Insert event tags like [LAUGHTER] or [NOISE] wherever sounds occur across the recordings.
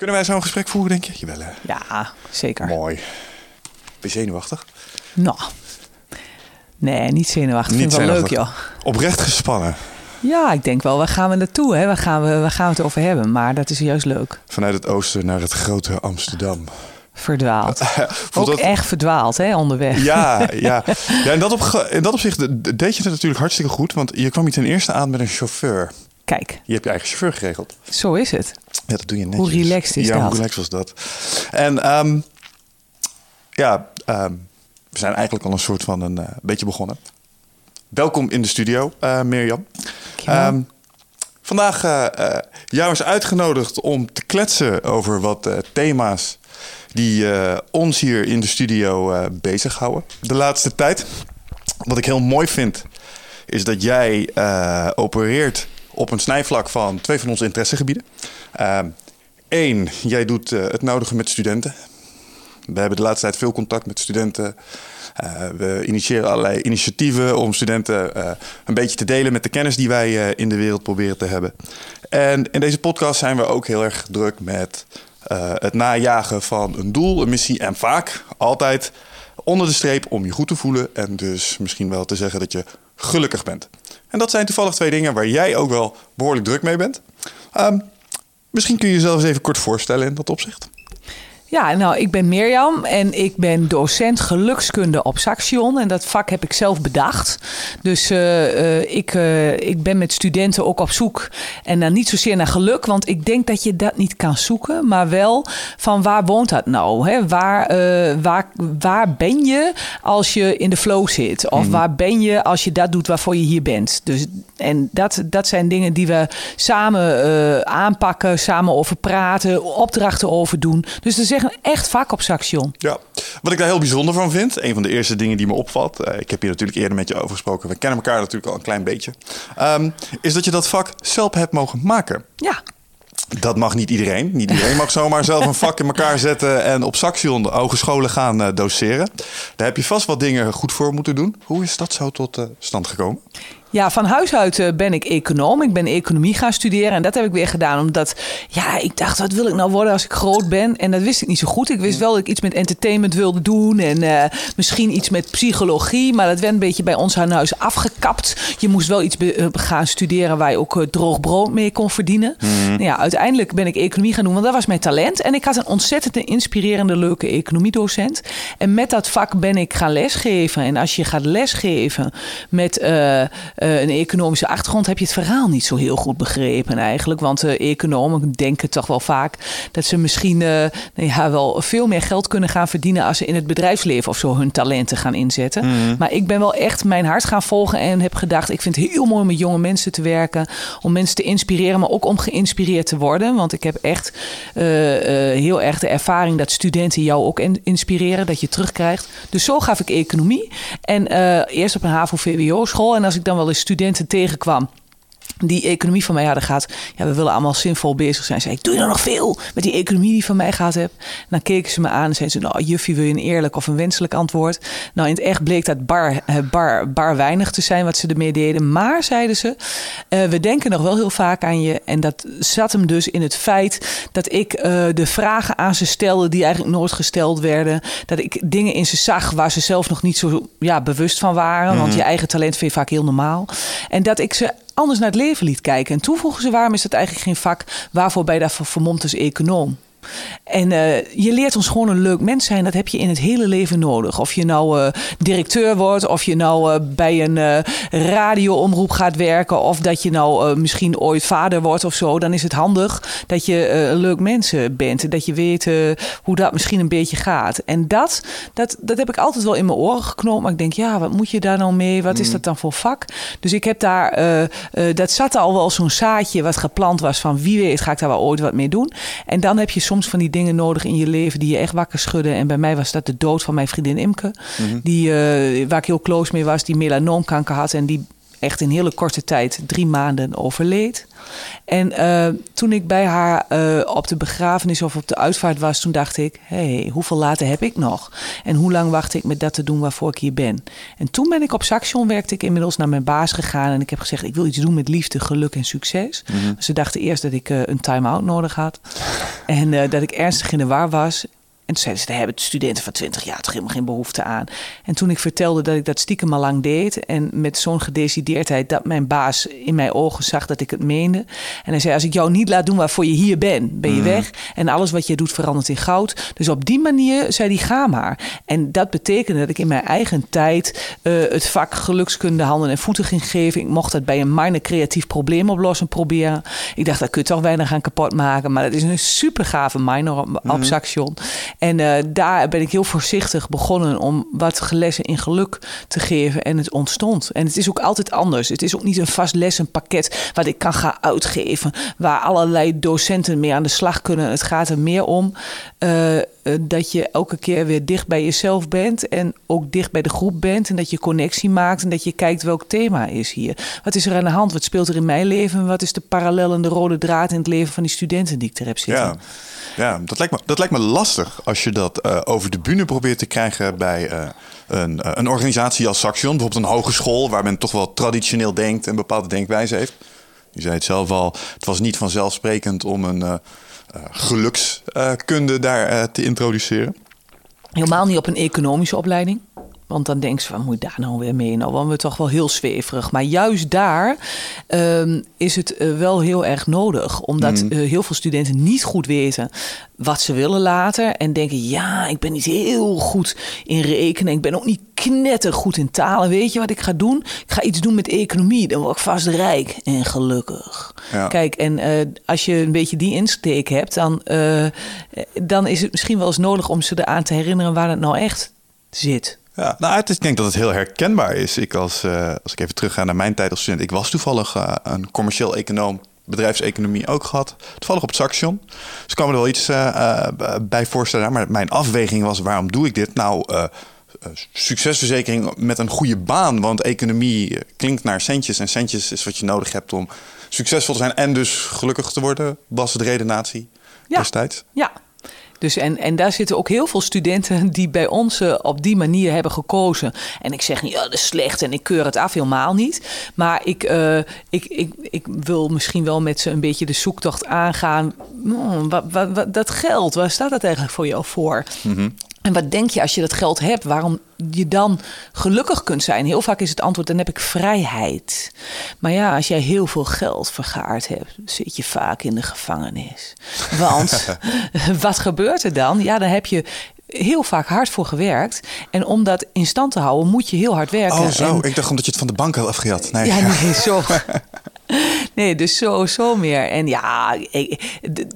Kunnen wij zo'n gesprek voeren, denk je? Jawel, hè? Ja, zeker. Mooi. Ben je zenuwachtig? Nou, nee, niet zenuwachtig. Niet Vind ik wel leuk, joh. Oprecht gespannen. Ja, ik denk wel, waar gaan we naartoe? Hè? Waar, gaan we, waar gaan we het over hebben? Maar dat is juist leuk. Vanuit het oosten naar het grote Amsterdam. Verdwaald. [LAUGHS] Voelt Ook dat- echt verdwaald, hè, onderweg. Ja, [LAUGHS] ja. ja in, dat op, in dat opzicht de- deed je het natuurlijk hartstikke goed. Want je kwam hier ten eerste aan met een chauffeur. Kijk, Je hebt je eigen chauffeur geregeld. zo is het. Ja, dat doe je netjes. Hoe relaxed is ja, dat? hoe relaxed was dat? En ehm, ja, ehm, we zijn eigenlijk al een soort van een eh, beetje begonnen. Welkom in de studio, eh Mirjam. Ehm, vandaag eh, jou is uitgenodigd om te kletsen over wat thema's die ons hier in de studio bezighouden de laatste tijd. Wat ik heel mooi vind, is dat jij opereert op een snijvlak van twee van onze interessegebieden. Eén, jij doet eh, het nodige met studenten. We hebben de laatste tijd veel contact met studenten. Eh, we initiëren allerlei initiatieven om studenten eh, een beetje te delen met de kennis die wij eh, in de wereld proberen te hebben. En in deze podcast zijn we ook heel erg druk met eh, het najagen van een doel, een missie en vaak altijd onder de streep om je goed te voelen en dus misschien wel te zeggen dat je gelukkig bent. En dat zijn toevallig twee dingen waar jij ook wel behoorlijk druk mee bent. Ehm, misschien kun je jezelf eens even kort voorstellen in dat opzicht. Ja, nou, ik ben Mirjam en ik ben docent gelukskunde op Saxion. En dat vak heb ik zelf bedacht. Dus eh, eh, ik, eh, ik ben met studenten ook op zoek. En dan niet zozeer naar geluk, want ik denk dat je dat niet kan zoeken. Maar wel van waar woont dat nou? Hè? Waar, waar, waar ben je als je in de flow zit? Of waar ben je als je dat doet waarvoor je hier bent? Dus, en dat, dat zijn dingen die we samen aanpakken, samen over praten, opdrachten over doen. Dus er zeggen echt vak op Saxion. Ja, wat ik daar heel bijzonder van vind, een van de eerste dingen die me opvalt, eh, ik heb hier natuurlijk eerder met je over gesproken, we kennen elkaar natuurlijk al een klein beetje, ehm, is dat je dat vak zelf hebt mogen maken. Ja, Dat mag niet iedereen. Niet iedereen mag zomaar zelf een vak in elkaar zetten en op Saxion de hogescholen gaan eh, doseren. Daar heb je vast wat dingen goed voor moeten doen. Hoe is dat zo tot eh, stand gekomen? Ja, van huis uit eh, ben ik econoom. Ik ben economie gaan studeren. En dat heb ik weer gedaan omdat, ja, ik dacht, wat wil ik nou worden als ik groot ben? En dat wist ik niet zo goed. Ik wist wel dat ik iets met entertainment wilde doen. En eh, misschien iets met psychologie. Maar dat werd een beetje bij ons aan huis afgekapt. Je moest wel iets eh, gaan studeren waar je ook droog brood mee kon verdienen. Nou ja, uiteindelijk ben ik economie gaan doen, want dat was mijn talent. En ik had een ontzettend inspirerende, leuke economiedocent. En met dat vak ben ik gaan lesgeven. En als je gaat lesgeven met eh, een economische achtergrond, heb je het verhaal niet zo heel goed begrepen eigenlijk. Want eh, economen denken toch wel vaak dat ze misschien eh, nou ja, wel veel meer geld kunnen gaan verdienen als ze in het bedrijfsleven of zo hun talenten gaan inzetten. Maar ik ben wel echt mijn hart gaan volgen en heb gedacht, ik vind het heel mooi om met jonge mensen te werken. Om mensen te inspireren, maar ook om geïnspireerd te worden. Want ik heb echt heel erg de ervaring dat studenten jou ook in- inspireren, dat je terugkrijgt. Dus zo gaf ik economie. En eerst op een HAVO-VWO-school. En als ik dan wel eens studenten tegenkwam die economie van mij hadden gehad. Ja, we willen allemaal zinvol bezig zijn. Zei ik, doe je nou nog veel met die economie die van mij gehad hebt? En dan keken ze me aan en zeiden ze, nou juffie, wil je een eerlijk of een wenselijk antwoord? Nou, in het echt bleek dat bar, eh, bar, bar weinig te zijn wat ze ermee deden. Maar, zeiden ze, eh, we denken nog wel heel vaak aan je. En dat zat hem dus in het feit dat ik eh, de vragen aan ze stelde die eigenlijk nooit gesteld werden. Dat ik dingen in ze zag waar ze zelf nog niet zo ja, bewust van waren. Want je eigen talent vind je vaak heel normaal. En dat ik ze anders naar het leven liet kijken. En toen vroegen ze waarom is dat eigenlijk geen vak waarvoor je daarvoor vermomd als econoom? En uh, je leert ons gewoon een leuk mens zijn. Dat heb je in het hele leven nodig. Of je nou uh, directeur wordt, of je nou uh, bij een radioomroep gaat werken, of dat je nou misschien ooit vader wordt of zo. Dan is het handig dat je een leuk mens bent. Dat je weet hoe dat misschien een beetje gaat. En dat, dat, dat heb ik altijd wel in mijn oren geknoopt. Maar ik denk, ja, wat moet je daar nou mee? Wat is mm. dat dan voor vak? Dus ik heb daar, dat zat al wel zo'n zaadje wat geplant was van wie weet ga ik daar wel ooit wat mee doen. En dan heb je soms van die dingen nodig in je leven die je echt wakker schudden. En bij mij was dat de dood van mijn vriendin Imke. Mhm. die, uh, waar ik heel close mee was, die melanoomkanker had. En die echt in hele korte tijd, drie maanden, overleed. En uh, toen ik bij haar uh, op de begrafenis of op de uitvaart was, toen dacht ik: hé, hey, hoeveel later heb ik nog? En hoe lang wacht ik met dat te doen waarvoor ik hier ben? En toen ben ik op Saxion, werkte ik inmiddels naar mijn baas gegaan. En ik heb gezegd: ik wil iets doen met liefde, geluk en succes. Mm Ze dachten eerst dat ik uh, een time-out nodig had. en dat ik ernstig in de war was. En toen zeiden ze, daar hebben studenten van 20 jaar toch helemaal geen behoefte aan. En toen ik vertelde dat ik dat stiekem al lang deed... en met zo'n gedecideerdheid dat mijn baas in mijn ogen zag dat ik het meende. En hij zei, als ik jou niet laat doen waarvoor je hier bent, ben je mhm. weg. En alles wat je doet verandert in goud. Dus op die manier zei hij, ga maar. En dat betekende dat ik in mijn eigen tijd... Uh, het vak gelukskunde handen en voeten ging geven. Ik mocht dat bij een minor creatief probleem oplossen proberen. Ik dacht, dat kun je toch weinig gaan kapot maken. Maar dat is een super gave minor op, op mhm. Saxion. En uh, daar ben ik heel voorzichtig begonnen om wat lessen in geluk te geven. En het ontstond. En het is ook altijd anders. Het is ook niet een vast lessenpakket wat ik kan gaan uitgeven. Waar allerlei docenten mee aan de slag kunnen. Het gaat er meer om uh, dat je elke keer weer dicht bij jezelf bent. En ook dicht bij de groep bent. En dat je connectie maakt. En dat je kijkt welk thema is hier. Wat is er aan de hand? Wat speelt er in mijn leven? Wat is de parallel en de rode draad in het leven van die studenten die ik er heb zitten? Ja. Ja, dat lijkt me, dat lijkt me lastig als je dat uh, over de bühne probeert te krijgen bij uh, een, een organisatie als Saxion. Bijvoorbeeld een hogeschool waar men toch wel traditioneel denkt en bepaalde denkwijze heeft. Je zei het zelf al, het was niet vanzelfsprekend om een gelukskunde daar te introduceren. Helemaal niet op een economische opleiding. Want dan denk ze van, moet je daar nou weer mee? Nou, we toch wel heel zweverig. Maar juist daar um, is het uh, wel heel erg nodig. Omdat uh, heel veel studenten niet goed weten wat ze willen later. En denken, ja, ik ben niet heel goed in rekenen. Ik ben ook niet knettergoed in talen. Weet je wat ik ga doen? Ik ga iets doen met economie. Dan word ik vast rijk en gelukkig. Ja. Kijk, en uh, als je een beetje die insteek hebt... Dan, dan is het misschien wel eens nodig om ze eraan te herinneren... waar het nou echt zit. Ja, nou, het is, ik denk dat het heel herkenbaar is. Ik als, uh, als ik even terugga naar mijn tijd als student. Ik was toevallig uh, een commercieel econoom, bedrijfseconomie ook gehad. Toevallig op het Saxion. Dus ik kan me er wel iets uh, bij voorstellen. Maar mijn afweging was, waarom doe ik dit? Nou, succesverzekering met een goede baan. Want economie klinkt naar centjes. En centjes is wat je nodig hebt om succesvol te zijn. En dus gelukkig te worden, was de redenatie ja. destijds. Ja, dus en, en daar zitten ook heel veel studenten die bij ons uh, op die manier hebben gekozen. En ik zeg niet, ja, dat is slecht en ik keur het af, helemaal niet. Maar ik, uh, ik, ik, ik wil misschien wel met ze een beetje de zoektocht aangaan. Hmm, wat, wat, wat, dat geld, waar staat dat eigenlijk voor jou voor? Mm -hmm. En wat denk je als je dat geld hebt, waarom je dan gelukkig kunt zijn? Heel vaak is het antwoord: dan heb ik vrijheid. Maar ja, als jij heel veel geld vergaard hebt, zit je vaak in de gevangenis. Want [LAUGHS] wat gebeurt er dan? Ja, dan heb je heel vaak hard voor gewerkt. En om dat in stand te houden, moet je heel hard werken. Oh, zo. ik dacht omdat je het van de bank had afgejat. Nee. Ja, nee, [LAUGHS] zo. [LAUGHS] Nee, dus zo, zo meer. En ja,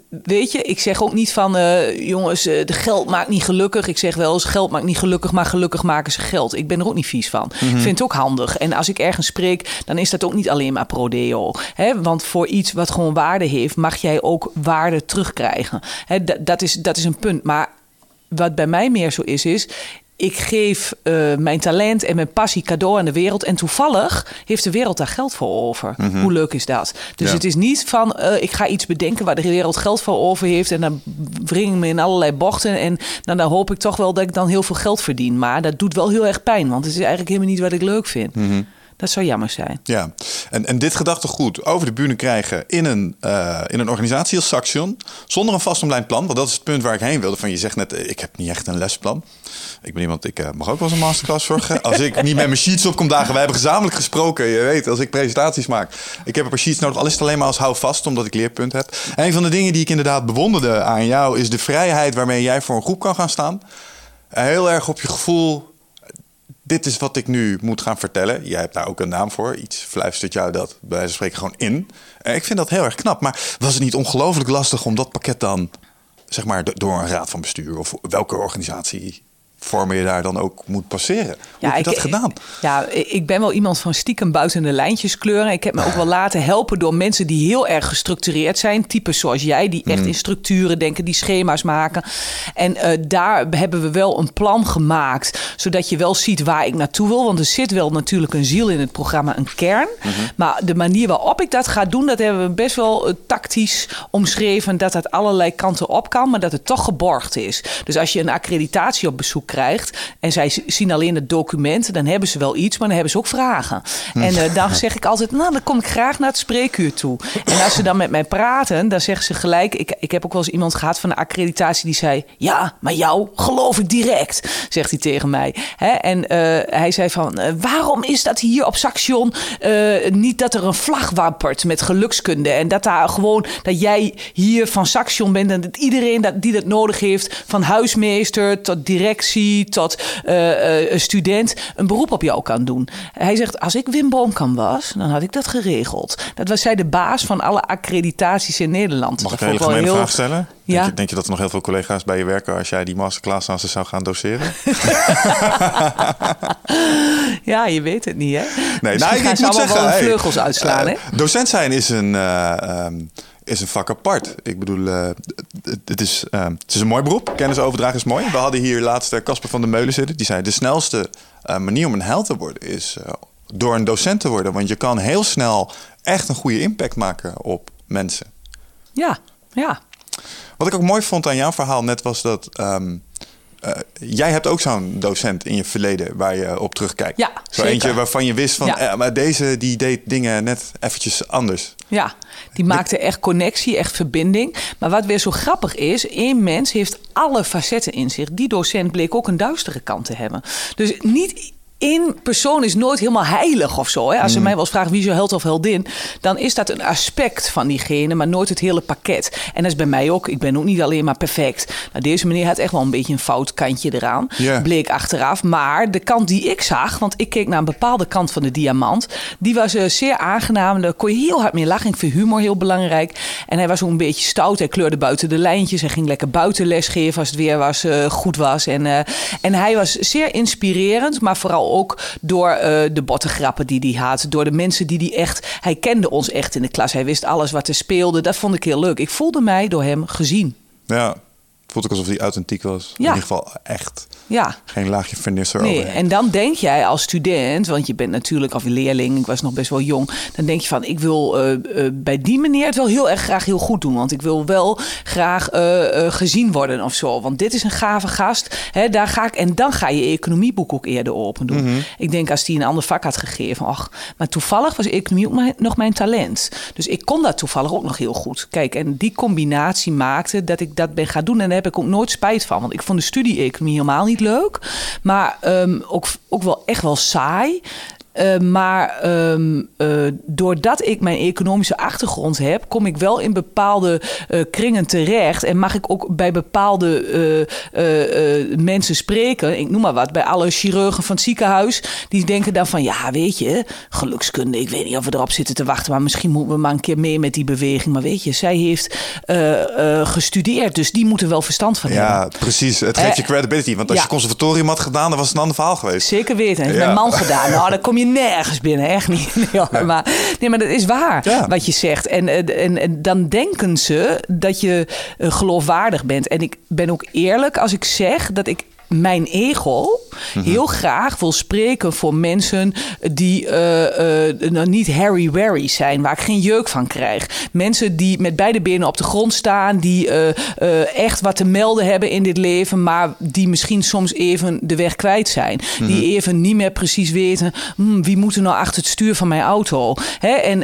weet je, ik zeg ook niet van... Uh, jongens, uh, de geld maakt niet gelukkig. Ik zeg wel eens, geld maakt niet gelukkig... maar gelukkig maken ze geld. Ik ben er ook niet vies van. Ik mhm. vind het ook handig. En als ik ergens spreek, dan is dat ook niet alleen maar pro-deo. Want voor iets wat gewoon waarde heeft... mag jij ook waarde terugkrijgen. Hè, dat, is, dat is een punt. Maar wat bij mij meer zo is, is ik geef uh, mijn talent en mijn passie cadeau aan de wereld. En toevallig heeft de wereld daar geld voor over. Mm -hmm. Hoe leuk is dat? Dus ja. het is niet van uh, ik ga iets bedenken waar de wereld geld voor over heeft. En dan wring ik me in allerlei bochten. En dan, dan hoop ik toch wel dat ik dan heel veel geld verdien. Maar dat doet wel heel erg pijn. Want het is eigenlijk helemaal niet wat ik leuk vind. Mm -hmm. Dat zou jammer zijn. Ja, en, en dit gedachtegoed over de bühne krijgen in een, uh, in een organisatie als Saxion, zonder een vastomlijnd plan, want dat is het punt waar ik heen wilde. Van je zegt net, eh, ik heb niet echt een lesplan. Ik ben iemand, ik uh, mag ook wel eens een masterclass zorgen. Als ik niet met mijn sheets op kom dagen, wij hebben gezamenlijk gesproken. Je weet, als ik presentaties maak, ik heb een paar sheets nodig. Al is het alleen maar als houvast, omdat ik leerpunt heb. En een van de dingen die ik inderdaad bewonderde aan jou, is de vrijheid waarmee jij voor een groep kan gaan staan. Heel erg op je gevoel dit is wat ik nu moet gaan vertellen. Jij hebt daar ook een naam voor. Iets fluistert jou dat van spreken gewoon in. En ik vind dat heel erg knap. Maar was het niet ongelooflijk lastig om dat pakket dan, zeg maar, door een raad van bestuur of welke organisatie vormen je daar dan ook moet passeren. Hoe ja, heb je dat gedaan? Ja, ik ben wel iemand van stiekem buiten de lijntjes kleuren. Ik heb me ook wel laten helpen door mensen die heel erg gestructureerd zijn. Types zoals jij, die echt mm. in structuren denken, die schema's maken. En uh, daar hebben we wel een plan gemaakt, zodat je wel ziet waar ik naartoe wil. Want er zit wel natuurlijk een ziel in het programma, een kern. Mm -hmm. Maar de manier waarop ik dat ga doen, dat hebben we best wel uh, tactisch omschreven. Dat het allerlei kanten op kan, maar dat het toch geborgd is. Dus als je een accreditatie op bezoek krijgt en zij zien alleen het document, dan hebben ze wel iets, maar dan hebben ze ook vragen. En uh, dan zeg ik altijd, nou, dan kom ik graag naar het spreekuur toe. En als ze dan met mij praten, dan zeggen ze gelijk, ik, ik heb ook wel eens iemand gehad van de accreditatie die zei, ja, maar jou geloof ik direct, zegt hij tegen mij. Hè? En uh, hij zei van, uh, waarom is dat hier op Saxion niet dat er een vlag wappert met gelukskunde en dat daar gewoon, dat jij hier van Saxion bent en dat iedereen dat, die dat nodig heeft, van huismeester tot directie, tot uh, student een beroep op jou kan doen. Hij zegt, als ik Wim Boomkamp was, dan had ik dat geregeld. Dat was zij de baas van alle accreditaties in Nederland. Mag ik een hele gemene heel... vraag stellen? Ja? Denk, je, denk je dat er nog heel veel collega's bij je werken als jij die masterclass aan ze zou gaan doseren? [LAUGHS] ja, je weet het niet, hè? Nee, nou, ik, ik moet zeggen, wel vleugels uitslaan, uh, hè? Docent zijn is een... Um, is een vak apart. Ik bedoel, uh, het, is, uh, het is een mooi beroep. Kennis overdragen is mooi. We hadden hier laatst Casper van der Meulen zitten. Die zei, de snelste uh, manier om een held te worden is door een docent te worden. Want je kan heel snel echt een goede impact maken op mensen. Ja, ja. Wat ik ook mooi vond aan jouw verhaal net was dat... Um, uh, jij hebt ook zo'n docent in je verleden waar je op terugkijkt. Ja, Zo eentje waarvan je wist van, ja. eh, maar deze die deed dingen net eventjes anders. Ja, die maakte echt connectie, echt verbinding. Maar wat weer zo grappig is, één mens heeft alle facetten in zich. Die docent bleek ook een duistere kant te hebben. Dus niet één persoon is nooit helemaal heilig of zo. Hè? Als ze mm. mij wel eens vragen wie is je held of heldin, dan is dat een aspect van diegene, maar nooit het hele pakket. En dat is bij mij ook. Ik ben ook niet alleen maar perfect. Nou, deze meneer had echt wel een beetje een fout kantje eraan. Bleek achteraf. Maar de kant die ik zag, want ik keek naar een bepaalde kant van de diamant, die was uh, zeer aangenaam. Daar kon je heel hard mee lachen. Ik vind humor heel belangrijk. En hij was ook een beetje stout. Hij kleurde buiten de lijntjes. Hij ging lekker buiten lesgeven als het weer was, uh, goed was. En, uh, en hij was zeer inspirerend, maar vooral ook door uh, de bottengrappen die hij had. Door de mensen die hij echt... Hij kende ons echt in de klas. Hij wist alles wat er speelde. Dat vond ik heel leuk. Ik voelde mij door hem gezien. Ja, voelde ik alsof hij authentiek was. Ja. In ieder geval echt. Ja. Geen laagje vernisser nee, En dan denk jij als student, want je bent natuurlijk, of leerling, ik was nog best wel jong. Dan denk je van, ik wil uh, uh, bij die meneer het wel heel erg graag heel goed doen. Want ik wil wel graag uh, gezien worden of zo. Want dit is een gave gast. Hè, daar ga ik, en dan ga je economieboek ook eerder open doen. Mm -hmm. Ik denk als die een ander vak had gegeven. Och, maar toevallig was economie ook mijn, nog mijn talent. Dus ik kon dat toevallig ook nog heel goed. Kijk, en die combinatie maakte dat ik dat ben gaan doen. En daar heb ik ook nooit spijt van. Want ik vond de studie economie helemaal niet leuk. Maar um, ook, ook wel echt wel saai. Uh, maar um, uh, doordat ik mijn economische achtergrond heb, kom ik wel in bepaalde uh, kringen terecht. En mag ik ook bij bepaalde mensen spreken. Ik noem maar wat. Bij alle chirurgen van het ziekenhuis. Die denken dan van: ja, weet je, gelukskunde. Ik weet niet of we erop zitten te wachten. Maar misschien moeten we maar een keer mee met die beweging. Maar weet je, zij heeft gestudeerd. Dus die moeten wel verstand van ja, hebben. Ja, precies. Het geeft je credibility. Want als ja. je conservatorium had gedaan, dan was het een ander verhaal geweest. Zeker weten. Heeft ja. mijn man gedaan. Nou, dan kom je nergens binnen, echt niet. [LAUGHS] Nee, Maar, nee, maar dat is waar ja. wat je zegt. En, en, en, dan denken ze dat je uh, geloofwaardig bent. En ik ben ook eerlijk als ik zeg dat ik mijn ego Mhm. Heel graag wil spreken voor mensen die uh, niet Harry Wary zijn, waar ik geen jeuk van krijg. Mensen die met beide benen op de grond staan, die echt wat te melden hebben in dit leven, maar die misschien soms even de weg kwijt zijn. Die mhm. even niet meer precies weten hm, wie moet er nou achter het stuur van mijn auto. Hè? En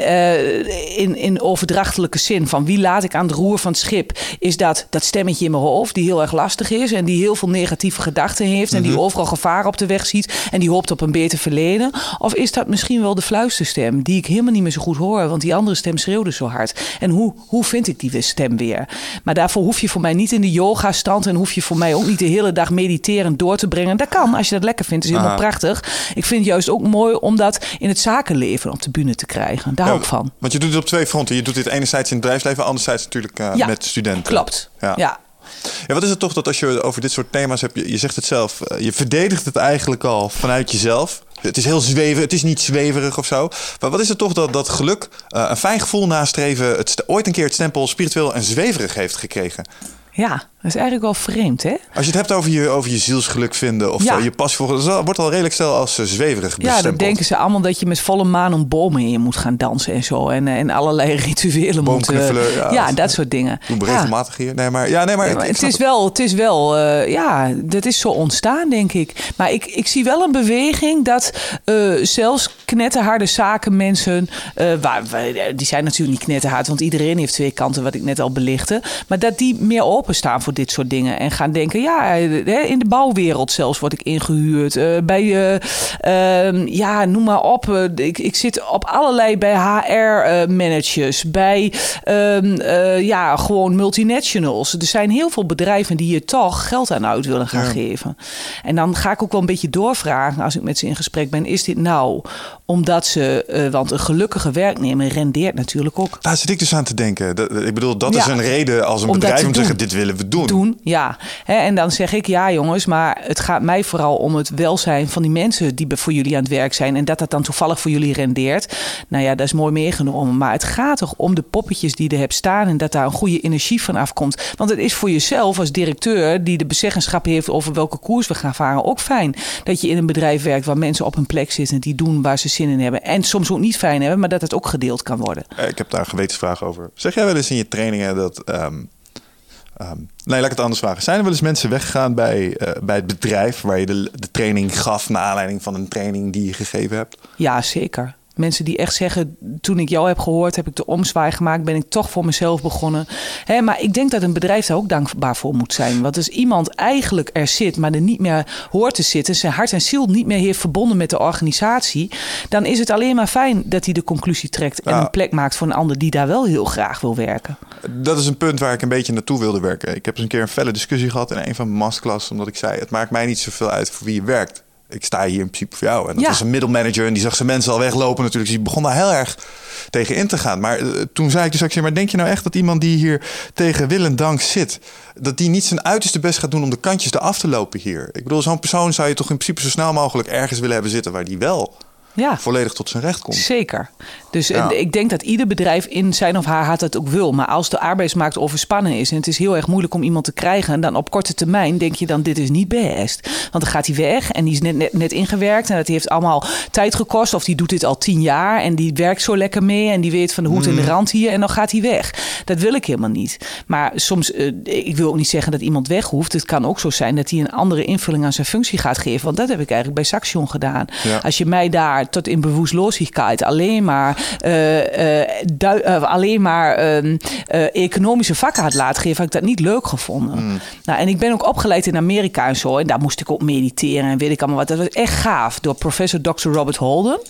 in, in overdrachtelijke zin van wie laat ik aan het roer van het schip, is dat dat stemmetje in mijn hoofd die heel erg lastig is en die heel veel negatieve gedachten heeft en die mhm. overal gevaar op de weg ziet en die hoopt op een beter verleden? Of is dat misschien wel de fluisterstem die ik helemaal niet meer zo goed hoor, want die andere stem schreeuwde zo hard? En hoe, hoe vind ik die stem weer? Maar daarvoor hoef je voor mij niet in de yoga stand en hoef je voor mij ook niet de hele dag mediterend door te brengen. Dat kan als je dat lekker vindt, is helemaal prachtig. Ik vind het juist ook mooi om dat in het zakenleven op de bühne te krijgen. Daar ook van. Want je doet het op twee fronten. Je doet dit enerzijds in het bedrijfsleven, anderzijds natuurlijk uh, met studenten. Klopt. ja. ja. Ja, wat is het toch dat als je over dit soort thema's hebt, je, zegt het zelf, eh, je verdedigt het eigenlijk al vanuit jezelf. Het is heel zweverig, het is niet zweverig of zo. Maar wat is het toch dat, dat geluk, uh, een fijn gevoel nastreven, het ooit een keer het stempel spiritueel en zweverig heeft gekregen? Ja, dat is eigenlijk wel vreemd, hè? Als je het hebt over je, over je zielsgeluk vinden of je pas voor, dat wordt al redelijk stel als uh, zweverig Ja, dan denken ze allemaal dat je met volle maan om bomen in moet gaan dansen en zo. En, en allerlei [LAUGHS] rituelen moet... Ja, ja, dat soort dingen. We regelmatig hier. Nee, maar, ja, nee, maar, het, is wel, het is wel, uh, ja, dat is zo ontstaan, denk ik. Maar ik, ik zie wel een beweging dat uh, zelfs knetterharde zakenmensen, waar, die zijn natuurlijk niet knetterhard, want iedereen heeft twee kanten, wat ik net al belichtte. Maar dat die meer openstaan voor dit soort dingen. En gaan denken, ja, in de bouwwereld zelfs word ik ingehuurd. Uh, bij, uh, ja, noem maar op. Ik, ik zit op allerlei bij HR-managers. bij, ehm, ja, gewoon multinationals. Er zijn heel veel bedrijven die je toch geld aan uit willen gaan geven. En dan ga ik ook wel een beetje doorvragen als ik met ze in gesprek ben. Is dit nou omdat ze, want een gelukkige werknemer rendeert natuurlijk ook. Daar zit ik dus aan te denken. Dat, ik bedoel, dat is een reden als een bedrijf om te zeggen: dit willen we doen. Doen, ja. en dan zeg ik: ja, jongens, maar het gaat mij vooral om het welzijn van die mensen die voor jullie aan het werk zijn. En dat dat dan toevallig voor jullie rendeert. Nou ja, dat is mooi meegenomen. Maar het gaat toch om de poppetjes die er hebt staan en dat daar een goede energie van afkomt. Want het is voor jezelf als directeur die de bezeggenschap heeft over welke koers we gaan varen ook fijn. Dat je in een bedrijf werkt waar mensen op hun plek zitten die doen waar ze zin in hebben. En soms ook niet fijn hebben, maar dat het ook gedeeld kan worden. Eh, ik heb daar een gewetensvraag over. Zeg jij wel eens in je trainingen dat. Um, nee, laat ik het anders vragen. Zijn er wel eens mensen weggegaan bij, uh, bij het bedrijf waar je de, de training gaf naar aanleiding van een training die je gegeven hebt? Ja, zeker. Mensen die echt zeggen, toen ik jou heb gehoord, heb ik de omzwaai gemaakt, ben ik toch voor mezelf begonnen. Hè, maar ik denk dat een bedrijf daar ook dankbaar voor moet zijn. Want als iemand eigenlijk er zit, maar er niet meer hoort te zitten, zijn hart en ziel niet meer heeft verbonden met de organisatie, dan is het alleen maar fijn dat hij de conclusie trekt en een plek maakt voor een ander die daar wel heel graag wil werken. Dat is een punt waar ik een beetje naartoe wilde werken. Ik heb eens een keer een felle discussie gehad in een van mijn masterclass, omdat ik zei: het maakt mij niet zoveel uit voor wie je werkt ik sta hier in principe voor jou. En dat was een middelmanager en die zag zijn mensen al weglopen natuurlijk. Dus die begon daar heel erg tegen in te gaan. Maar uh, toen zei ik dus, ik maar denk je nou echt dat iemand die hier tegen wil en dank zit... dat die niet zijn uiterste best gaat doen om de kantjes eraf te lopen hier? Ik bedoel, zo'n persoon zou je toch in principe zo snel mogelijk ergens willen hebben zitten... waar die wel ja. volledig tot zijn recht komt. Zeker. Dus ik denk dat ieder bedrijf in zijn of haar hart het ook wil. Maar als de arbeidsmarkt overspannen is en het is heel erg moeilijk om iemand te krijgen, dan op korte termijn denk je dan dit is niet best. Want dan gaat hij weg en die is net, net, net ingewerkt en dat heeft allemaal tijd gekost. Of die doet dit al tien jaar en die werkt zo lekker mee en die weet van de hoed en de mm. rand hier en dan gaat hij weg. Dat wil ik helemaal niet. Maar soms, uh, ik wil ook niet zeggen dat iemand weg hoeft. Het kan ook zo zijn dat hij een andere invulling aan zijn functie gaat geven. Want dat heb ik eigenlijk bij Saxion gedaan. Als je mij daar tot in bewusstloosheid alleen maar, uh, uh, alleen maar ehm, economische vakken had laten geven, had ik dat niet leuk gevonden. Mm. Nou, en ik ben ook opgeleid in Amerika en zo. En daar moest ik ook mediteren en weet ik allemaal wat. Dat was echt gaaf door professor Dr. Robert Holden.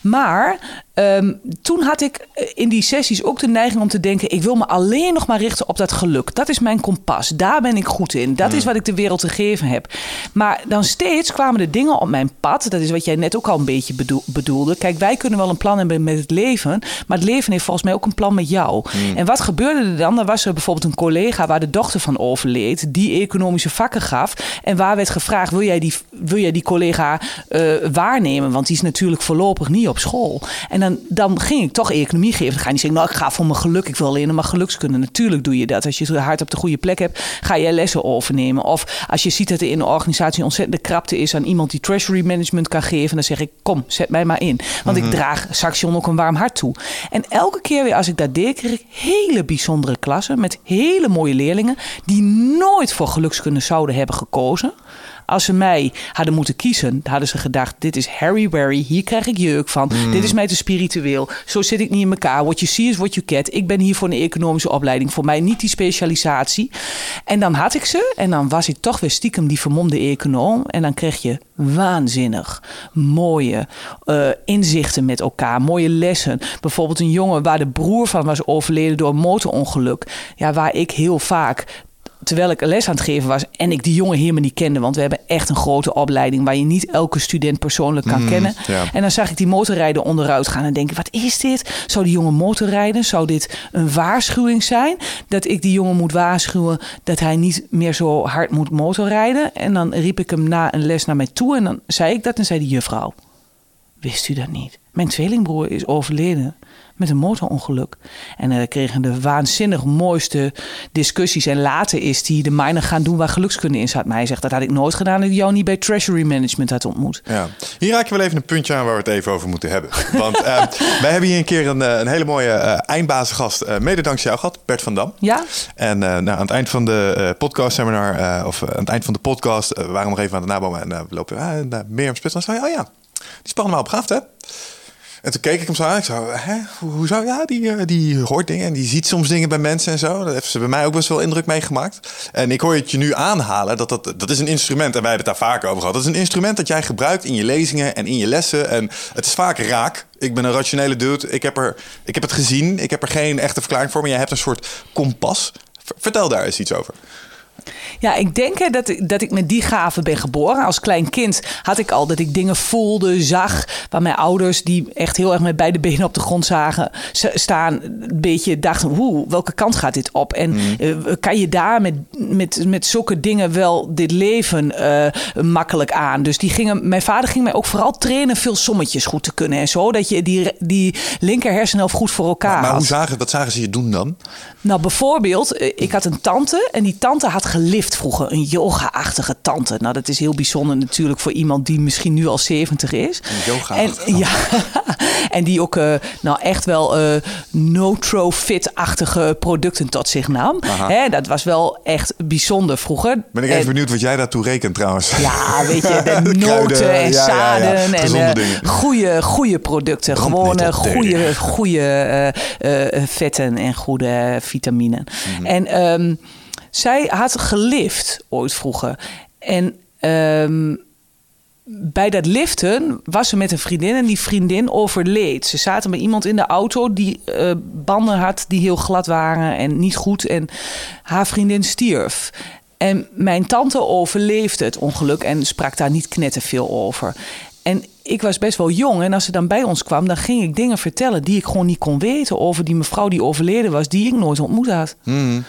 Maar Ehm, toen had ik eh, in die sessies ook de neiging om te denken: ik wil me alleen nog maar richten op dat geluk. Dat is mijn kompas. Daar ben ik goed in. Dat is hmm. wat ik de wereld te geven heb. Maar dan steeds kwamen er dingen op mijn pad. Dat is wat jij net ook al een beetje bedoelde. Kijk, wij kunnen wel een plan hebben met het leven. Maar het leven heeft volgens mij ook een plan met jou. Hmm. En wat gebeurde er dan? Er was er bijvoorbeeld een collega waar de dochter van overleed. Die economische vakken gaf. En waar werd gevraagd: wil jij die, wil jij die collega uh, waarnemen? Want die is natuurlijk voorlopig niet op school. En dan dan, dan ging ik toch economie geven. Dan ga je niet zeggen, nou, ik ga voor mijn geluk, ik wil alleen maar gelukskunde. Natuurlijk doe je dat. Als je het hart op de goede plek hebt, ga je lessen overnemen. Of als je ziet dat er in de organisatie ontzettende krapte is aan iemand die treasury management kan geven, dan zeg ik, kom, zet mij maar in. Want ik draag Saxion ook een warm hart toe. En elke keer weer als ik dat deed, kreeg ik hele bijzondere klassen met hele mooie leerlingen die nooit voor gelukskunde zouden hebben gekozen. Als ze mij hadden moeten kiezen, hadden ze gedacht: dit is Harry Wary, hier krijg ik jeuk van. Dit is mij te spiritueel. Zo zit ik niet in elkaar. What you see is what you get. Ik ben hier voor een economische opleiding. Voor mij niet die specialisatie. En dan had ik ze en dan was ik toch weer stiekem die vermomde econoom. En dan kreeg je waanzinnig mooie eh, inzichten met elkaar, mooie lessen. Bijvoorbeeld een jongen waar de broer van was overleden door een motorongeluk. Ja, waar ik heel vaak terwijl ik les aan het geven was en ik die jongen helemaal niet kende, want we hebben echt een grote opleiding waar je niet elke student persoonlijk kan kennen. ja. En dan zag ik die motorrijder onderuit gaan en denk ik, wat is dit? Zou die jongen motorrijden? Zou dit een waarschuwing zijn? Dat ik die jongen moet waarschuwen dat hij niet meer zo hard moet motorrijden? En dan riep ik hem na een les naar mij toe en dan zei ik dat en zei die juffrouw, wist u dat niet? Mijn tweelingbroer is overleden met een motorongeluk. En dan kregen de waanzinnig mooiste discussies. En later is hij de minor gaan doen waar gelukskunde in zat. Maar hij zegt, dat had ik nooit gedaan dat ik jou niet bij Treasury Management had ontmoet. Ja. Hier raak je wel even een puntje aan waar we het even over moeten hebben. [LAUGHS] Want eh, wij hebben hier een keer een, eh, een hele mooie uh, eindbazengast, uh, mede dankzij jou gehad, Bert van Dam. Ja? En nou, aan het eind van de podcast seminar, of aan het eind van de podcast, waren we nog even aan het nabomen. En we lopen naar Mirjam Spits. En zei oh ja, die is maar opgaafd hè? En toen keek ik hem zo aan. Ik zei, hè, hoezo? Ja, die, die hoort dingen en die ziet soms dingen bij mensen en zo. Dat heeft ze bij mij ook best wel indruk meegemaakt. En ik hoor het je nu aanhalen. Dat, dat, dat is een instrument, en wij hebben het daar vaak over gehad. Dat is een instrument dat jij gebruikt in je lezingen en in je lessen. En het is vaak raak. Ik ben een rationele dude. Ik heb, er, ik heb het gezien. Ik heb er geen echte verklaring voor. Maar jij hebt een soort kompas. Vertel daar eens iets over. Ja, ik denk dat, ik, dat ik met die gave ben geboren. Als klein kind had ik al dat ik dingen voelde, zag. Waar mijn ouders, die echt heel erg met beide benen op de grond zagen, staan, een beetje dachten: hoe, welke kant gaat dit op? En mm. uh, kan je daar met, met, met zulke dingen wel dit leven uh, makkelijk aan? Dus die gingen, mijn vader ging mij ook vooral trainen veel sommetjes goed te kunnen en zo. Dat je die, die linker hersenhelft goed voor elkaar maar, maar had. hoe zagen, wat zagen ze je doen dan? Nou, bijvoorbeeld, eh, ik had een tante en die tante had gelift vroeger. Een yoga-achtige tante. Nou, dat is heel bijzonder natuurlijk voor iemand die misschien nu al 70 is. Een yoga en, [LAUGHS] ja, en die ook uh, nou echt wel uh, no-tro-fit-achtige producten tot zich nam. Hè, dat was wel echt bijzonder vroeger. Ben ik even benieuwd wat jij daartoe rekent trouwens. Ja, weet je, de [LAUGHS] noten en ja, zaden ja, ja. en uh, goede, goede producten. Gewoon goede, goede vetten en goede vitamine. Mm -hmm. En um, zij had gelift ooit vroeger. En um, bij dat liften was ze met een vriendin en die vriendin overleed. Ze zaten met iemand in de auto die uh, banden had die heel glad waren en niet goed. En haar vriendin stierf. En mijn tante overleefde het ongeluk en sprak daar niet knetterveel over. En ik was best wel jong en als ze dan bij ons kwam, dan ging ik dingen vertellen die ik gewoon niet kon weten over die mevrouw die overleden was, die ik nooit ontmoet had. Mm.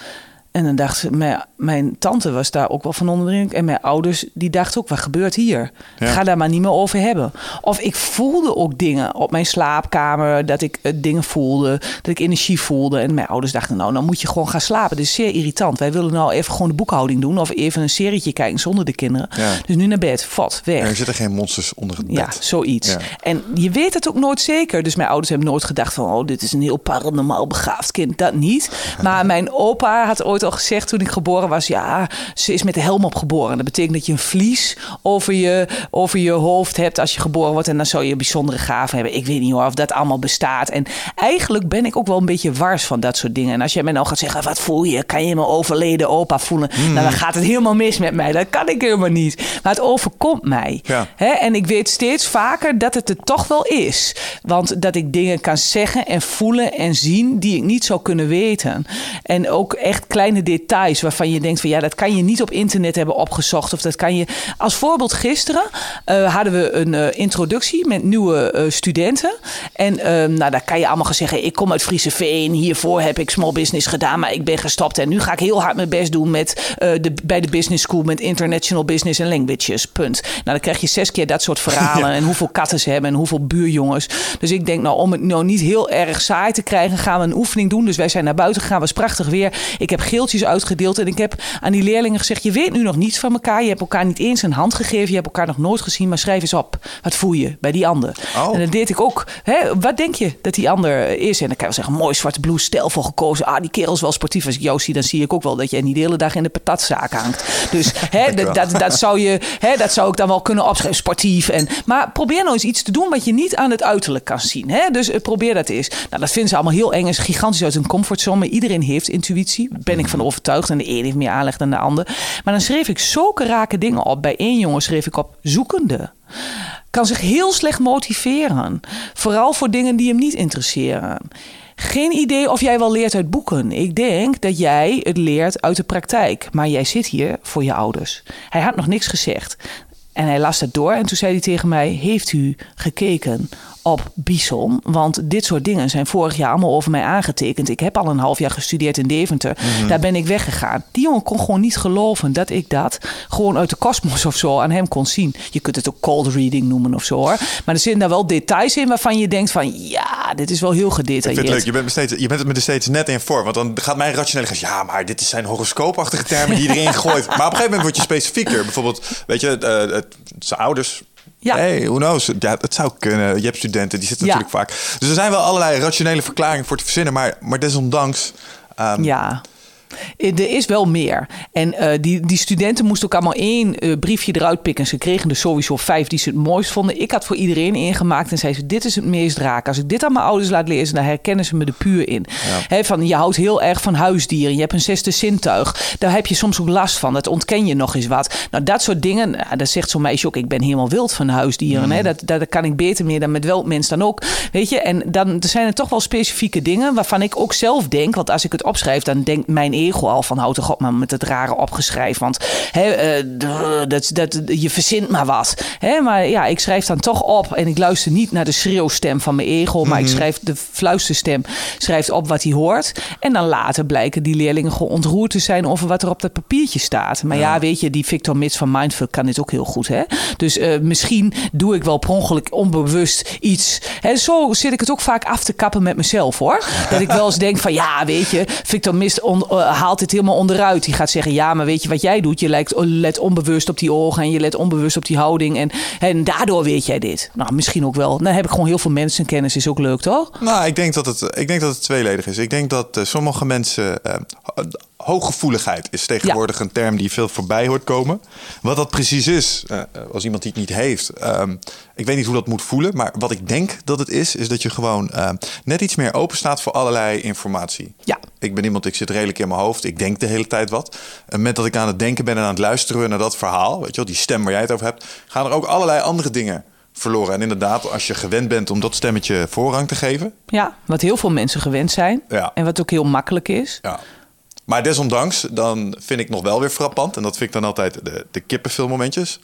En dan dacht ze, mijn, mijn tante was daar ook wel van onder. En mijn ouders, die dachten ook, wat gebeurt hier? Ja. Ga daar maar niet meer over hebben. Of ik voelde ook dingen op mijn slaapkamer, dat ik uh, dingen voelde, dat ik energie voelde. En mijn ouders dachten, nou, dan moet je gewoon gaan slapen. Dat is zeer irritant. Wij willen nou even gewoon de boekhouding doen of even een serietje kijken zonder de kinderen. Ja. Dus nu naar bed, vat, weg. En er zitten geen monsters onder het bed. Ja, zoiets. Ja. En je weet het ook nooit zeker. Dus mijn ouders hebben nooit gedacht van, oh, dit is een heel paranormaal begaafd kind. Dat niet. [LAUGHS] Maar mijn opa had ooit al gezegd toen ik geboren was: ja, ze is met de helm op geboren. Dat betekent dat je een vlies over je, over je hoofd hebt als je geboren wordt. En dan zou je bijzondere gaven hebben. Ik weet niet hoor of dat allemaal bestaat. En eigenlijk ben ik ook wel een beetje wars van dat soort dingen. En als jij mij nou gaat zeggen: wat voel je? Kan je me overleden opa voelen? Mm. Nou, dan gaat het helemaal mis met mij. Dat kan ik helemaal niet. Maar het overkomt mij. Ja. Hè? En ik weet steeds vaker dat het er toch wel is. Want dat ik dingen kan zeggen en voelen en zien die ik niet zou kunnen weten. En ook echt kleine kleine details waarvan je denkt van ja, dat kan je niet op internet hebben opgezocht. Of dat kan je. Als voorbeeld, gisteren eh, hadden we een eh, introductie met nieuwe eh, studenten. En ehm, nou, daar kan je allemaal gaan zeggen: ik kom uit Friese Veen. Hiervoor heb ik small business gedaan, maar ik ben gestopt. En nu ga ik heel hard mijn best doen met, de, bij de business school met international business en languages. Punt. Nou, dan krijg je zes keer dat soort verhalen. [LAUGHS] En hoeveel katten ze hebben en hoeveel buurjongens. Dus ik denk, nou, om het nou niet heel erg saai te krijgen, gaan we een oefening doen. Dus wij zijn naar buiten gegaan, was prachtig weer. Ik heb uitgedeeld en ik heb aan die leerlingen gezegd: Je weet nu nog niets van elkaar. Je hebt elkaar niet eens een hand gegeven. Je hebt elkaar nog nooit gezien. Maar schrijf eens op. Wat voel je bij die ander? Oh. En dan deed ik ook. Hè, wat denk je dat die ander is? En dan kan je zeggen: Mooi zwarte blouse, stijl voor gekozen. Ah, die kerel is wel sportief. Als ik jou zie, dan zie ik ook wel dat jij niet de hele dag in de patatzaak hangt. Dus [LAUGHS] hè, dat, dat, dat, zou je, hè, dat zou ik dan wel kunnen opschrijven. Sportief. En, maar probeer nou eens iets te doen wat je niet aan het uiterlijk kan zien. Hè? Dus eh, probeer dat eens. Nou, dat vinden ze allemaal heel eng. Is gigantisch uit hun comfortzone. Maar iedereen heeft intuïtie. Ben ik van overtuigd. En de een heeft meer aanleg dan de ander. Maar dan schreef ik zulke rake dingen op. Bij één jongen schreef ik op zoekende. Kan zich heel slecht motiveren. Vooral voor dingen die hem niet interesseren. Geen idee of jij wel leert uit boeken. Ik denk dat jij het leert uit de praktijk. Maar jij zit hier voor je ouders. Hij had nog niks gezegd. En hij las het door en toen zei hij tegen mij: Heeft u gekeken op Bison. Want dit soort dingen zijn vorig jaar allemaal over mij aangetekend. Ik heb al een half jaar gestudeerd in Deventer. Mhm. Daar ben ik weggegaan. Die jongen kon gewoon niet geloven dat ik dat gewoon uit de kosmos of zo aan hem kon zien. Je kunt het ook cold reading noemen of zo hoor. Maar er zitten daar wel details in waarvan je denkt van ja, dit is wel heel Ik gedetailleerd. vind het leuk. Je bent, me steeds, je bent het me steeds net in voor. Want dan gaat mijn rationele geest... Ja, maar dit zijn horoscoopachtige termen die je erin [LAUGHS] gooit. Maar op een gegeven moment word je specifieker. Bijvoorbeeld, weet je, eh, het, zijn ouders... Ja. Hey, who knows? Ja, het zou kunnen. Je hebt studenten, die zitten Ja. natuurlijk vaak. Dus er zijn wel allerlei rationele verklaringen voor te verzinnen. Maar, maar desondanks... ehm, Ja. Eh, Er is wel meer. En eh, die, die studenten moesten ook allemaal één eh, briefje eruit pikken. Ze kregen er sowieso vijf die ze het mooist vonden. Ik had voor iedereen ingemaakt en zei ze: Dit is het meest raak. Als ik dit aan mijn ouders laat lezen, dan herkennen ze me er puur in. Van, je houdt heel erg van huisdieren. Je hebt een zesde zintuig. Daar heb je soms ook last van. Dat ontken je nog eens wat. Nou, dat soort dingen. Nou, dat zegt zo'n meisje ook: Ik ben helemaal wild van huisdieren. Hè. Dat, dat kan ik beter meer dan met welk mens dan ook. Weet je, en dan er zijn er toch wel specifieke dingen waarvan ik ook zelf denk. Want als ik het opschrijf, dan denkt mijn al van houd toch op maar met het rare opgeschrijf. Want hè, d- dat, dat, je verzint maar wat. Hè, maar ja, ik schrijf dan toch op en ik luister niet naar de schreeuwstem van mijn ego. Maar ik schrijf de fluisterstem schrijft op wat hij hoort. En dan later blijken die leerlingen gewoon ontroerd te zijn over wat er op dat papiertje staat. Maar ja, weet je, die Victor Mits van Mindfuck kan dit ook heel goed. Hè? Dus eh, misschien doe ik wel per ongeluk onbewust iets. Hè, zo zit ik het ook vaak af te kappen met mezelf hoor. Dat ik wel eens denk van ja, weet je, Victor Mist on- eh, haalt dit helemaal onderuit. Die gaat zeggen, ja, maar weet je wat jij doet? Je lijkt, let onbewust op die ogen en je let onbewust op die houding. En, en daardoor weet jij dit. Nou, misschien ook wel. Dan heb ik gewoon heel veel mensenkennis. Is ook leuk, toch? Nou, ik denk dat het, ik denk dat het tweeledig is. Ik denk dat eh, sommige mensen. ho- hooggevoeligheid is tegenwoordig een term die veel voorbij hoort komen. Wat dat precies is, eh, als iemand die het niet heeft. ehm, ik weet niet hoe dat moet voelen. Maar wat ik denk dat het is, is dat je gewoon net iets meer open staat voor allerlei informatie. Ja. Ik ben iemand, ik zit redelijk in mijn hoofd. Ik denk de hele tijd wat. En met dat ik aan het denken ben en aan het luisteren naar dat verhaal, weet je wel, die stem waar jij het over hebt, gaan er ook allerlei andere dingen verloren. En inderdaad, als je gewend bent om dat stemmetje voorrang te geven, Ja, wat heel veel mensen gewend zijn. Ja. En wat ook heel makkelijk is. Ja. Maar desondanks, dan vind ik nog wel weer frappant. En dat vind ik dan altijd de, de kippenfilmmomentjes.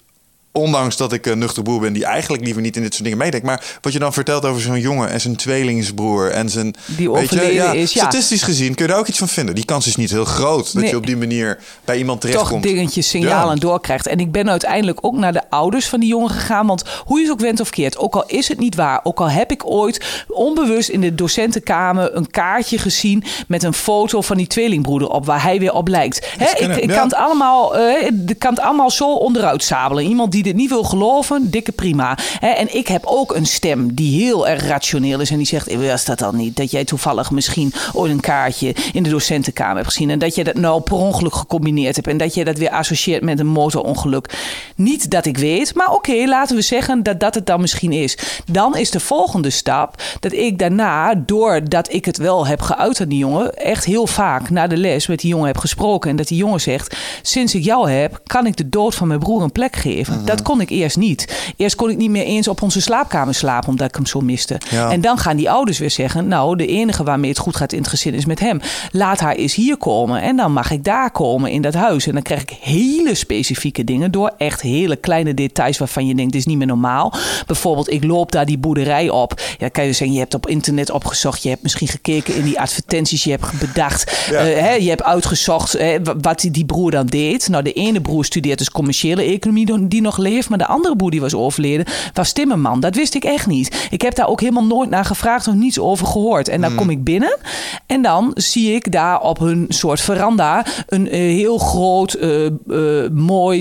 Ondanks dat ik een nuchter boer ben die eigenlijk liever niet in dit soort dingen meedenkt. Maar wat je dan vertelt over zo'n jongen en zijn tweelingsbroer en zijn... Die weet je, overleden is, ja. Statistisch gezien kun je daar ook iets van vinden. Die kans is niet heel groot dat je op die manier bij iemand toch terechtkomt. dingetjes, signalen Ja. doorkrijgt. En ik ben uiteindelijk ook naar de ouders van die jongen gegaan. Want hoe je het ook went of keert, ook al is het niet waar, ook al heb ik ooit onbewust in de docentenkamer een kaartje gezien met een foto van die tweelingbroeder op, waar hij weer op lijkt. Hè, ik ja. kan, het allemaal, eh, kan het allemaal zo onderuit sabelen. Iemand die dit niet wil geloven, dikke prima. Hè, en ik heb ook een stem die heel erg rationeel is en die zegt, eh, was dat dan niet? Dat jij toevallig misschien ooit een kaartje in de docentenkamer hebt gezien en dat je dat nou per ongeluk gecombineerd hebt en dat je dat weer associeert met een motorongeluk. Niet dat ik weet, maar oké, laten we zeggen dat dat het dan misschien is. Dan is de volgende stap dat ik daarna, doordat ik het wel heb geuit aan die jongen, echt heel vaak na de les met die jongen heb gesproken en dat die jongen zegt, sinds ik jou heb, kan ik de dood van mijn broer een plek geven. Dat kon ik eerst niet. Eerst kon ik niet meer eens op onze slaapkamer slapen omdat ik hem zo miste. Ja. En dan gaan die ouders weer zeggen: Nou, de enige waarmee het goed gaat in het gezin is met hem. Laat haar eens hier komen en dan mag ik daar komen in dat huis. En dan krijg ik hele specifieke dingen door. Echt hele kleine details waarvan je denkt: Dit is niet meer normaal. Bijvoorbeeld, ik loop daar die boerderij op. Ja, kan je zeggen: Je hebt op internet opgezocht. Je hebt misschien gekeken in die advertenties. Je hebt bedacht. Ja. eh, hè, je hebt uitgezocht eh, wat die, die broer dan deed. Nou, de ene broer studeert dus commerciële economie, die nog leeft. Maar de andere broer die was overleden, was timmerman. Dat wist ik echt niet. Ik heb daar ook helemaal nooit naar gevraagd of niets over gehoord. En dan kom ik binnen en dan zie ik daar op hun soort veranda een eh, heel groot, eh, eh, mooi,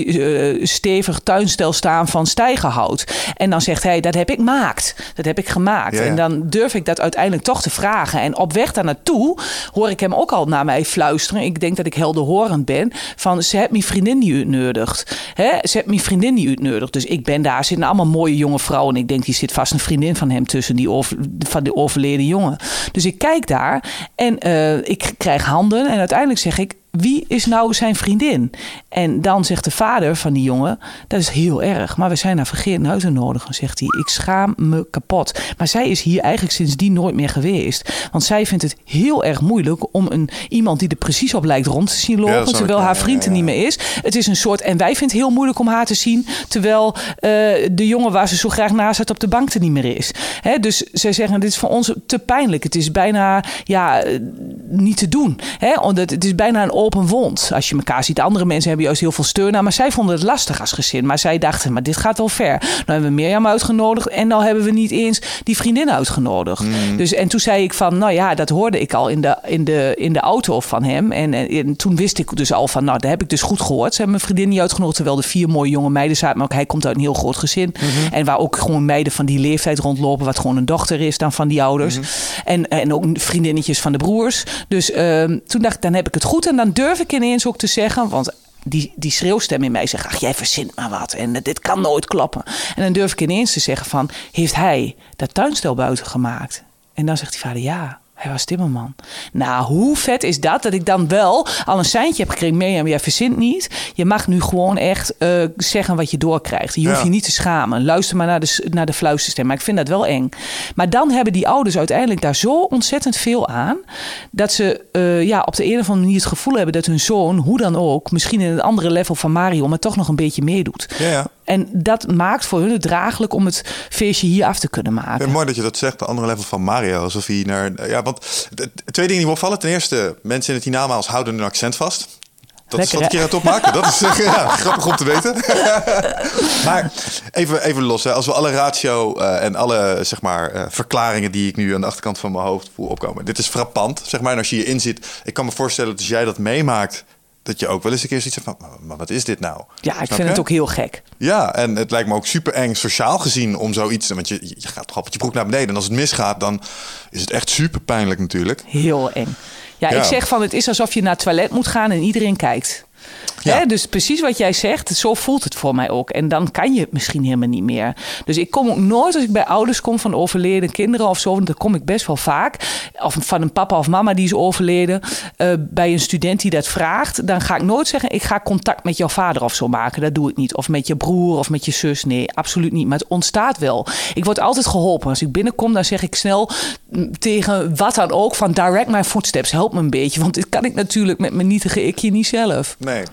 stevig tuinstel staan van stijgerhout. En dan zegt hij, dat heb ik maakt. Dat heb ik gemaakt. Ja, ja. En dan durf ik dat uiteindelijk toch te vragen. En op weg daar naartoe hoor ik hem ook al naar mij fluisteren. Ik denk dat ik helderhorend ben. Van, ze heeft mijn vriendin niet. Hè? Ze heeft mijn vriendin niet Dus ik ben daar, zitten allemaal mooie jonge vrouwen. En ik denk, die zit vast een vriendin van hem tussen, die van die overleden jongen. Dus ik kijk daar en eh, ik krijg handen. En uiteindelijk zeg ik, wie is nou zijn vriendin? En dan zegt de vader van die jongen, dat is heel erg. Maar we zijn haar vergeten uit te nodigen, zegt hij. Ik schaam me kapot. Maar zij is hier eigenlijk sindsdien nooit meer geweest. Want zij vindt het heel erg moeilijk om een, iemand die er precies op lijkt rond te zien lopen. Ja, terwijl haar vriend er ja. niet meer is. Het is een soort, en wij vinden het heel moeilijk om haar te zien. Terwijl eh, de jongen waar ze zo graag naast zat op de bank er niet meer is. Hè, dus zij zeggen, dit is voor ons te pijnlijk. Het is bijna ja, eh, niet te doen. Hè? Omdat het is bijna een open wond als je elkaar ziet. Andere mensen hebben juist heel veel steun aan. Maar zij vonden het lastig als gezin. Maar zij dachten, maar dit gaat wel ver. Nou hebben we Mirjam uitgenodigd. En nou hebben we niet eens die vriendin uitgenodigd. Dus, en toen zei ik van, nou ja, dat hoorde ik al in de, in de, in de auto van hem. En, en, en toen wist ik dus al van, nou, dat heb ik dus goed gehoord. Ze hebben mijn vriendin niet uitgenodigd. Terwijl er vier mooie jonge meiden zaten. Maar ook hij komt uit een heel groot gezin. En waar ook gewoon meiden van die leeftijd rondlopen. Wat gewoon een dochter is dan van die ouders. En, en ook vriendinnetjes van de broers. Dus ehm, toen dacht ik, dan heb ik het goed. En dan durf ik ineens ook te zeggen, want die, die schreeuwstem in mij zegt, ach, jij verzint maar wat. En eh, dit kan nooit klappen. En dan durf ik ineens te zeggen van, heeft hij dat tuinstel buiten gemaakt? En dan zegt die vader, ja. Hij was timmerman. Nou, hoe vet is dat? Dat ik dan wel al een seintje heb gekregen. Mirjam, jij verzint niet. Je mag nu gewoon echt eh, zeggen wat je doorkrijgt. Je hoeft Ja. je niet te schamen. Luister maar naar de, naar de fluisterstem. Maar ik vind dat wel eng. Maar dan hebben die ouders uiteindelijk daar zo ontzettend veel aan. Dat ze eh, ja, op de een of andere manier het gevoel hebben dat hun zoon, hoe dan ook, misschien in een andere level van Mario, maar toch nog een beetje meedoet. Ja, ja. En dat maakt voor hun het draaglijk om het feestje hier af te kunnen maken. Ja, mooi dat je dat zegt, de andere level van Mario. Alsof hij naar. Ja, want twee dingen die me opvallen. Ten eerste, mensen in het hiernamaals houden hun accent vast. Dat is wat ik aan het opmaken. Dat is [LAUGHS] ja, grappig om te weten. [LAUGHS] maar even, even los. Hè. Als we alle ratio eh, en alle zeg maar, eh, verklaringen die ik nu aan de achterkant van mijn hoofd voel opkomen. Dit is frappant. Zeg maar, en als je hierin zit. Ik kan me voorstellen dat als jij dat meemaakt. Dat je ook wel eens een keer zoiets hebt van, maar wat is dit nou? Ja, ik Snap vind je? het ook heel gek. Ja, en het lijkt me ook super eng sociaal gezien om zoiets. Want je, je gaat toch op je broek naar beneden. En als het misgaat, dan is het echt super pijnlijk natuurlijk. Heel eng. Ja, Ja. ik zeg van het is alsof je naar het toilet moet gaan en iedereen kijkt. Ja. Hè, dus precies wat jij zegt, zo voelt het voor mij ook. En dan kan je het misschien helemaal niet meer. Dus ik kom ook nooit als ik bij ouders kom van overleden kinderen of zo. Want dan kom ik best wel vaak. Of van een papa of mama die is overleden. eh, bij een student die dat vraagt. Dan ga ik nooit zeggen, ik ga contact met jouw vader of zo maken. Dat doe ik niet. Of met je broer of met je zus. Nee, absoluut niet. Maar het ontstaat wel. Ik word altijd geholpen. Als ik binnenkom, dan zeg ik snel mm, tegen wat dan ook. Van direct my footsteps. Help me een beetje. Want dit kan ik natuurlijk met mijn nietige ikje niet zelf. Nee.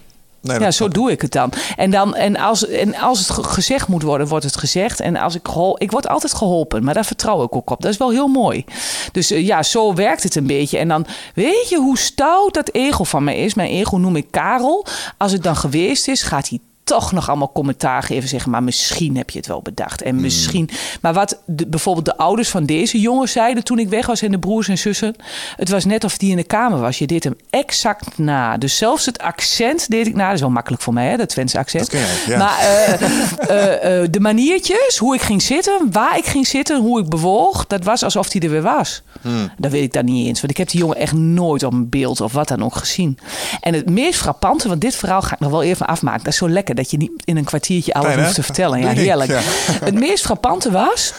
Nee Ja, zo doe ik het dan. En, dan, en, als, en als het ge- gezegd moet worden, wordt het gezegd. En als ik gehol, ik word altijd geholpen, maar daar vertrouw ik ook op. Dat is wel heel mooi. Dus eh, ja, zo werkt het een beetje. En dan weet je hoe stout dat ego van mij is. Mijn ego noem ik Karel. Als het dan geweest is, gaat hij toch nog allemaal commentaar geven. Zeggen, maar misschien heb je het wel bedacht. En misschien... Maar wat de, bijvoorbeeld de ouders van deze jongen zeiden toen ik weg was... en de broers en zussen... het was net of die in de kamer was. Je deed hem exact na. Dus zelfs het accent deed ik na. Dat is wel makkelijk voor mij, hè, dat Twentse accent. Dat ja. Maar eh, eh, eh, de maniertjes, hoe ik ging zitten... waar ik ging zitten, hoe ik bewoog... dat was alsof hij er weer was. Hmm. Dat weet ik dan niet eens. Want ik heb die jongen echt nooit op een beeld of wat dan ook gezien. En het meest frappante, want dit verhaal ga ik nog wel even afmaken. Dat is zo lekker dat je niet in een kwartiertje alles hoeft te vertellen. Ja, heerlijk. Het meest frappante was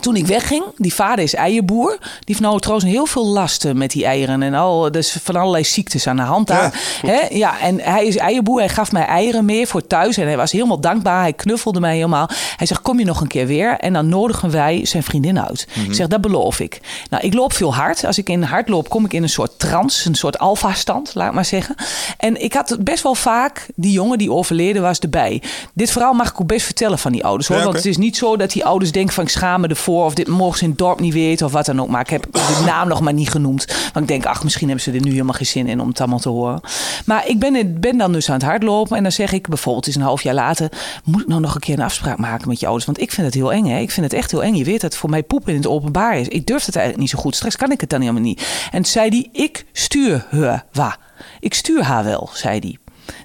toen ik wegging, die vader is eierboer. Die heeft nou trouwens heel veel lasten met die eieren. En al, dus van allerlei ziektes aan de hand daar. Ja, ja, en hij is eierboer. Hij gaf mij eieren mee voor thuis. En hij was helemaal dankbaar. Hij knuffelde mij helemaal. Hij zegt, kom je nog een keer weer? En dan nodigen wij zijn vriendin uit. Ik zeg, dat beloof ik. Nou, ik loop veel hard. Als ik in hard loop, kom ik in een soort trance. Een soort alfa-stand, laat maar zeggen. En ik had best wel vaak die jongen die overleden was erbij. Dit verhaal mag ik ook best vertellen van die ouders. Hoor. Ja, Want het is niet zo dat die ouders denken van ik schaam me ervoor of dit mogen ze in het dorp niet weten of wat dan ook. Maar ik heb de naam nog maar niet genoemd. Want ik denk, ach, misschien hebben ze er nu helemaal geen zin in om het allemaal te horen. Maar ik ben, ben dan dus aan het hardlopen en dan zeg ik bijvoorbeeld, is een half jaar later, moet ik nou nog een keer een afspraak maken met je ouders? Want ik vind het heel eng, hè? Ik vind het echt heel eng. Je weet dat het voor mij poepen in het openbaar is. Ik durf het eigenlijk niet zo goed. Straks kan ik het dan helemaal niet. En zei hij, ik stuur haar wa. Ik stuur haar wel, zei hij.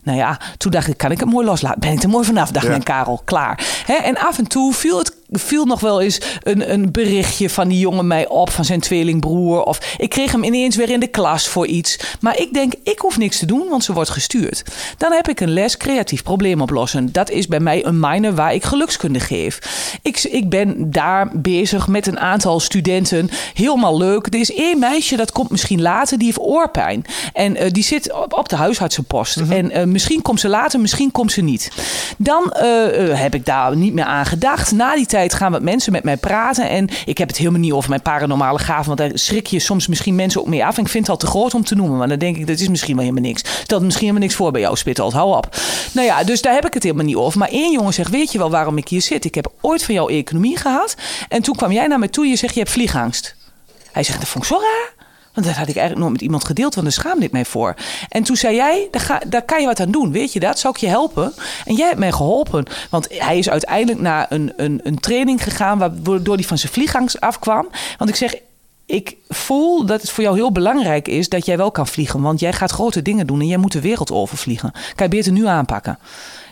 Nou ja, toen dacht ik, kan ik het mooi loslaten? Ben ik er mooi vanaf, dacht Ja. mijn Karel. Klaar. Hè? En af en toe viel het viel nog wel eens een, een berichtje van die jongen mij op, van zijn tweelingbroer. Of ik kreeg hem ineens weer in de klas voor iets. Maar ik denk, ik hoef niks te doen, want ze wordt gestuurd. Dan heb ik een les creatief probleem oplossen. Dat is bij mij een minor waar ik gelukskunde geef. Ik, ik ben daar bezig met een aantal studenten. Helemaal leuk. Er is één meisje, dat komt misschien later, die heeft oorpijn. En eh, die zit op, op de huisartsenpost. En eh, misschien komt ze later, misschien komt ze niet. Dan eh, heb ik daar niet meer aan gedacht. Na die tijd gaan wat mensen met mij praten. En ik heb het helemaal niet over mijn paranormale gaven. Want daar schrik je soms misschien mensen ook mee af. En ik vind het al te groot om te noemen. Maar dan denk ik, dat is misschien wel helemaal niks. Stelt misschien helemaal niks voor bij jou, Spittelt. Hou op. Nou ja, dus daar heb ik het helemaal niet over. Maar één jongen zegt, weet je wel waarom ik hier zit? Ik heb ooit van jou economie gehad. En toen kwam jij naar me toe je zegt, je hebt vliegangst. Hij zegt, dat vond. Want dat had ik eigenlijk nooit met iemand gedeeld, want daar schaamde ik mij voor. En toen zei jij, daar, ga, daar kan je wat aan doen, weet je dat? Zou ik je helpen? En jij hebt mij geholpen. Want hij is uiteindelijk naar een, een, een training gegaan... waardoor hij van zijn vliegangst afkwam. Want ik zeg, ik voel dat het voor jou heel belangrijk is dat jij wel kan vliegen. Want jij gaat grote dingen doen en jij moet de wereld overvliegen. Kan je beter nu aanpakken.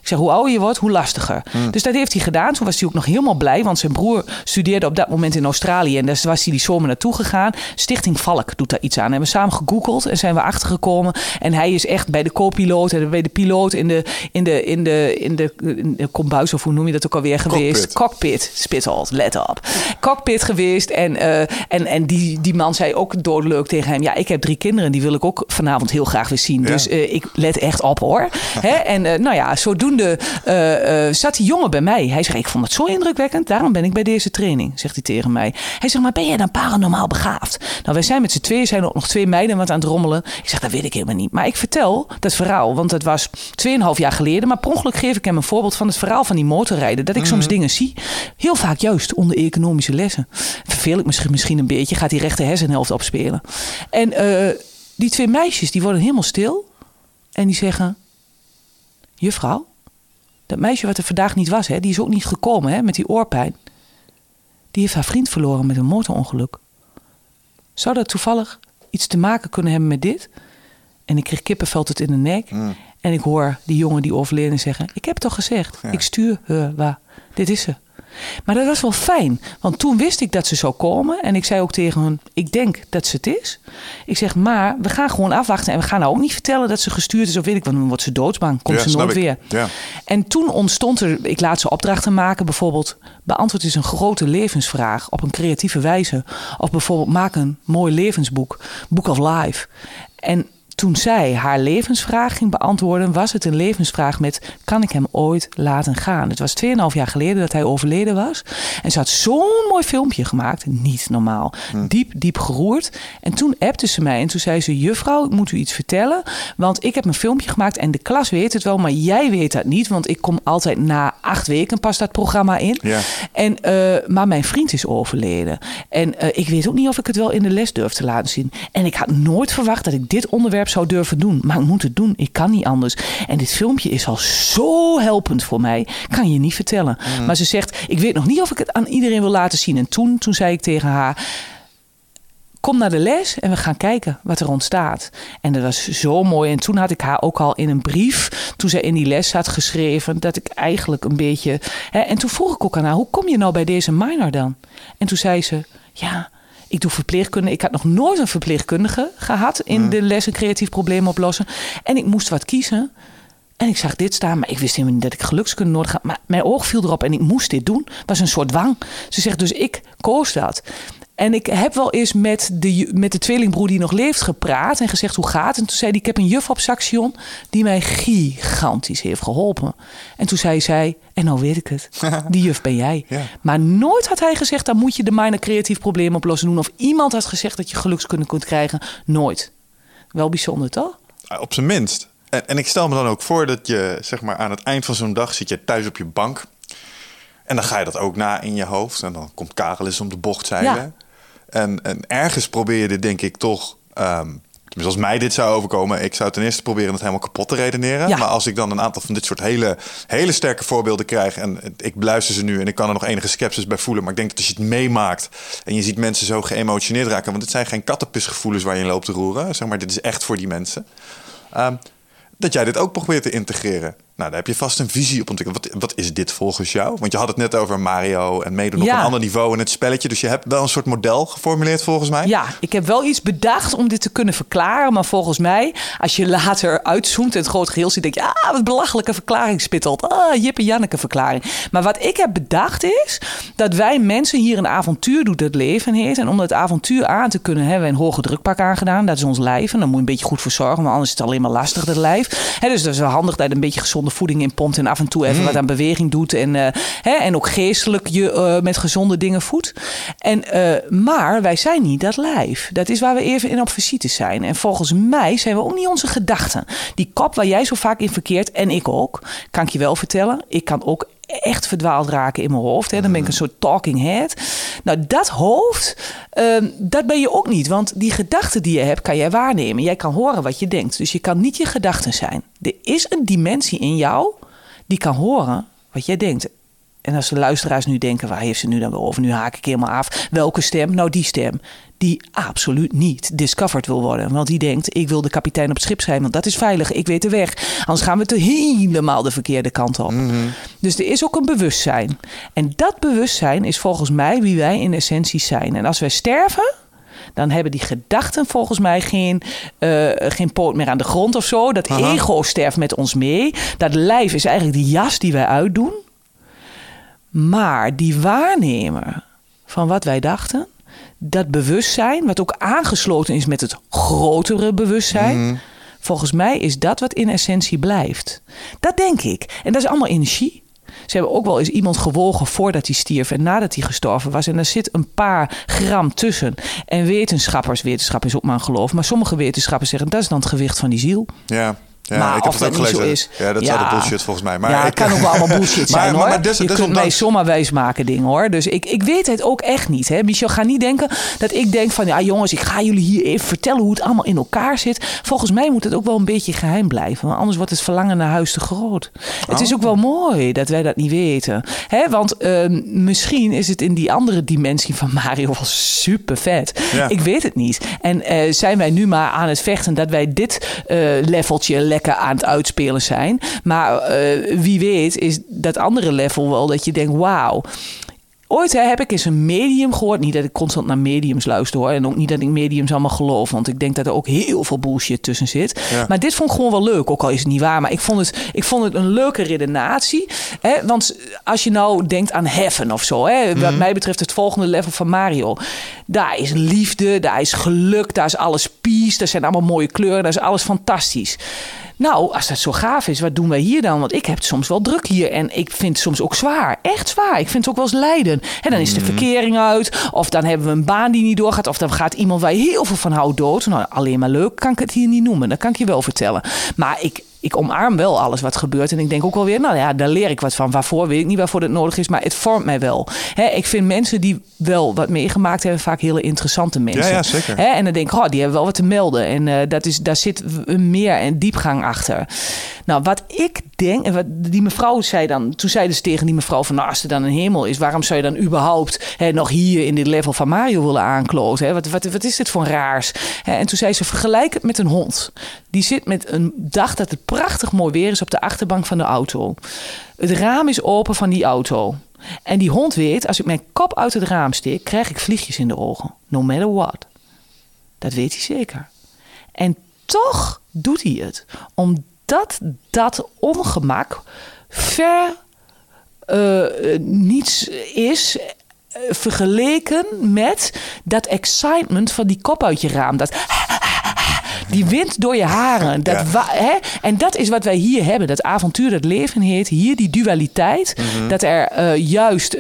Ik zeg, hoe ouder je wordt, hoe lastiger. Dus dat heeft hij gedaan. Toen was hij ook nog helemaal blij, want zijn broer studeerde op dat moment in Australië. En daar was hij die zomer naartoe gegaan. Stichting Valk doet daar iets aan. Hebben we samen gegoogeld en zijn we achtergekomen. En hij is echt bij de co-piloot en bij de piloot in de, in de, in de, in de, in de kombuis, of hoe noem je dat ook alweer geweest? Cockpit. Spitholt, let op. Cockpit geweest. En, eh, en, en die, die man zei ook doodleuk tegen hem: Ja, ik heb drie kinderen, die wil ik ook vanavond heel graag weer zien. Ja. Dus eh, ik let echt op hoor. [LAUGHS] Hè? En eh, nou ja, zodoende eh, eh, zat die jongen bij mij. Hij zegt: Ik vond het zo indrukwekkend, daarom ben ik bij deze training, zegt hij tegen mij. Hij zegt: Maar ben jij dan paranormaal begaafd? Nou, wij zijn met z'n tweeën, zijn er ook nog twee meiden wat aan het rommelen. Ik zeg: Dat weet ik helemaal niet. Maar ik vertel dat verhaal, want het was 2,5 jaar geleden. Maar per ongeluk geef ik hem een voorbeeld van het verhaal van die motorrijden. Dat ik soms dingen zie. Heel vaak juist onder economische lessen. Verveel ik misschien, misschien een beetje, gaat die rechter hersenhelft opspelen. En eh, die twee meisjes, die worden helemaal stil. En die zeggen: Juffrouw, dat meisje wat er vandaag niet was, hè, die is ook niet gekomen hè, met die oorpijn. Die heeft haar vriend verloren met een motorongeluk. Zou dat toevallig iets te maken kunnen hebben met dit? En ik kreeg kippenveld het in de nek. En ik hoor die jongen die overleden zeggen: Ik heb toch gezegd, ik stuur haar waar. Dit is ze. Maar dat was wel fijn, want toen wist ik dat ze zou komen. En ik zei ook tegen hun: Ik denk dat ze het is. Ik zeg, maar we gaan gewoon afwachten. En we gaan nou ook niet vertellen dat ze gestuurd is of weet ik, want dan wordt ze doodsbang. Komt Ja, ze nooit weer. Ja. En toen ontstond er, ik laat ze opdrachten maken, bijvoorbeeld beantwoord eens een grote levensvraag op een creatieve wijze. Of bijvoorbeeld maak een mooi levensboek, Book of Life. En toen zij haar levensvraag ging beantwoorden, was het een levensvraag met: kan ik hem ooit laten gaan? Het was 2,5 jaar geleden dat hij overleden was. En ze had zo'n mooi filmpje gemaakt, niet normaal. Diep, diep geroerd. En toen appte ze mij en toen zei ze: Juffrouw, ik moet u iets vertellen. Want ik heb een filmpje gemaakt en de klas weet het wel, maar jij weet dat niet. Want ik kom altijd na acht weken pas dat programma in. Ja. En, eh, maar mijn vriend is overleden. En eh, ik weet ook niet of ik het wel in de les durf te laten zien. En ik had nooit verwacht dat ik dit onderwerp zou durven doen. Maar ik moet het doen. Ik kan niet anders. En dit filmpje is al zo helpend voor mij. Kan je niet vertellen. Maar ze zegt, ik weet nog niet of ik het aan iedereen wil laten zien. En toen, toen zei ik tegen haar kom naar de les en we gaan kijken wat er ontstaat. En dat was zo mooi. En toen had ik haar ook al in een brief, toen zij in die les had geschreven, dat ik eigenlijk een beetje. Hè, en toen vroeg ik ook aan haar: hoe kom je nou bij deze minor dan? En toen zei ze: ja. Ik doe verpleegkunde. Ik had nog nooit een verpleegkundige gehad in de lessen creatief probleem oplossen. En ik moest wat kiezen. En ik zag dit staan, maar ik wist helemaal niet dat ik gelukskunde nodig had. Maar mijn oog viel erop en ik moest dit doen. Het was een soort dwang. Ze zegt dus, ik koos dat. En ik heb wel eens met de, met de tweelingbroer die nog leeft gepraat en gezegd hoe gaat. En toen zei hij, ik heb een juf op Saxion die mij gigantisch heeft geholpen. En toen zei zij, en nou weet ik het, [LAUGHS] die juf ben jij. Ja. Maar nooit had hij gezegd, dan moet je de minor creatief probleem oplossen doen. Of iemand had gezegd dat je gelukskunde kunt krijgen. Nooit. Wel bijzonder, toch? Ah, Op zijn minst. En, en ik stel me dan ook voor dat je, zeg maar, aan het eind van zo'n dag zit je thuis op je bank. En dan ga je dat ook na in je hoofd. En dan komt Karel eens om de bocht zeilen. Ja. En, en ergens probeer je dit, denk ik, toch... tenminste, als mij dit zou overkomen... ik zou ten eerste proberen het helemaal kapot te redeneren. Ja. Maar als ik dan een aantal van dit soort hele, hele sterke voorbeelden krijg... en ik beluister ze nu en ik kan er nog enige sceptisch bij voelen... maar ik denk dat als je het meemaakt en je ziet mensen zo geëmotioneerd raken... want het zijn geen kattenpisgevoelens waar je in loopt te roeren. Zeg maar, dit is echt voor die mensen. Ehm, dat jij dit ook probeert te integreren. Nou, daar heb je vast een visie op ontwikkeld. Wat, wat is dit volgens jou? Want je had het net over Mario en meedoen op een ander niveau in het spelletje. Dus je hebt wel een soort model geformuleerd volgens mij. Ja, ik heb wel iets bedacht om dit te kunnen verklaren. Maar volgens mij, als je later uitzoomt en het groot geheel ziet, denk je, ah, wat belachelijke verklaring spittelt. Ah, Jip en Janneke verklaring. Maar wat ik heb bedacht is dat wij mensen hier een avontuur doet het leven heet. En om dat avontuur aan te kunnen, hebben we een hoge drukpak aangedaan. Dat is ons lijf. En daar moet je een beetje goed voor zorgen, want anders is het alleen maar lastig, dat lijf. Hè, dus dat is wel handig dat je een beetje gezonde voeding in pompt en af en toe even wat aan beweging doet. En, eh, hè, en ook geestelijk je eh, met gezonde dingen voedt. En, eh, maar wij zijn niet dat lijf. Dat is waar we even in op visite zijn. En volgens mij zijn we ook niet onze gedachten. Die kop waar jij zo vaak in verkeert, en ik ook, kan ik je wel vertellen. Ik kan ook echt verdwaald raken in mijn hoofd. Hè. Dan ben ik een soort talking head. Nou, dat hoofd, ehm, dat ben je ook niet. Want die gedachten die je hebt, kan jij waarnemen. Jij kan horen wat je denkt. Dus je kan niet je gedachten zijn. Er is een dimensie in jou die kan horen wat jij denkt. En als de luisteraars nu denken, waar heeft ze nu dan weer over? Nu haak ik helemaal af. Welke stem? Nou, die stem. Die absoluut niet discovered wil worden. Want die denkt, ik wil de kapitein op het schip zijn. Want dat is veilig. Ik weet de weg. Anders gaan we te helemaal de verkeerde kant op. Dus er is ook een bewustzijn. En dat bewustzijn is volgens mij wie wij in essentie zijn. En als wij sterven, dan hebben die gedachten volgens mij geen, eh, geen poot meer aan de grond of zo. Dat Aha. ego sterft met ons mee. Dat lijf is eigenlijk die jas die wij uitdoen. Maar die waarnemer van wat wij dachten, dat bewustzijn, wat ook aangesloten is met het grotere bewustzijn, volgens mij is dat wat in essentie blijft. Dat denk ik. En dat is allemaal energie. Ze hebben ook wel eens iemand gewogen voordat hij stierf en nadat hij gestorven was. En er zit een paar gram tussen. En wetenschappers, wetenschap is ook maar een geloof, maar sommige wetenschappers zeggen dat is dan het gewicht van die ziel. Ja, ja Maar ik heb het ook gelezen. zo is. Ja, dat is Ja. altijd bullshit volgens mij. Maar ja, ik- het kan ook wel allemaal bullshit Maar- [LAUGHS] zijn maar- hoor. maar des- je kunt mij zomaar wijs maken dingen hoor. Dus ik, ik weet het ook echt niet. Hè. Michel, ga niet denken dat ik denk van... ja jongens, ik ga jullie hier even vertellen hoe het allemaal in elkaar zit. Volgens mij moet het ook wel een beetje geheim blijven. Want anders wordt het verlangen naar huis te groot. Het is Oh. ook wel mooi dat wij dat niet weten. Hè, want ehm, misschien is het in die andere dimensie van Mario wel super vet. Ja. Ik weet het niet. En eh, zijn wij nu maar aan het vechten dat wij dit eh, leveltje lekker aan het uitspelen zijn. Maar eh, wie weet is dat andere level wel dat je denkt, wauw. Ooit hè, heb ik eens een medium gehoord. Niet dat ik constant naar mediums luister hoor. En ook niet dat ik mediums allemaal geloof. Want ik denk dat er ook heel veel bullshit tussen zit. Ja. Maar dit vond ik gewoon wel leuk. Ook al is het niet waar. Maar ik vond het, ik vond het een leuke redenatie. Hè? Want als je nou denkt aan heaven of zo. Hè? Wat mij betreft het volgende level van Mario. Daar is liefde. Daar is geluk. Daar is alles peace. Daar zijn allemaal mooie kleuren. Daar is alles fantastisch. Nou, als dat zo gaaf is, wat doen wij hier dan? Want ik heb het soms wel druk hier en ik vind het soms ook zwaar. Echt zwaar. Ik vind het ook wel eens lijden. En dan is de verkering uit, of dan hebben we een baan die niet doorgaat, of dan gaat iemand waar je heel veel van houdt dood. Nou, alleen maar leuk kan ik het hier niet noemen. Dat kan ik je wel vertellen. Maar ik, ik omarm wel alles wat gebeurt. En ik denk ook wel weer, nou ja, daar leer ik wat van. Waarvoor weet ik niet waarvoor dat nodig is, maar het vormt mij wel. Hè, ik vind mensen die wel wat meegemaakt hebben, vaak hele interessante mensen. Ja, ja, zeker. Hè, en dan denk ik, oh, die hebben wel wat te melden. En eh, dat is, daar zit meer en diepgang achter. Nou, wat ik en wat die mevrouw zei dan, toen zeiden ze tegen die mevrouw van, nou, als er dan een hemel is, waarom zou je dan überhaupt hè, nog hier in dit level van Mario willen aankloten? Hè? Wat, wat, wat is dit voor raars? En toen zei ze, vergelijk het met een hond. Die zit met een dag dat het prachtig mooi weer is op de achterbank van de auto. Het raam is open van die auto. En die hond weet, als ik mijn kop uit het raam steek, krijg ik vliegjes in de ogen. No matter what. Dat weet hij zeker. En toch doet hij het. Omdat dat dat ongemak ver eh, niets is eh, vergeleken met dat excitement van die kop uit je raam. Dat die wind door je haren. Dat Ja. hè? En dat is wat wij hier hebben. Dat avontuur, dat leven heet. Hier die dualiteit. Mhm. Dat er eh, juist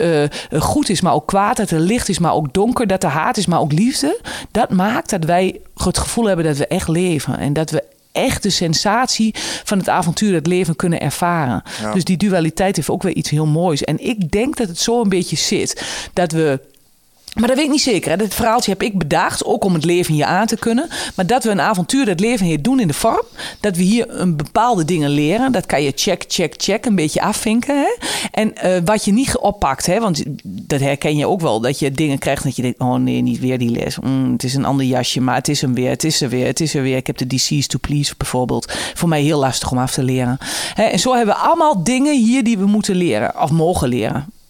goed is, maar ook kwaad. Dat er licht is, maar ook donker. Dat er haat is, maar ook liefde. Dat maakt dat wij het gevoel hebben dat we echt leven. En dat we echt de sensatie van het avontuur, het leven kunnen ervaren. Ja. Dus die dualiteit heeft ook weer iets heel moois. En ik denk dat het zo een beetje zit. Dat we maar dat weet ik niet zeker. Hè. Dat verhaaltje heb ik bedacht, ook om het leven hier aan te kunnen. Maar dat we een avontuur dat leven hier doen in de vorm. Dat we hier een bepaalde dingen leren. Dat kan je check, check, check een beetje afvinken. Hè. En eh, wat je niet oppakt, hè, want dat herken je ook wel. Dat je dingen krijgt dat je denkt, oh nee, niet weer die les. Mm, het is een ander jasje, maar het is hem weer. Het is er weer, het is er weer. Ik heb de disease to please bijvoorbeeld. Voor mij heel lastig om af te leren. Hè, en zo hebben we allemaal dingen hier die we moeten leren. Of mogen leren.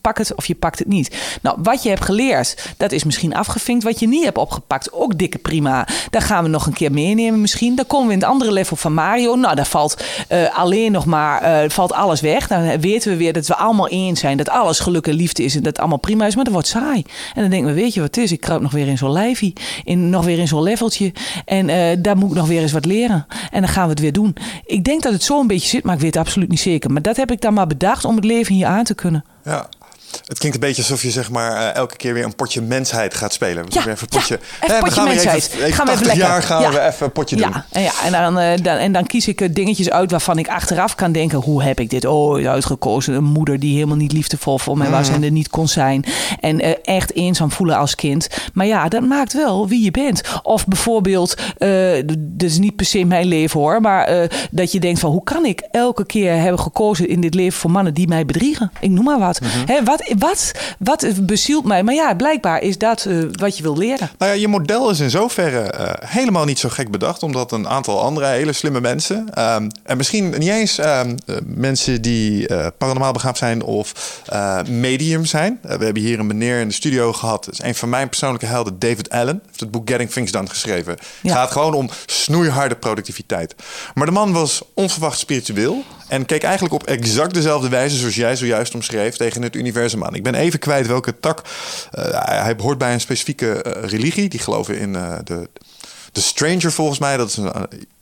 Pak het of je pakt het niet. Nou, wat je hebt geleerd, dat is misschien afgevinkt. Wat je niet hebt opgepakt, ook dikke prima. Daar gaan we nog een keer meenemen misschien. Dan komen we in het andere level van Mario. Nou, daar valt eh, alleen nog maar eh, valt alles weg. Dan weten we weer dat we allemaal eens zijn. Dat alles geluk en liefde is en dat allemaal prima is. Maar dat wordt saai. En dan denken we, weet je wat het is? Ik kruip nog weer in zo'n lijfie. In, nog weer in zo'n leveltje. En eh, daar moet ik nog weer eens wat leren. En dan gaan we het weer doen. Ik denk dat het zo een beetje zit, maar ik weet het absoluut niet zeker. Maar dat heb ik dan maar bedacht om het leven hier aan te kunnen. Ja. Het klinkt een beetje alsof je zeg maar eh, elke keer weer een potje mensheid gaat spelen. We Ja, even een ja, potje, even Hè, dan potje gaan mensheid. Even, even Gaan we even 80 lekker. jaar gaan Ja. we even een potje doen. Ja, en, ja, en, dan, eh, dan, en dan kies ik eh, dingetjes uit waarvan ik achteraf kan denken: hoe heb ik dit ooit uitgekozen? Een moeder die helemaal niet liefdevol voor mij was en er niet kon zijn. En echt eenzaam voelen als kind. Maar ja, dat maakt wel wie je bent. Of bijvoorbeeld, dat is niet per se mijn leven hoor, maar dat je denkt: van hoe kan ik elke keer hebben gekozen in dit leven voor mannen die mij bedriegen? Ik noem maar wat. Hè, wat, wat, wat bezielt mij? Maar ja, blijkbaar is dat eh, wat je wil leren. Nou ja, je model is in zoverre eh, helemaal niet zo gek bedacht, omdat een aantal andere hele slimme mensen, ehm, en misschien niet eens ehm, eh, mensen die paranormaal begaafd zijn of medium zijn. We hebben hier een meneer in de studio gehad, dat is een van mijn persoonlijke helden, David Allen, heeft het boek Getting Things Done geschreven. Het gaat gewoon om snoeiharde productiviteit. Maar de man was onverwacht spiritueel en keek eigenlijk op exact dezelfde wijze zoals jij zojuist omschreef tegen het universum aan. Ik ben even kwijt welke tak. eh, hij, hoort bij een specifieke eh, religie. Die geloven in eh, de, de stranger volgens mij. Dat is een,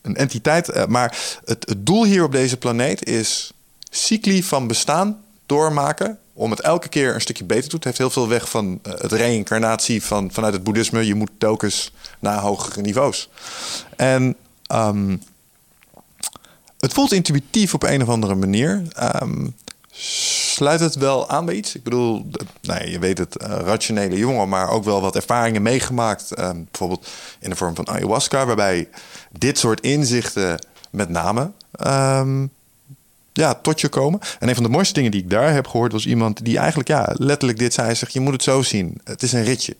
een entiteit. Maar het, het doel hier op deze planeet is cycli van bestaan doormaken. Om het elke keer een stukje beter te doen. Het heeft heel veel weg van het reïncarnatie van, vanuit het boeddhisme. Je moet telkens naar hogere niveaus. En ehm, het voelt intuïtief op een of andere manier. Ehm, sluit het wel aan bij iets? Ik bedoel, je weet het, eh, rationele jongen, maar ook wel wat ervaringen meegemaakt. ehm, bijvoorbeeld in de vorm van ayahuasca, waarbij dit soort inzichten met name ehm, ja, tot je komen. En een van de mooiste dingen die ik daar heb gehoord was iemand die eigenlijk ja, letterlijk dit zei. Zegt, je moet het zo zien. Het is een ritje.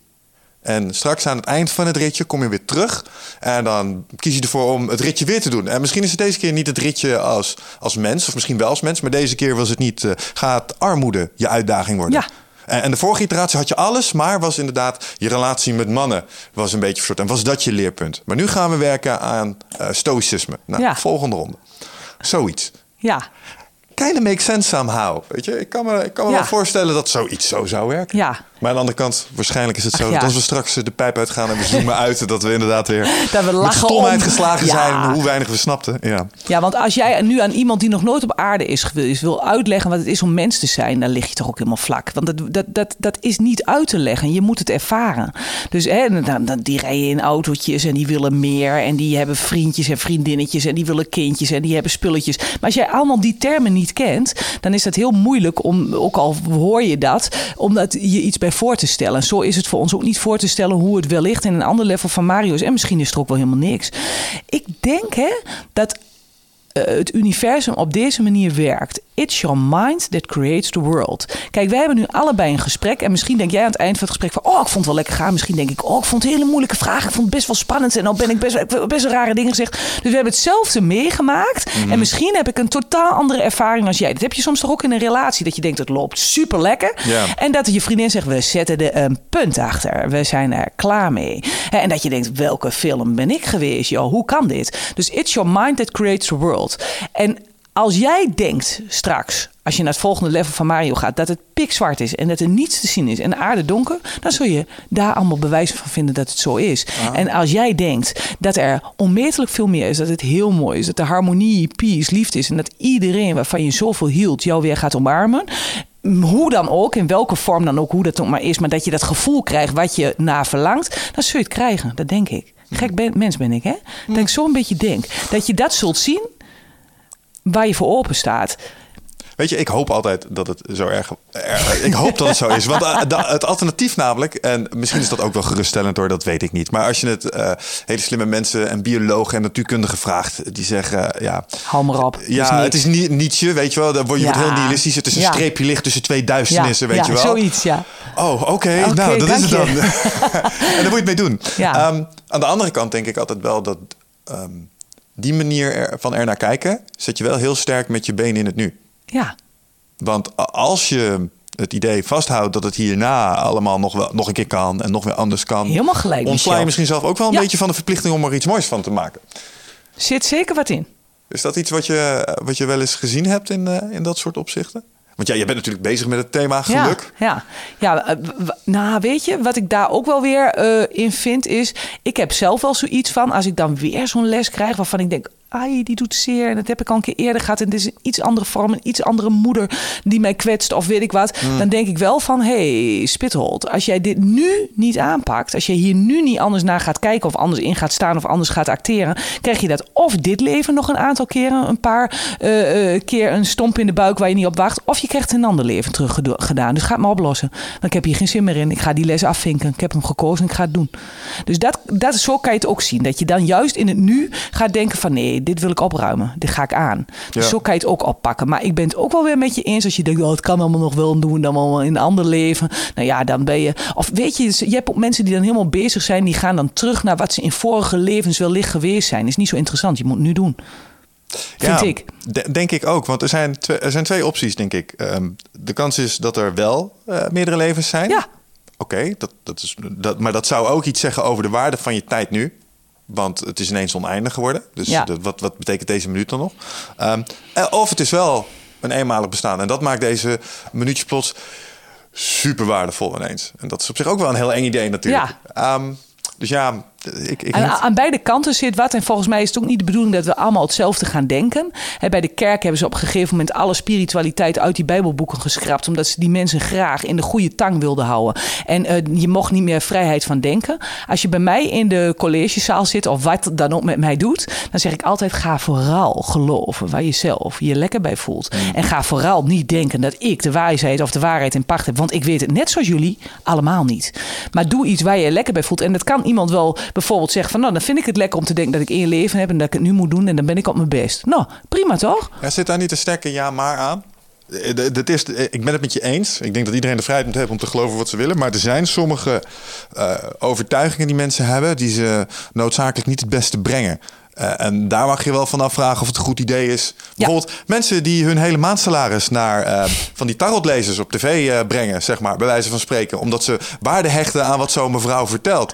En straks aan het eind van het ritje kom je weer terug. En dan kies je ervoor om het ritje weer te doen. En misschien is het deze keer niet het ritje als, als mens. Of misschien wel als mens. Maar deze keer was het niet... eh, gaat armoede je uitdaging worden? Ja. En, en de vorige iteratie had je alles. Maar was inderdaad je relatie met mannen was een beetje verstoord. En was dat je leerpunt? Maar nu gaan we werken aan eh, stoïcisme. Nou, Ja. volgende ronde. Zoiets. Ja, Kinda makes sense somehow. Weet je, ik kan me, ik kan me Ja. wel voorstellen dat zoiets zo zou werken. Ja. Maar aan de andere kant, waarschijnlijk is het zo Ach, dat als we straks de pijp uitgaan en we zoomen [LAUGHS] uit, dat we inderdaad weer Dat we met stomheid om. geslagen Ja. zijn hoe weinig we snapten. Ja. Ja, want als jij nu aan iemand die nog nooit op aarde is geweest wil uitleggen wat het is om mens te zijn, dan lig je toch ook helemaal vlak. Want dat, dat, dat, dat is niet uit te leggen. Je moet het ervaren. Dus hè, dan, dan, die rijden in autootjes en die willen meer. En die hebben vriendjes en vriendinnetjes en die willen kindjes en die hebben spulletjes. Maar als jij allemaal die termen niet kent, dan is dat heel moeilijk om, ook al hoor je dat, om dat je iets bij voor te stellen. Zo is het voor ons ook niet voor te stellen hoe het wellicht in een ander level van Mario is. En misschien is er ook wel helemaal niks. Ik denk hè, dat het universum op deze manier werkt. It's your mind that creates the world. Kijk, wij hebben nu allebei een gesprek. En misschien denk jij aan het eind van het gesprek van... oh, ik vond het wel lekker gaan. Misschien denk ik, oh, ik vond het hele moeilijke vraag. Ik vond het best wel spannend. En nou ben ik best, best wel rare dingen gezegd. Dus we hebben hetzelfde meegemaakt. En misschien heb ik een totaal andere ervaring als jij. Dat heb je soms toch ook in een relatie. Dat je denkt, het loopt super lekker. En dat je vriendin zegt, we zetten er een punt achter. We zijn er klaar mee. En dat je denkt, welke film ben ik geweest? Joh, hoe kan dit? Dus it's your mind that creates the world. En als jij denkt straks, als je naar het volgende level van Mario gaat, dat het pikzwart is en dat er niets te zien is en de aarde donker, dan zul je daar allemaal bewijzen van vinden dat het zo is. En als jij denkt dat er onmetelijk veel meer is, dat het heel mooi is, dat de harmonie, peace, liefde is en dat iedereen waarvan je zoveel hield jou weer gaat omarmen. Hoe dan ook, in welke vorm dan ook, hoe dat ook maar is, maar dat je dat gevoel krijgt wat je naar verlangt, dan zul je het krijgen. Dat denk ik. Gek ben, mens ben ik, hè? Dat ik zo een beetje denk. Dat je dat zult zien waar je voor open staat. Weet je, ik hoop altijd dat het zo erg. erg- ik hoop dat het zo is. Want eh, da- het alternatief namelijk, en misschien is dat ook wel geruststellend hoor, dat weet ik niet. Maar als je het eh, hele slimme mensen en biologen en natuurkundigen vraagt, die zeggen eh, ja. Hou maar op. Ja, het is niet Nietzsche, weet je wel. Dan word je Ja. wordt heel nihilistisch. Het is een Ja. streepje licht tussen twee duisternissen, weet je wel. zoiets, ja. Oh, oké. Nou, dat is het dan. [LAUGHS] en daar moet je het mee doen. Ja. Ehm, aan de andere kant denk ik altijd wel dat ehm, die manier er, van er naar kijken, zet je wel heel sterk met je benen in het nu. Ja, Want als je het idee vasthoudt dat het hierna allemaal nog, wel, nog een keer kan en nog weer anders kan, Helemaal gelijk, ontsla je misschien zelf ook wel een Ja. beetje van de verplichting om er iets moois van te maken. zit zeker wat in. Is dat iets wat je, wat je wel eens gezien hebt in, eh, in dat soort opzichten? Want ja, je bent natuurlijk bezig met het thema geluk. Ja, ja. ja eh, nou weet je, wat ik daar ook wel weer eh, in vind is... ik heb zelf wel zoiets van, als ik dan weer zo'n les krijg... waarvan ik denk, ai, die doet zeer. En dat heb ik al een keer eerder gehad. En het is een iets andere vorm, een iets andere moeder die mij kwetst of weet ik wat. Mm. Dan denk ik wel van, hey, Spithold, als jij dit nu niet aanpakt... als je hier nu niet anders naar gaat kijken of anders in gaat staan... of anders gaat acteren, krijg je dat of dit leven nog een aantal keren... een paar eh, eh, keer een stomp in de buik waar je niet op wacht... of je krijgt een ander leven terug gedaan. Dus ga het maar oplossen. Dan ik heb hier geen zin meer in. Ik ga die les afvinken. Ik heb hem gekozen en ik ga het doen. Dus dat, dat, zo kan je het ook zien. Dat je dan juist in het nu gaat denken van... nee, dit wil ik opruimen. Dit ga ik aan. Dus Ja. zo kan je het ook oppakken. Maar ik ben het ook wel weer met je eens... als je denkt, oh, het kan allemaal nog wel en doen... dan allemaal in een ander leven. Nou ja, dan ben je... Of weet je, je hebt ook mensen die dan helemaal bezig zijn... die gaan dan terug naar wat ze in vorige levens wellicht geweest zijn. Is niet zo interessant. Je moet het nu doen. Vind ik. de- denk ik ook. Want er zijn, twee, er zijn twee opties, denk ik. Ehm, de kans is dat er wel eh, meerdere levens zijn. Ja. Oké, dat, dat is, dat, maar dat zou ook iets zeggen over de waarde van je tijd nu. Want het is ineens oneindig geworden. Dus Ja. wat, wat betekent deze minuut dan nog? Ehm, eh, of het is wel een eenmalig bestaan. En dat maakt deze minuutjes plots super waardevol ineens. En dat is op zich ook wel een heel eng idee natuurlijk. Ehm, dus ja, ik, ik Aan, aan beide kanten zit wat. En volgens mij is het ook niet de bedoeling dat we allemaal hetzelfde gaan denken. Bij de kerk hebben ze op een gegeven moment alle spiritualiteit uit die Bijbelboeken geschrapt. Omdat ze die mensen graag in de goede tang wilden houden. En eh, je mocht niet meer vrijheid van denken. Als je bij mij in de collegezaal zit, of wat dan ook met mij doet, dan zeg ik altijd: ga vooral geloven waar je zelf je lekker bij voelt. En ga vooral niet denken dat ik de wijsheid of de waarheid in pacht heb. Want ik weet het net zoals jullie allemaal niet. Maar doe iets waar je je lekker bij voelt. En dat kan iemand wel bijvoorbeeld zeggen van nou, dan vind ik het lekker om te denken dat ik één leven heb en dat ik het nu moet doen en dan ben ik op mijn best. Nou, prima toch? Er zit daar niet een sterke ja maar aan. Eh, Dat is, eh, ik ben het met je eens. Ik denk dat iedereen de vrijheid moet hebben om te geloven wat ze willen. Maar er zijn sommige eh, overtuigingen die mensen hebben... die ze noodzakelijk niet het beste brengen. Eh, en daar mag je wel van afvragen of het een goed idee is. Bijvoorbeeld mensen die hun hele maandsalaris naar eh, van die tarotlezers op tv eh, brengen, zeg maar, bij wijze van spreken. Omdat ze waarde hechten aan wat zo'n mevrouw vertelt.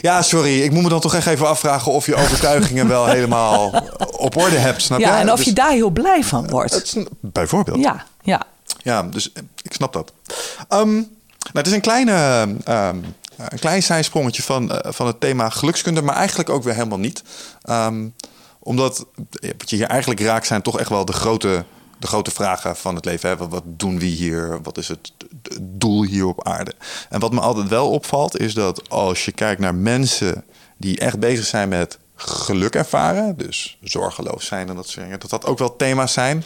Ja, sorry, ik moet me dan toch echt even afvragen of je overtuigingen wel helemaal op orde hebt. Snap Ja, je? en of Dus- je daar heel blij van wordt. is bijvoorbeeld. Ja, ja. Ja, dus ik snap dat. Ehm, nou, het is een, kleine, ehm, een klein zijsprongetje van, eh, van het thema gelukskunde, maar eigenlijk ook weer helemaal niet. Ehm, omdat wat je hier eigenlijk raakt zijn toch echt wel de grote, de grote vragen van het leven. Hè? Wat, doen we hier? Wat is het, het doel hier op aarde? En wat me altijd wel opvalt is dat als je kijkt naar mensen die echt bezig zijn met geluk ervaren, dus zorgeloos zijn en dat soort dingen, dat dat ook wel thema's zijn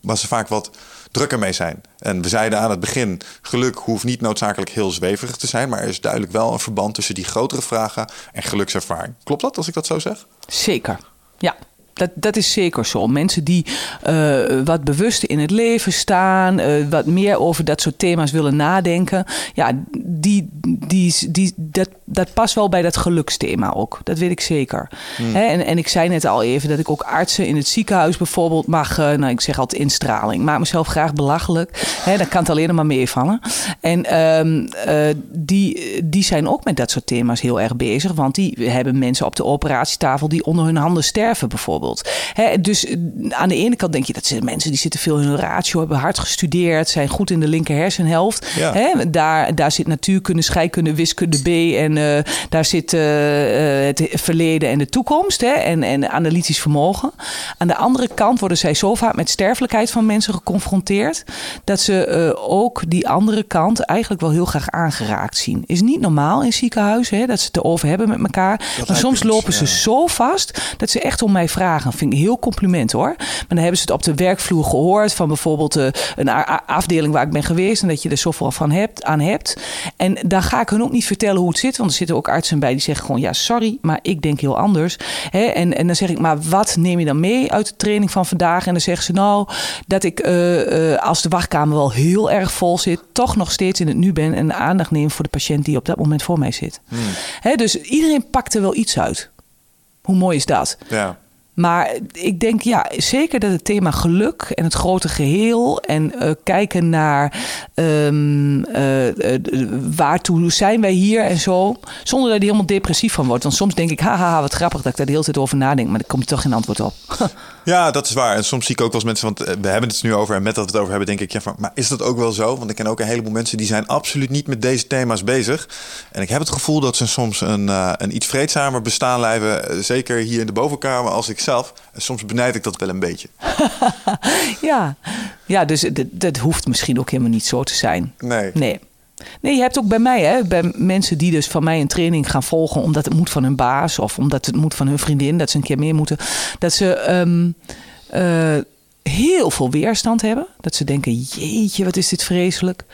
waar ze vaak wat drukker mee zijn. En we zeiden aan het begin, geluk hoeft niet noodzakelijk heel zweverig te zijn, maar er is duidelijk wel een verband tussen die grotere vragen en gelukservaring. Klopt dat als ik dat zo zeg? Zeker. Ja. Dat, dat is zeker zo. Mensen die eh, wat bewuster in het leven staan, eh, wat meer over dat soort thema's willen nadenken, ja, die, die, die, dat dat past wel bij dat geluksthema ook. Dat weet ik zeker. Hè, en, en ik zei net al even dat ik ook artsen in het ziekenhuis bijvoorbeeld mag, eh, nou ik zeg altijd instraling. Maak mezelf graag belachelijk. Hè, kan het alleen maar meevallen. En ehm, eh, die, die zijn ook met dat soort thema's heel erg bezig. Want die hebben mensen op de operatietafel die onder hun handen sterven bijvoorbeeld. Hè, dus eh, aan de ene kant denk je dat zijn mensen die zitten veel in hun ratio, hebben hard gestudeerd, zijn goed in de linker hersenhelft. Ja. Hè, daar, daar zit natuurkunde, scheikunde, wiskunde B en eh, daar zit eh, het verleden en de toekomst hè, en, en analytisch vermogen. Aan de andere kant worden zij zo vaak met sterfelijkheid van mensen geconfronteerd dat ze ook die andere kant eigenlijk wel heel graag aangeraakt zien. Is niet normaal in ziekenhuizen hè, dat ze het erover hebben met elkaar. maar lijkt soms lopen ze ja. zo vast dat ze echt om mij vragen. Vind ik een heel compliment hoor. Maar dan hebben ze het op de werkvloer gehoord van bijvoorbeeld eh, een afdeling waar ik ben geweest en dat je er zoveel van hebt, aan hebt. En daar ga ik hun ook niet vertellen hoe het zit, want er zitten ook artsen bij die zeggen gewoon ja sorry, maar ik denk heel anders. Hè? En, en dan zeg ik maar wat neem je dan mee uit de training van vandaag? En dan zeggen ze nou dat ik eh, eh, als de wachtkamer wel heel erg vol zit, toch nog steeds in het nu ben en aandacht neem voor de patiënt die op dat moment voor mij zit. Hè, dus iedereen pakt er wel iets uit. Hoe mooi is dat? Ja. Maar ik denk ja, zeker dat het thema geluk en het grote geheel en eh, kijken naar eh, eh, waartoe zijn wij hier en zo, zonder dat je helemaal depressief van wordt. Want soms denk ik, haha, wat grappig dat ik daar de hele tijd over nadenk, maar er komt toch geen antwoord op. [LAUGHS] Ja, dat is waar. En soms zie ik ook wel eens mensen, want eh, we hebben het nu over en met dat we het over hebben, denk ik, ja, van, maar is dat ook wel zo? Want ik ken ook een heleboel mensen die zijn absoluut niet met deze thema's bezig. En ik heb het gevoel dat ze soms een, eh, een iets vreedzamer bestaan leiden, eh, zeker hier in de bovenkamer als ik zelf. En soms benijd ik dat wel een beetje. [LAUGHS] ja. ja, dus dat, dat hoeft misschien ook helemaal niet zo te zijn. Nee. Nee. Nee, je hebt ook bij mij, hè, bij mensen die dus van mij een training gaan volgen omdat het moet van hun baas of omdat het moet van hun vriendin, dat ze een keer meer moeten, dat ze ehm, eh, heel veel weerstand hebben. Dat ze denken, jeetje, wat is dit vreselijk.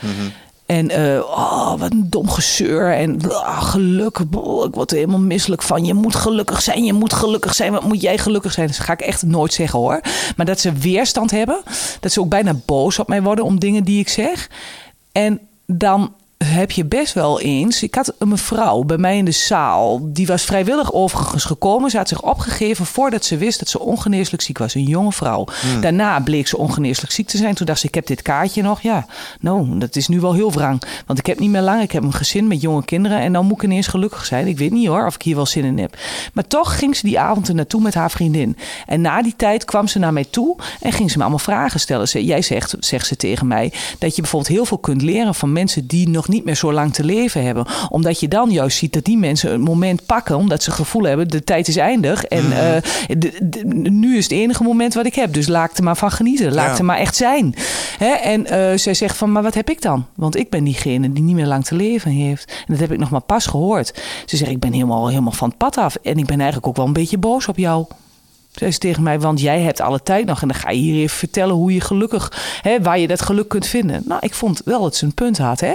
En eh, oh, wat een dom gezeur. En ah, geluk, boh, ik word er helemaal misselijk van. Je moet gelukkig zijn, je moet gelukkig zijn. Wat moet jij gelukkig zijn? Dat ga ik echt nooit zeggen hoor. Maar dat ze weerstand hebben. Dat ze ook bijna boos op mij worden om dingen die ik zeg. En dan heb je best wel eens. Ik had een mevrouw bij mij in de zaal. Die was vrijwillig overigens gekomen. Ze had zich opgegeven voordat ze wist dat ze ongeneeslijk ziek was. Een jonge vrouw. Daarna bleek ze ongeneeslijk ziek te zijn. Toen dacht ze: Ik heb dit kaartje nog. Ja, nou, dat is nu wel heel wrang. Want ik heb niet meer lang. Ik heb een gezin met jonge kinderen. En dan moet ik ineens gelukkig zijn. Ik weet niet hoor of ik hier wel zin in heb. Maar toch ging ze die avond er naartoe met haar vriendin. En na die tijd kwam ze naar mij toe en ging ze me allemaal vragen stellen. Ze, jij zegt, zegt ze tegen mij, dat je bijvoorbeeld heel veel kunt leren van mensen die nog niet meer zo lang te leven hebben. Omdat je dan juist ziet dat die mensen een moment pakken, omdat ze het gevoel hebben, de tijd is eindig. En eh, de- de- nu is het enige moment wat ik heb. Dus laat ik er maar van genieten. Laat Ja. er maar echt zijn. Hè? En eh, zij zegt van, maar wat heb ik dan? Want ik ben diegene die niet meer lang te leven heeft. En dat heb ik nog maar pas gehoord. Ze zegt, ik ben helemaal, helemaal van het pad af. En ik ben eigenlijk ook wel een beetje boos op jou. Zei ze tegen mij, want jij hebt alle tijd nog. En dan ga je hier even vertellen hoe je gelukkig, hè, waar je dat geluk kunt vinden. Nou, ik vond wel dat ze een punt had. Hè?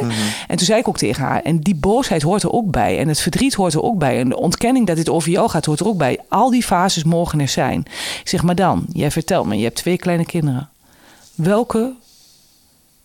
En toen zei ik ook tegen haar, en die boosheid hoort er ook bij. En het verdriet hoort er ook bij. En de ontkenning dat dit over jou gaat, hoort er ook bij. Al die fases mogen er zijn. Ik zeg, maar dan, jij vertelt me, je hebt twee kleine kinderen. Welke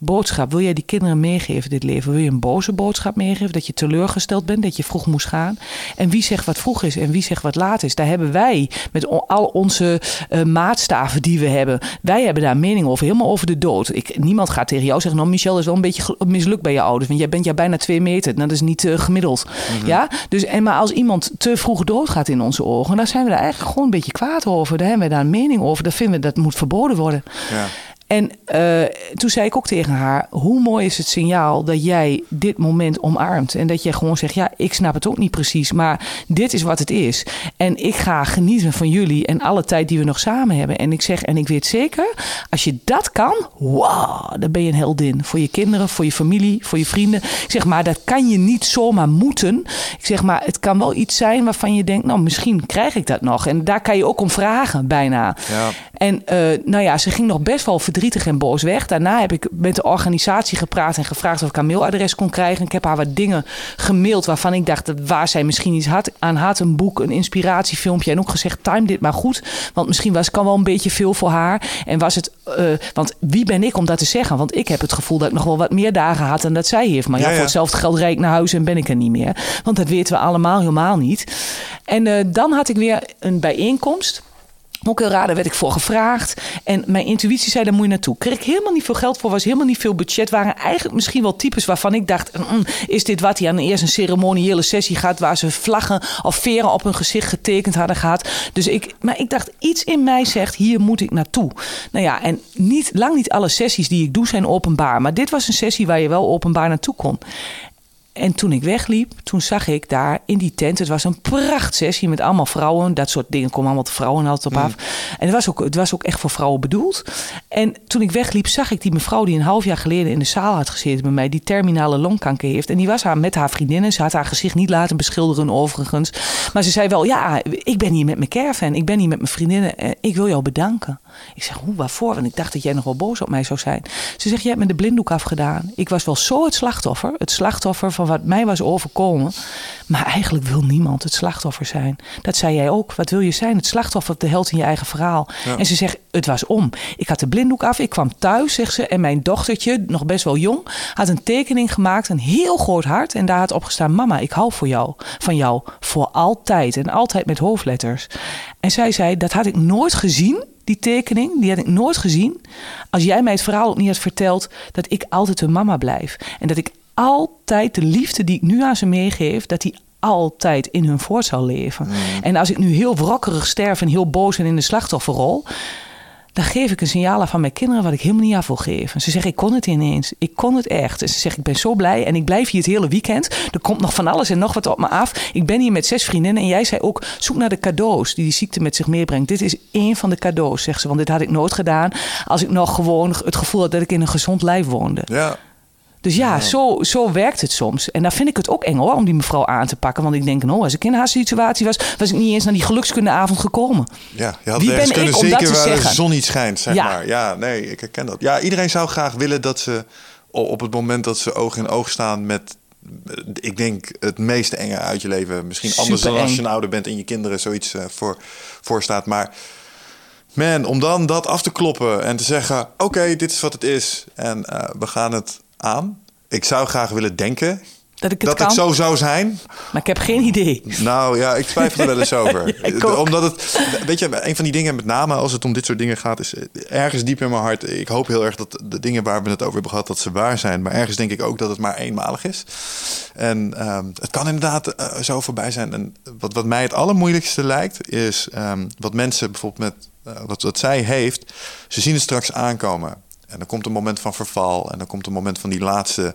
boodschap wil jij die kinderen meegeven dit leven? Wil je een boze boodschap meegeven? Dat je teleurgesteld bent, dat je vroeg moest gaan? En wie zegt wat vroeg is en wie zegt wat laat is? Daar hebben wij met al onze eh, maatstaven die we hebben. Wij hebben daar mening over, helemaal over de dood. Ik, niemand gaat tegen jou zeggen, nou Michel dat is wel een beetje mislukt bij je ouders. Want jij bent ja bijna twee meter. Nou, dat is niet eh, gemiddeld. Ja? Dus, en maar als iemand te vroeg doodgaat in onze ogen, dan zijn we daar eigenlijk gewoon een beetje kwaad over. Daar hebben we daar een mening over. Dan vinden we dat moet verboden worden. Ja. En eh, toen zei ik ook tegen haar: hoe mooi is het signaal dat jij dit moment omarmt. En dat je gewoon zegt: ja, ik snap het ook niet precies, maar dit is wat het is. En ik ga genieten van jullie en alle tijd die we nog samen hebben. En ik zeg: en ik weet zeker, als je dat kan, wow, dan ben je een heldin. Voor je kinderen, voor je familie, voor je vrienden. Ik zeg maar, dat kan je niet zomaar moeten. Ik zeg maar, het kan wel iets zijn waarvan je denkt: nou, misschien krijg ik dat nog. En daar kan je ook om vragen, bijna. Ja. En eh, nou ja, ze ging nog best wel verdrietig en boos weg. Daarna heb ik met de organisatie gepraat en gevraagd of ik haar mailadres kon krijgen. Ik heb haar wat dingen gemaild waarvan ik dacht dat waar zij misschien iets had, aan had. Een boek, een inspiratiefilmpje. En ook gezegd, time dit maar goed. Want misschien was het wel een beetje veel voor haar. En was het, uh, want wie ben ik om dat te zeggen? Want ik heb het gevoel dat ik nog wel wat meer dagen had dan dat zij heeft. Maar ja, voor hetzelfde geld rijd ik naar huis en ben ik er niet meer. Want dat weten we allemaal helemaal niet. En uh, dan had ik weer een bijeenkomst. Daar werd ik voor gevraagd. En mijn intuïtie zei, daar moet je naartoe. Kreeg ik helemaal niet veel geld voor, was helemaal niet veel budget. Waren eigenlijk misschien wel types waarvan ik dacht... Mm, mm, is dit wat hij aan eerst een ceremoniële sessie gaat... waar ze vlaggen of veren op hun gezicht getekend hadden gehad. Dus ik, maar ik dacht, iets in mij zegt, hier moet ik naartoe. Nou ja, en niet, lang niet alle sessies die ik doe zijn openbaar. Maar dit was een sessie waar je wel openbaar naartoe kon. En toen ik wegliep, toen zag ik daar in die tent, het was een prachtsessie met allemaal vrouwen. Dat soort dingen komen allemaal de vrouwen altijd op af. Mm. En het was, ook, het was ook echt voor vrouwen bedoeld. En toen ik wegliep, zag ik die mevrouw die een half jaar geleden in de zaal had gezeten bij mij, die terminale longkanker heeft. En die was haar met haar vriendinnen. Ze had haar gezicht niet laten beschilderen overigens. Maar ze zei wel, ja, ik ben hier met mijn caravan, ik ben hier met mijn vriendinnen en ik wil jou bedanken. Ik zeg, hoe, waarvoor? Want ik dacht dat jij nog wel boos op mij zou zijn. Ze zegt, jij hebt me de blinddoek afgedaan. Ik was wel zo het slachtoffer. Het slachtoffer van wat mij was overkomen. Maar eigenlijk wil niemand het slachtoffer zijn. Dat zei jij ook. Wat wil je zijn? Het slachtoffer, de held in je eigen verhaal. En ze zegt, het was om. Ik had de blinddoek af. Ik kwam thuis, zegt ze. En mijn dochtertje, nog best wel jong, had een tekening gemaakt. Een heel groot hart. En daar had op gestaan, mama, ik hou voor jou, van jou. Voor altijd. En altijd met hoofdletters. En zij zei, dat had ik nooit gezien die tekening, die had ik nooit gezien. Als jij mij het verhaal ook niet had verteld dat ik altijd een mama blijf. En dat ik altijd de liefde die ik nu aan ze meegeef, dat die altijd in hun voort zal leven. Mm. En als ik nu heel wrokkerig sterf en heel boos en in de slachtofferrol, dan geef ik een signaal aan van mijn kinderen wat ik helemaal niet af wil geven. Ze zeggen, ik kon het ineens. Ik kon het echt. En ze zeggen, ik ben zo blij en ik blijf hier het hele weekend. Er komt nog van alles en nog wat op me af. Ik ben hier met zes vriendinnen en jij zei ook, zoek naar de cadeaus die die ziekte met zich meebrengt. Dit is één van de cadeaus, zegt ze. Want dit had ik nooit gedaan als ik nog gewoon het gevoel had dat ik in een gezond lijf woonde. Ja. Dus ja, Zo, zo werkt het soms. En daar vind ik het ook eng hoor, om die mevrouw aan te pakken. Want ik denk, nou, als ik in haar situatie was, was ik niet eens naar die gelukskundeavond gekomen. Ja, je had Wie ben kunnen ik om zeker waar de zon niet schijnt, zeg ja. maar. Ja, nee, ik herken dat. Ja, iedereen zou graag willen dat ze op het moment dat ze oog in oog staan met ik denk het meeste enge uit je leven. Misschien anders dan als je een ouder bent en je kinderen zoiets uh, voor, voor staat. Maar man, om dan dat af te kloppen en te zeggen: Oké, dit is wat het is. En uh, we gaan het aan. Ik zou graag willen denken dat ik het dat zo zou zijn. Maar ik heb geen idee. Nou ja, ik twijfel er wel eens [LAUGHS] over. Omdat het, weet je, een van die dingen, met name als het om dit soort dingen gaat, is eh, ergens diep in mijn hart. Ik hoop heel erg dat de dingen waar we het over hebben gehad, dat ze waar zijn. Maar ergens denk ik ook dat het maar eenmalig is. En um, het kan inderdaad uh, zo voorbij zijn. En wat, wat mij het allermoeilijkste lijkt, is um, wat mensen bijvoorbeeld met uh, wat, wat zij heeft, ze zien het straks aankomen. En dan komt een moment van verval. En dan komt een moment van die laatste.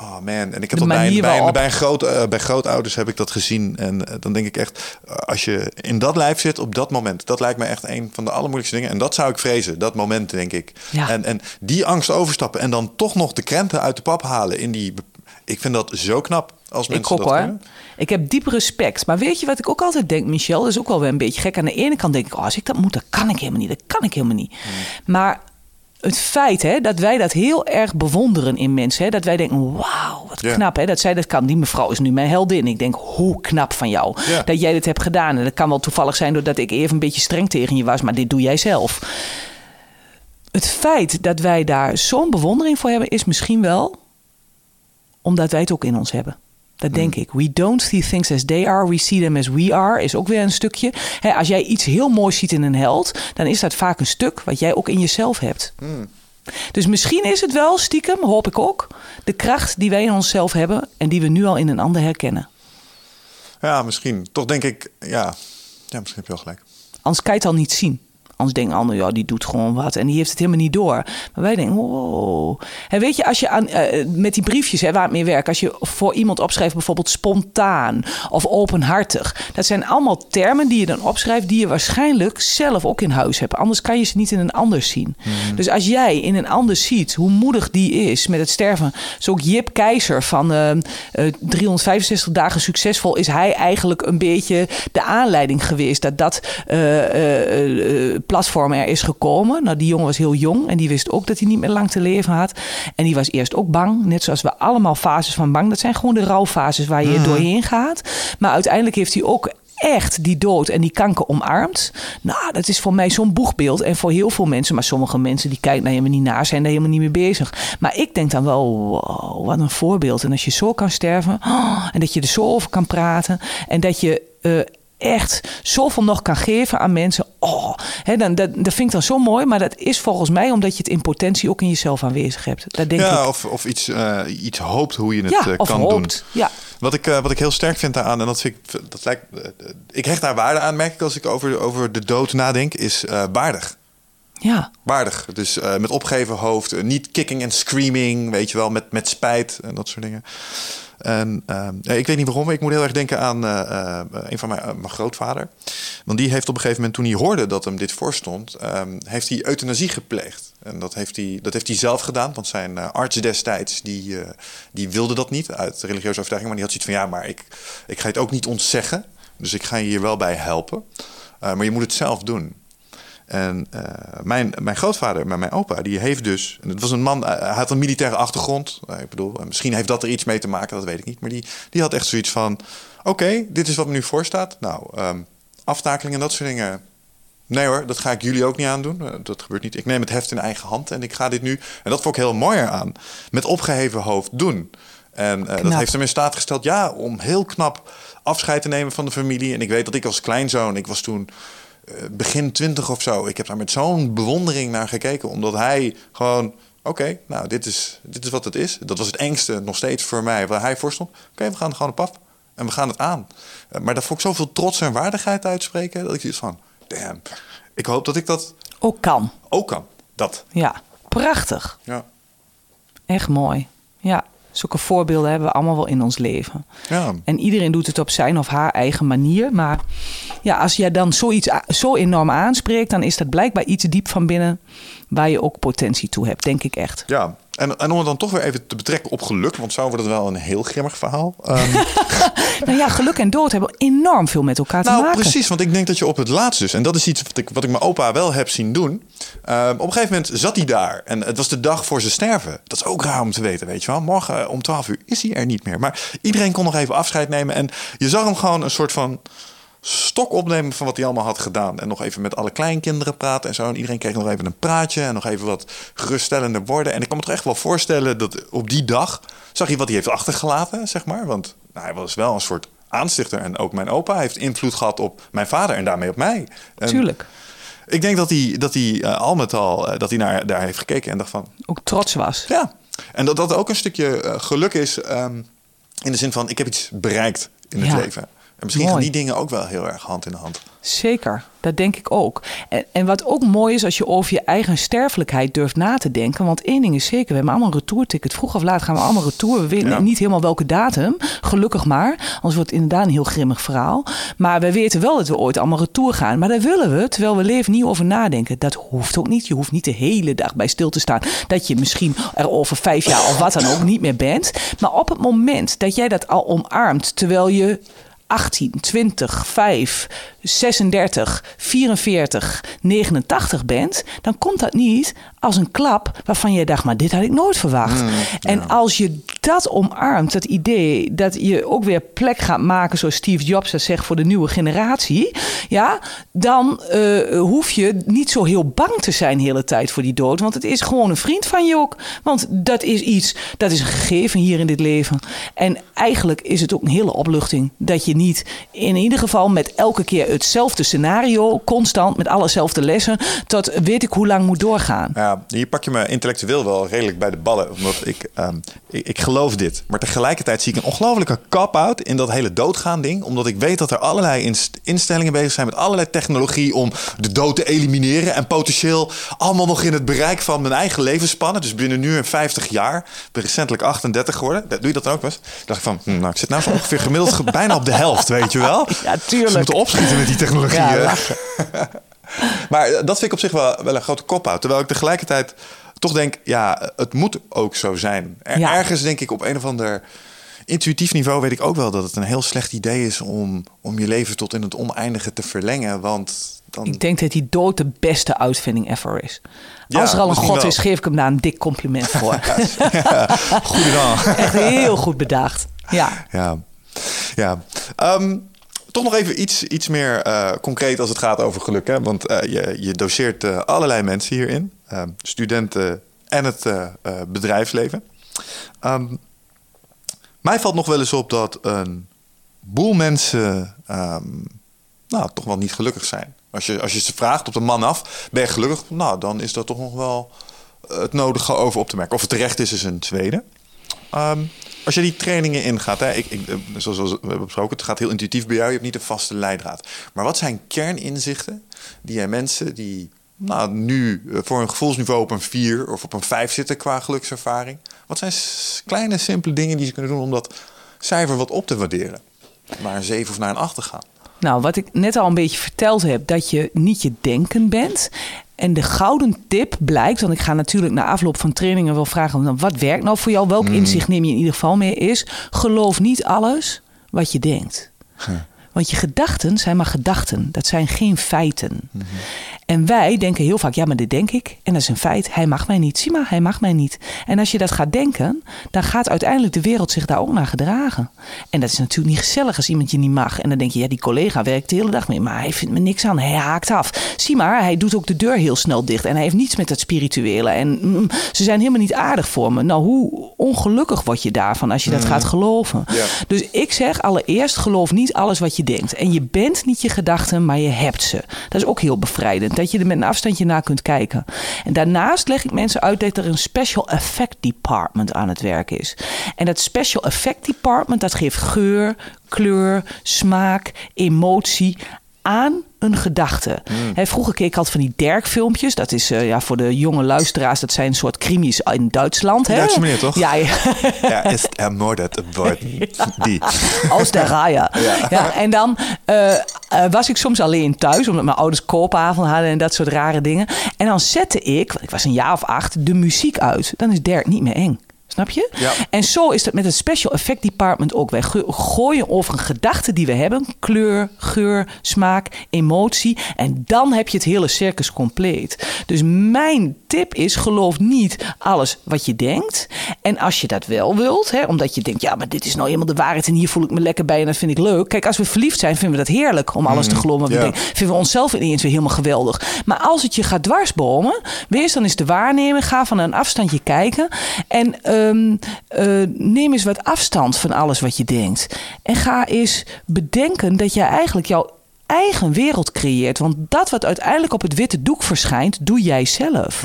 Oh man, en ik heb dat bij, bij, bij, groot, uh, bij grootouders heb ik dat gezien. En uh, dan denk ik echt, uh, als je in dat lijf zit op dat moment, dat lijkt me echt een van de allermoeilijkste dingen. En dat zou ik vrezen, dat moment, denk ik. Ja. En, en die angst overstappen en dan toch nog de krenten uit de pap halen in die. Ik vind dat zo knap. Als mensen ik ook, dat hoor. Ik heb diep respect. Maar weet je wat ik ook altijd denk, Michel? Dat is ook wel weer een beetje gek. Aan de ene kant denk ik, oh, als ik dat moet, dan kan ik helemaal niet. Dat kan ik helemaal niet. Hmm. Maar het feit hè, dat wij dat heel erg bewonderen in mensen. Hè, dat wij denken, wauw, wat knap hè, dat zij dat kan. Die mevrouw is nu mijn heldin. Ik denk, hoe knap van jou dat jij dit hebt gedaan. En dat kan wel toevallig zijn doordat ik even een beetje streng tegen je was. Maar dit doe jij zelf. Het feit dat wij daar zo'n bewondering voor hebben... is misschien wel omdat wij het ook in ons hebben. Dat denk hmm. ik. We don't see things as they are, we see them as we are. Is ook weer een stukje. als jij iets heel moois ziet in een held, dan is dat vaak een stuk wat jij ook in jezelf hebt. Hmm. Dus misschien is het wel stiekem, hoop ik ook, de kracht die wij in onszelf hebben en die we nu al in een ander herkennen. Ja, misschien. Toch denk ik, ja, ja misschien heb je wel gelijk. Anders kan je het al niet zien. Anders denken anderen, ja, die doet gewoon wat. En die heeft het helemaal niet door. Maar wij denken, wow. En weet je, als je aan, uh, met die briefjes hè, waar het mee werkt... als je voor iemand opschrijft bijvoorbeeld spontaan of openhartig... dat zijn allemaal termen die je dan opschrijft... die je waarschijnlijk zelf ook in huis hebt. Anders kan je ze niet in een ander zien. Hmm. Dus als jij in een ander ziet hoe moedig die is met het sterven... zo ook Jip Keizer van uh, uh, 365 dagen succesvol... is hij eigenlijk een beetje de aanleiding geweest... dat dat platform er is gekomen. Nou, die jongen was heel jong en die wist ook dat hij niet meer lang te leven had. En die was eerst ook bang, net zoals we allemaal fases van bang. Dat zijn gewoon de rouwfases waar je doorheen gaat. Maar uiteindelijk heeft hij ook echt die dood en die kanker omarmt. Nou, dat is voor mij zo'n boegbeeld. En voor heel veel mensen, maar sommige mensen die kijken naar je niet naar, zijn daar helemaal niet mee bezig. Maar ik denk dan wel, wow, wat een voorbeeld. En als je zo kan sterven, oh, en dat je er zo over kan praten, en dat je uh, echt zoveel nog kan geven aan mensen. Oh, hè, dan, dat, dat vind ik dan zo mooi. Maar dat is volgens mij omdat je het in potentie ook in jezelf aanwezig hebt. Dat denk ja, ik. Of, of iets, uh, iets hoopt hoe je het ja, uh, of kan hoopt. doen. Ja. Wat ik, uh, wat ik heel sterk vind daaraan, en dat vind ik, dat lijkt, ik hecht daar waarde aan, merk ik als ik over, over de dood nadenk, is waardig. Ja. Waardig. Dus met opgeven hoofd, niet kicking en screaming, weet je wel, met, met spijt en dat soort dingen. En uh, ik weet niet waarom, ik moet heel erg denken aan uh, een van mijn, mijn, grootvader. Want die heeft op een gegeven moment, toen hij hoorde dat hem dit voorstond, um, heeft hij euthanasie gepleegd. En dat heeft hij, dat heeft hij zelf gedaan, want zijn arts destijds, die, die wilde dat niet uit religieuze overtuiging. Maar die had zoiets van, ja, maar ik, ik ga het ook niet ontzeggen. Dus ik ga je hier wel bij helpen. maar je moet het zelf doen. En uh, mijn, mijn grootvader, maar mijn opa, die heeft dus... En het was een man, hij had een militaire achtergrond. Uh, ik bedoel, misschien heeft dat er iets mee te maken, dat weet ik niet. Maar die, die had echt zoiets van... Oké, okay, dit is wat me nu voorstaat. Nou, um, aftakeling en dat soort dingen... Nee hoor, dat ga ik jullie ook niet aandoen. Dat gebeurt niet. Ik neem het heft in eigen hand en ik ga dit nu... En dat vond ik heel mooi eraan. Met opgeheven hoofd doen. En dat heeft hem in staat gesteld, ja, om heel knap afscheid te nemen van de familie. En ik weet dat ik als kleinzoon, ik was toen begin twintig of zo. Ik heb daar met zo'n bewondering naar gekeken. Omdat hij gewoon, oké, okay, nou, dit is, dit is wat het is. Dat was het engste nog steeds voor mij, waar hij voor stond. Oké, okay, we gaan gewoon op af en we gaan het aan. Maar daar vond ik zoveel trots en waardigheid uitspreken... dat ik zoiets van, damn, ik hoop dat ik dat... Ook kan. Ook kan, dat. Ja, prachtig. Ja. Echt mooi, ja. Zulke voorbeelden hebben we allemaal wel in ons leven. Ja. En iedereen doet het op zijn of haar eigen manier. Maar ja, als jij dan zoiets zo enorm aanspreekt, dan is dat blijkbaar iets diep van binnen waar je ook potentie toe hebt, denk ik echt. Ja, en, en om het dan toch weer even te betrekken op geluk, want zo wordt het wel een heel grimmig verhaal. Um... [LAUGHS] nou ja, geluk en dood hebben enorm veel met elkaar te nou, maken. Precies, want ik denk dat je op het laatst dus, en dat is iets wat ik, wat ik mijn opa wel heb zien doen. Um, op een gegeven moment zat hij daar en het was de dag voor zijn sterven. Dat is ook raar om te weten, weet je wel. Morgen om 12 uur is hij er niet meer. Maar iedereen kon nog even afscheid nemen en je zag hem gewoon een soort van stok opnemen van wat hij allemaal had gedaan. En nog even met alle kleinkinderen praten en zo. En iedereen kreeg nog even een praatje en nog even wat geruststellende woorden. En ik kan me toch echt wel voorstellen dat op die dag zag hij wat hij heeft achtergelaten, zeg maar. Want nou, hij was wel een soort aanstichter. En ook mijn opa heeft invloed gehad op mijn vader en daarmee op mij. En Tuurlijk. Ik denk dat hij, dat hij uh, al met al uh, dat hij naar daar heeft gekeken en dacht van... Ook trots was. Ja, en dat dat ook een stukje uh, geluk is um, in de zin van ik heb iets bereikt in het leven. En misschien Mooi. gaan die dingen ook wel heel erg hand in hand. Zeker, dat denk ik ook. En, en wat ook mooi is als je over je eigen sterfelijkheid durft na te denken. Want één ding is zeker, we hebben allemaal een retourticket. Vroeg of laat gaan we allemaal retour. We weten Ja. niet helemaal welke datum. Gelukkig maar. Anders wordt het inderdaad een heel grimmig verhaal. Maar we weten wel dat we ooit allemaal retour gaan. Maar daar willen we, terwijl we leven, niet over nadenken. Dat hoeft ook niet. Je hoeft niet de hele dag bij stil te staan. Dat je misschien er over vijf jaar of wat dan ook niet meer bent. Maar op het moment dat jij dat al omarmt, terwijl je 18, 20, 5, 36, 44, 89 bent, dan komt dat niet als een klap waarvan je dacht, maar dit had ik nooit verwacht. en als je dat omarmt, dat idee dat je ook weer plek gaat maken, zoals Steve Jobs dat zegt, voor de nieuwe generatie, ja, dan eh, hoef je niet zo heel bang te zijn de hele tijd voor die dood, want het is gewoon een vriend van je ook. Want dat is iets, dat is een gegeven hier in dit leven. En eigenlijk is het ook een hele opluchting dat je niet in ieder geval met elke keer hetzelfde scenario, constant met allezelfde lessen, tot weet ik hoe lang moet doorgaan. Ja, hier pak je me intellectueel wel redelijk bij de ballen. Omdat ik, ehm, ik, ik geloof dit. Maar tegelijkertijd zie ik een ongelofelijke cop-out in dat hele doodgaan ding. Omdat ik weet dat er allerlei inst- instellingen bezig zijn met allerlei technologie om de dood te elimineren. En potentieel allemaal nog in het bereik van mijn eigen levensspannen. Dus binnen nu en 50 jaar. Ik ben recentelijk 38 geworden. Doe je dat dan ook wel eens? dacht ik van, hm, nou, ik zit nou zo ongeveer gemiddeld ge- bijna op de helft, weet je wel? Ja, tuurlijk. moeten opschieten met die technologie. Ja, hè? lachen. [LAUGHS] [LAUGHS] Maar eh, dat vind ik op zich wel, wel een grote kop-out. Terwijl ik tegelijkertijd toch denk, ja, het moet ook zo zijn. Er- Ja. Ergens denk ik op een of ander intuïtief niveau weet ik ook wel dat het een heel slecht idee is om, om je leven tot in het oneindige te verlengen. Want dan. Ik denk dat die dood de beste uitvinding ever is. Ja, Als er al een god wel. is, geef ik hem daar een dik compliment [LAUGHS] voor. Goeie dan. Echt heel goed bedacht. Ja. Ja, ja. Ehm, toch nog even iets, iets meer eh, concreet als het gaat over geluk. Hè? Want eh, je, je doseert eh, allerlei mensen hierin. Studenten en het bedrijfsleven. Ehm, mij valt nog wel eens op dat een boel mensen ehm, nou, toch wel niet gelukkig zijn. Als je, als je ze vraagt op de man af, ben je gelukkig? Nou, dan is dat toch nog wel het nodige over op te merken. Of terecht is, is een tweede. Ehm, als je die trainingen ingaat, hè, ik, ik, eh, zoals we hebben besproken, het gaat heel intuïtief bij jou, je hebt niet een vaste leidraad. Maar wat zijn kerninzichten die jij mensen die nou, nu eh, voor een gevoelsniveau op een 4 of op een 5 zitten qua gelukservaring, wat zijn kleine, simpele dingen die ze kunnen doen om dat cijfer wat op te waarderen? Naar een 7 of naar een 8 te gaan. Nou, wat ik net al een beetje verteld heb, dat je niet je denken bent. En de gouden tip blijkt, want ik ga natuurlijk na afloop van trainingen wel vragen: wat werkt nou voor jou? Welk inzicht neem je in ieder geval mee? Is geloof niet alles wat je denkt. Want je gedachten zijn maar gedachten, dat zijn geen feiten. En wij denken heel vaak, ja, maar dit denk ik. En dat is een feit. Hij mag mij niet. Zie maar, hij mag mij niet. En als je dat gaat denken, dan gaat uiteindelijk de wereld zich daar ook naar gedragen. En dat is natuurlijk niet gezellig als iemand je niet mag. En dan denk je, ja, die collega werkt de hele dag mee, maar hij vindt me niks aan. Hij haakt af. Zie maar, hij doet ook de deur heel snel dicht. En hij heeft niets met dat spirituele. En mm, ze zijn helemaal niet aardig voor me. Nou, hoe ongelukkig word je daarvan als je dat gaat geloven? Ja. Dus ik zeg allereerst, geloof niet alles wat je denkt. En je bent niet je gedachten, maar je hebt ze. Dat is ook heel bevrijdend, dat je er met een afstandje naar kunt kijken. En daarnaast leg ik mensen uit dat er een special effect department aan het werk is. En dat special effect department, dat geeft geur, kleur, smaak, emotie aan een gedachte. Hè, vroeger keek ik altijd van die Dirk-filmpjes. Dat is eh, ja, voor de jonge luisteraars, dat zijn een soort krimis in Duitsland. Hè? Duitse meneer, toch? Ja, ja. [LAUGHS] Ja, is ermordet worden. [LAUGHS] Die. Aus der Reihe. Ja. en dan eh, eh, was ik soms alleen thuis, omdat mijn ouders koopavond hadden en dat soort rare dingen. En dan zette ik, want ik was een jaar of acht, de muziek uit. Dan is Dirk niet meer eng. Snap je? Ja. En zo is dat met het Special Effect Department ook. Wij go- gooien over een gedachte die we hebben. Kleur, geur, smaak, emotie. En dan heb je het hele circus compleet. Dus mijn tip is, geloof niet alles wat je denkt. En als je dat wel wilt, hè, omdat je denkt... ja, maar dit is nou helemaal de waarheid en hier voel ik me lekker bij en dat vind ik leuk. Kijk, als we verliefd zijn, vinden we dat heerlijk om alles te geloven wat we ja. denken. Vinden we onszelf ineens weer helemaal geweldig. Maar als het je gaat dwarsbomen, wees dan eens te waarnemen. Ga van een afstandje kijken. En ehm, eh, neem eens wat afstand van alles wat je denkt. En ga eens bedenken dat jij eigenlijk jouw eigen wereld creëert. Want dat wat uiteindelijk op het witte doek verschijnt, doe jij zelf.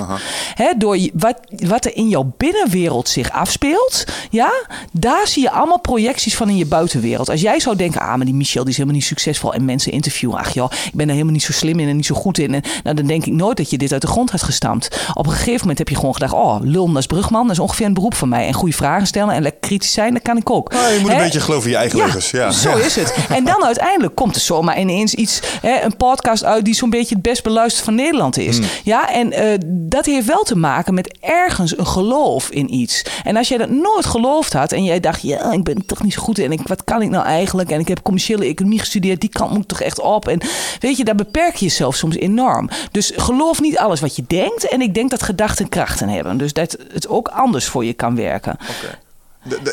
Hè, door wat, wat er in jouw binnenwereld zich afspeelt, ja, daar zie je allemaal projecties van in je buitenwereld. Als jij zou denken, ah, maar die Michel die is helemaal niet succesvol en mensen interviewen, ach joh, ik ben er helemaal niet zo slim in en niet zo goed in. En, nou, dan denk ik nooit dat je dit uit de grond hebt gestampt. Op een gegeven moment heb je gewoon gedacht, oh, lullen als brugman, dat is ongeveer een beroep van mij. En goede vragen stellen en lekker kritisch zijn, dat kan ik ook. Ah, je moet een beetje geloven in je eigen leugens. Ja. Zo is het. En dan uiteindelijk komt er zomaar ineens iets, hè, een podcast uit die zo'n beetje het best beluisterd van Nederland is. Hmm. Ja, en eh, dat heeft wel te maken met ergens een geloof in iets. En als jij dat nooit geloofd had en jij dacht, ja, ik ben toch niet zo goed in, ik, wat kan ik nou eigenlijk? En ik heb commerciële economie gestudeerd, die kant moet ik toch echt op. En weet je, daar beperk je jezelf soms enorm. Dus geloof niet alles wat je denkt. En ik denk dat gedachten krachten hebben. Dus dat het ook anders voor je kan werken.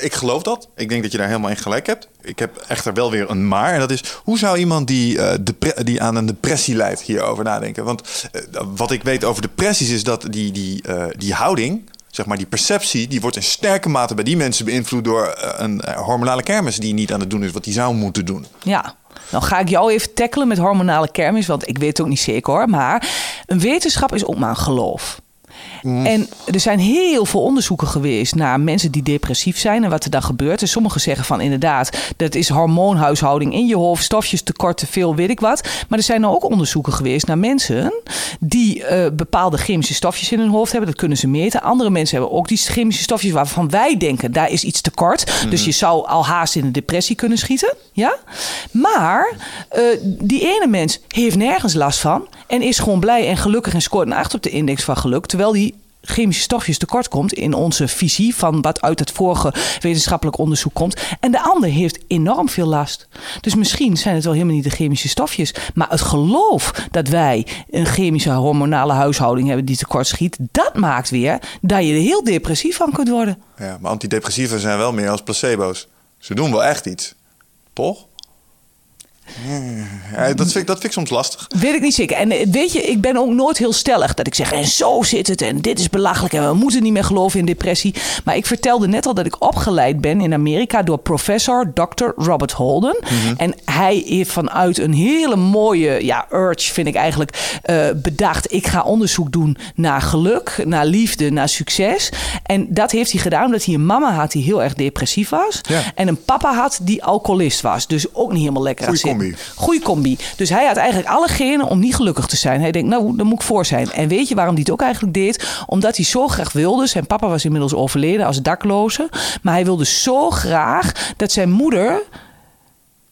Ik geloof dat. Ik denk dat je daar helemaal in gelijk hebt. Ik heb echter wel weer een maar. En dat is, hoe zou iemand die, eh, die aan een depressie lijdt hierover nadenken? Want eh, wat ik weet over depressies is dat die, die, eh, die houding, zeg maar die perceptie... die wordt in sterke mate bij die mensen beïnvloed door eh, een eh, hormonale kermis... die niet aan het doen is wat die zou moeten doen. Ja. Nou ga ik jou even tackelen met hormonale kermis, want ik weet het ook niet zeker hoor. Maar een wetenschap is ook maar een geloof. En er zijn heel veel onderzoeken geweest naar mensen die depressief zijn en wat er dan gebeurt. En sommigen zeggen van inderdaad, dat is hormoonhuishouding in je hoofd, stofjes tekort, te veel, weet ik wat. Maar er zijn nou ook onderzoeken geweest naar mensen die eh, bepaalde chemische stofjes in hun hoofd hebben. Dat kunnen ze meten. Andere mensen hebben ook die chemische stofjes waarvan wij denken, daar is iets tekort. Dus je zou al haast in een depressie kunnen schieten. Ja? Maar eh, die ene mens heeft nergens last van en is gewoon blij en gelukkig en scoort een 8 op de index van geluk. Terwijl die chemische stofjes tekort komt in onze visie van wat uit het vorige wetenschappelijk onderzoek komt. En de ander heeft enorm veel last. Dus misschien zijn het wel helemaal niet de chemische stofjes, maar het geloof dat wij een chemische hormonale huishouding hebben die tekort schiet, dat maakt weer dat je er heel depressief van kunt worden. Ja, maar antidepressiva zijn wel meer als placebo's. Ze doen wel echt iets. Toch? Ja, dat, vind ik, dat vind ik soms lastig. Weet ik niet zeker. En eh, weet je, ik ben ook nooit heel stellig dat ik zeg, en zo zit het en dit is belachelijk en we moeten niet meer geloven in depressie. Maar ik vertelde net al dat ik opgeleid ben in Amerika door professor Dr. Robert Holden. Mhm. En hij heeft vanuit een hele mooie, ja, urge vind ik eigenlijk, eh, bedacht. Ik ga onderzoek doen naar geluk, naar liefde, naar succes. En dat heeft hij gedaan omdat hij een mama had die heel erg depressief was. Ja. En een papa had die alcoholist was. Dus ook niet helemaal lekker aan. Goeie combi. Dus hij had eigenlijk alle genen om niet gelukkig te zijn. Hij denkt, nou, daar moet ik voor zijn. En weet je waarom hij het ook eigenlijk deed? Omdat hij zo graag wilde. Zijn papa was inmiddels overleden als dakloze. Maar hij wilde zo graag dat zijn moeder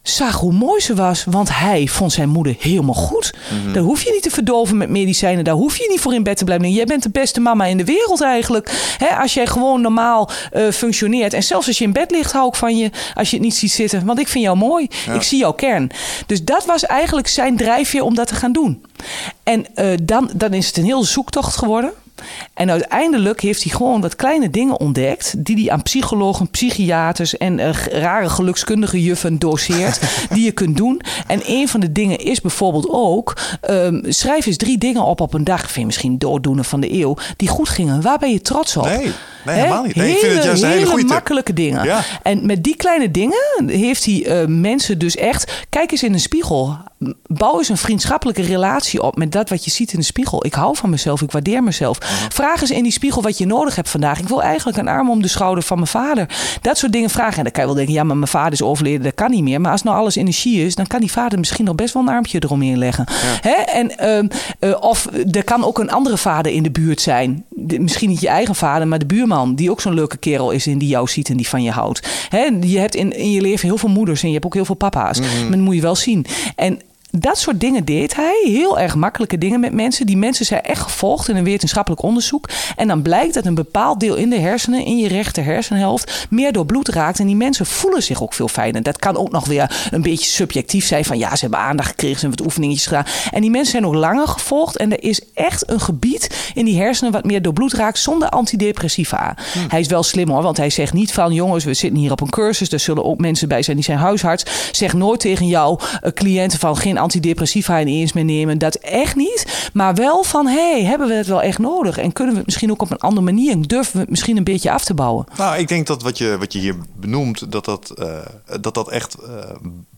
zag hoe mooi ze was. Want hij vond zijn moeder helemaal goed. Mhm. Daar hoef je niet te verdoven met medicijnen. Daar hoef je niet voor in bed te blijven. Jij bent de beste mama in de wereld eigenlijk. Hè, als jij gewoon normaal eh, functioneert. En zelfs als je in bed ligt, hou ik van je. Als je het niet ziet zitten. Want ik vind jou mooi. Ik zie jouw kern. Dus dat was eigenlijk zijn drijfveer om dat te gaan doen. En eh, dan, dan is het een heel zoektocht geworden. En uiteindelijk heeft hij gewoon wat kleine dingen ontdekt. die hij aan psychologen, psychiaters en eh, rare gelukskundige juffen doseert. [LAUGHS] die je kunt doen. En een van de dingen is bijvoorbeeld ook. ehm, schrijf eens drie dingen op op een dag. Vind je misschien dooddoener van de eeuw. die goed gingen. Waar ben je trots op? Nee, nee, helemaal niet. Nee, ik vind het juist hele tip. makkelijke dingen. Ja. En met die kleine dingen heeft hij eh, mensen dus echt. Kijk eens in een spiegel. Bouw eens een vriendschappelijke relatie op met dat wat je ziet in de spiegel. Ik hou van mezelf, ik waardeer mezelf. Vraag eens in die spiegel wat je nodig hebt vandaag. Ik wil eigenlijk een arm om de schouder van mijn vader. Dat soort dingen vragen. En dan kan je wel denken, ja, maar mijn vader is overleden, dat kan niet meer. Maar als nou alles energie is, dan kan die vader misschien nog best wel een armpje eromheen leggen. Hè? En, ehm, eh, of er kan ook een andere vader in de buurt zijn. De- misschien niet je eigen vader, maar de buurman. Die ook zo'n leuke kerel is en die jou ziet en die van je houdt. Hè? Je hebt in, in je leven heel veel moeders en je hebt ook heel veel papa's. Maar dat moet je wel zien. En dat soort dingen deed hij. Heel erg makkelijke dingen met mensen. Die mensen zijn echt gevolgd in een wetenschappelijk onderzoek. En dan blijkt dat een bepaald deel in de hersenen, in je rechter hersenhelft, meer door bloed raakt. En die mensen voelen zich ook veel fijner. Dat kan ook nog weer een beetje subjectief zijn. Van ja, ze hebben aandacht gekregen, ze hebben wat oefeningetjes gedaan. En die mensen zijn ook langer gevolgd. En er is echt een gebied in die hersenen wat meer door bloed raakt zonder antidepressiva. Hij is wel slim hoor, want hij zegt niet van jongens, we zitten hier op een cursus. Er zullen ook mensen bij zijn die zijn huisarts. Zeg nooit tegen jouw eh, cliënten van geen antidepressiva ineens meer nemen. Dat echt niet. Maar wel van hey, hebben we het wel echt nodig? En kunnen we het misschien ook op een andere manier? Durven we het misschien een beetje af te bouwen? Nou, ik denk dat wat je, wat je hier benoemt, dat dat, eh, dat, dat echt eh,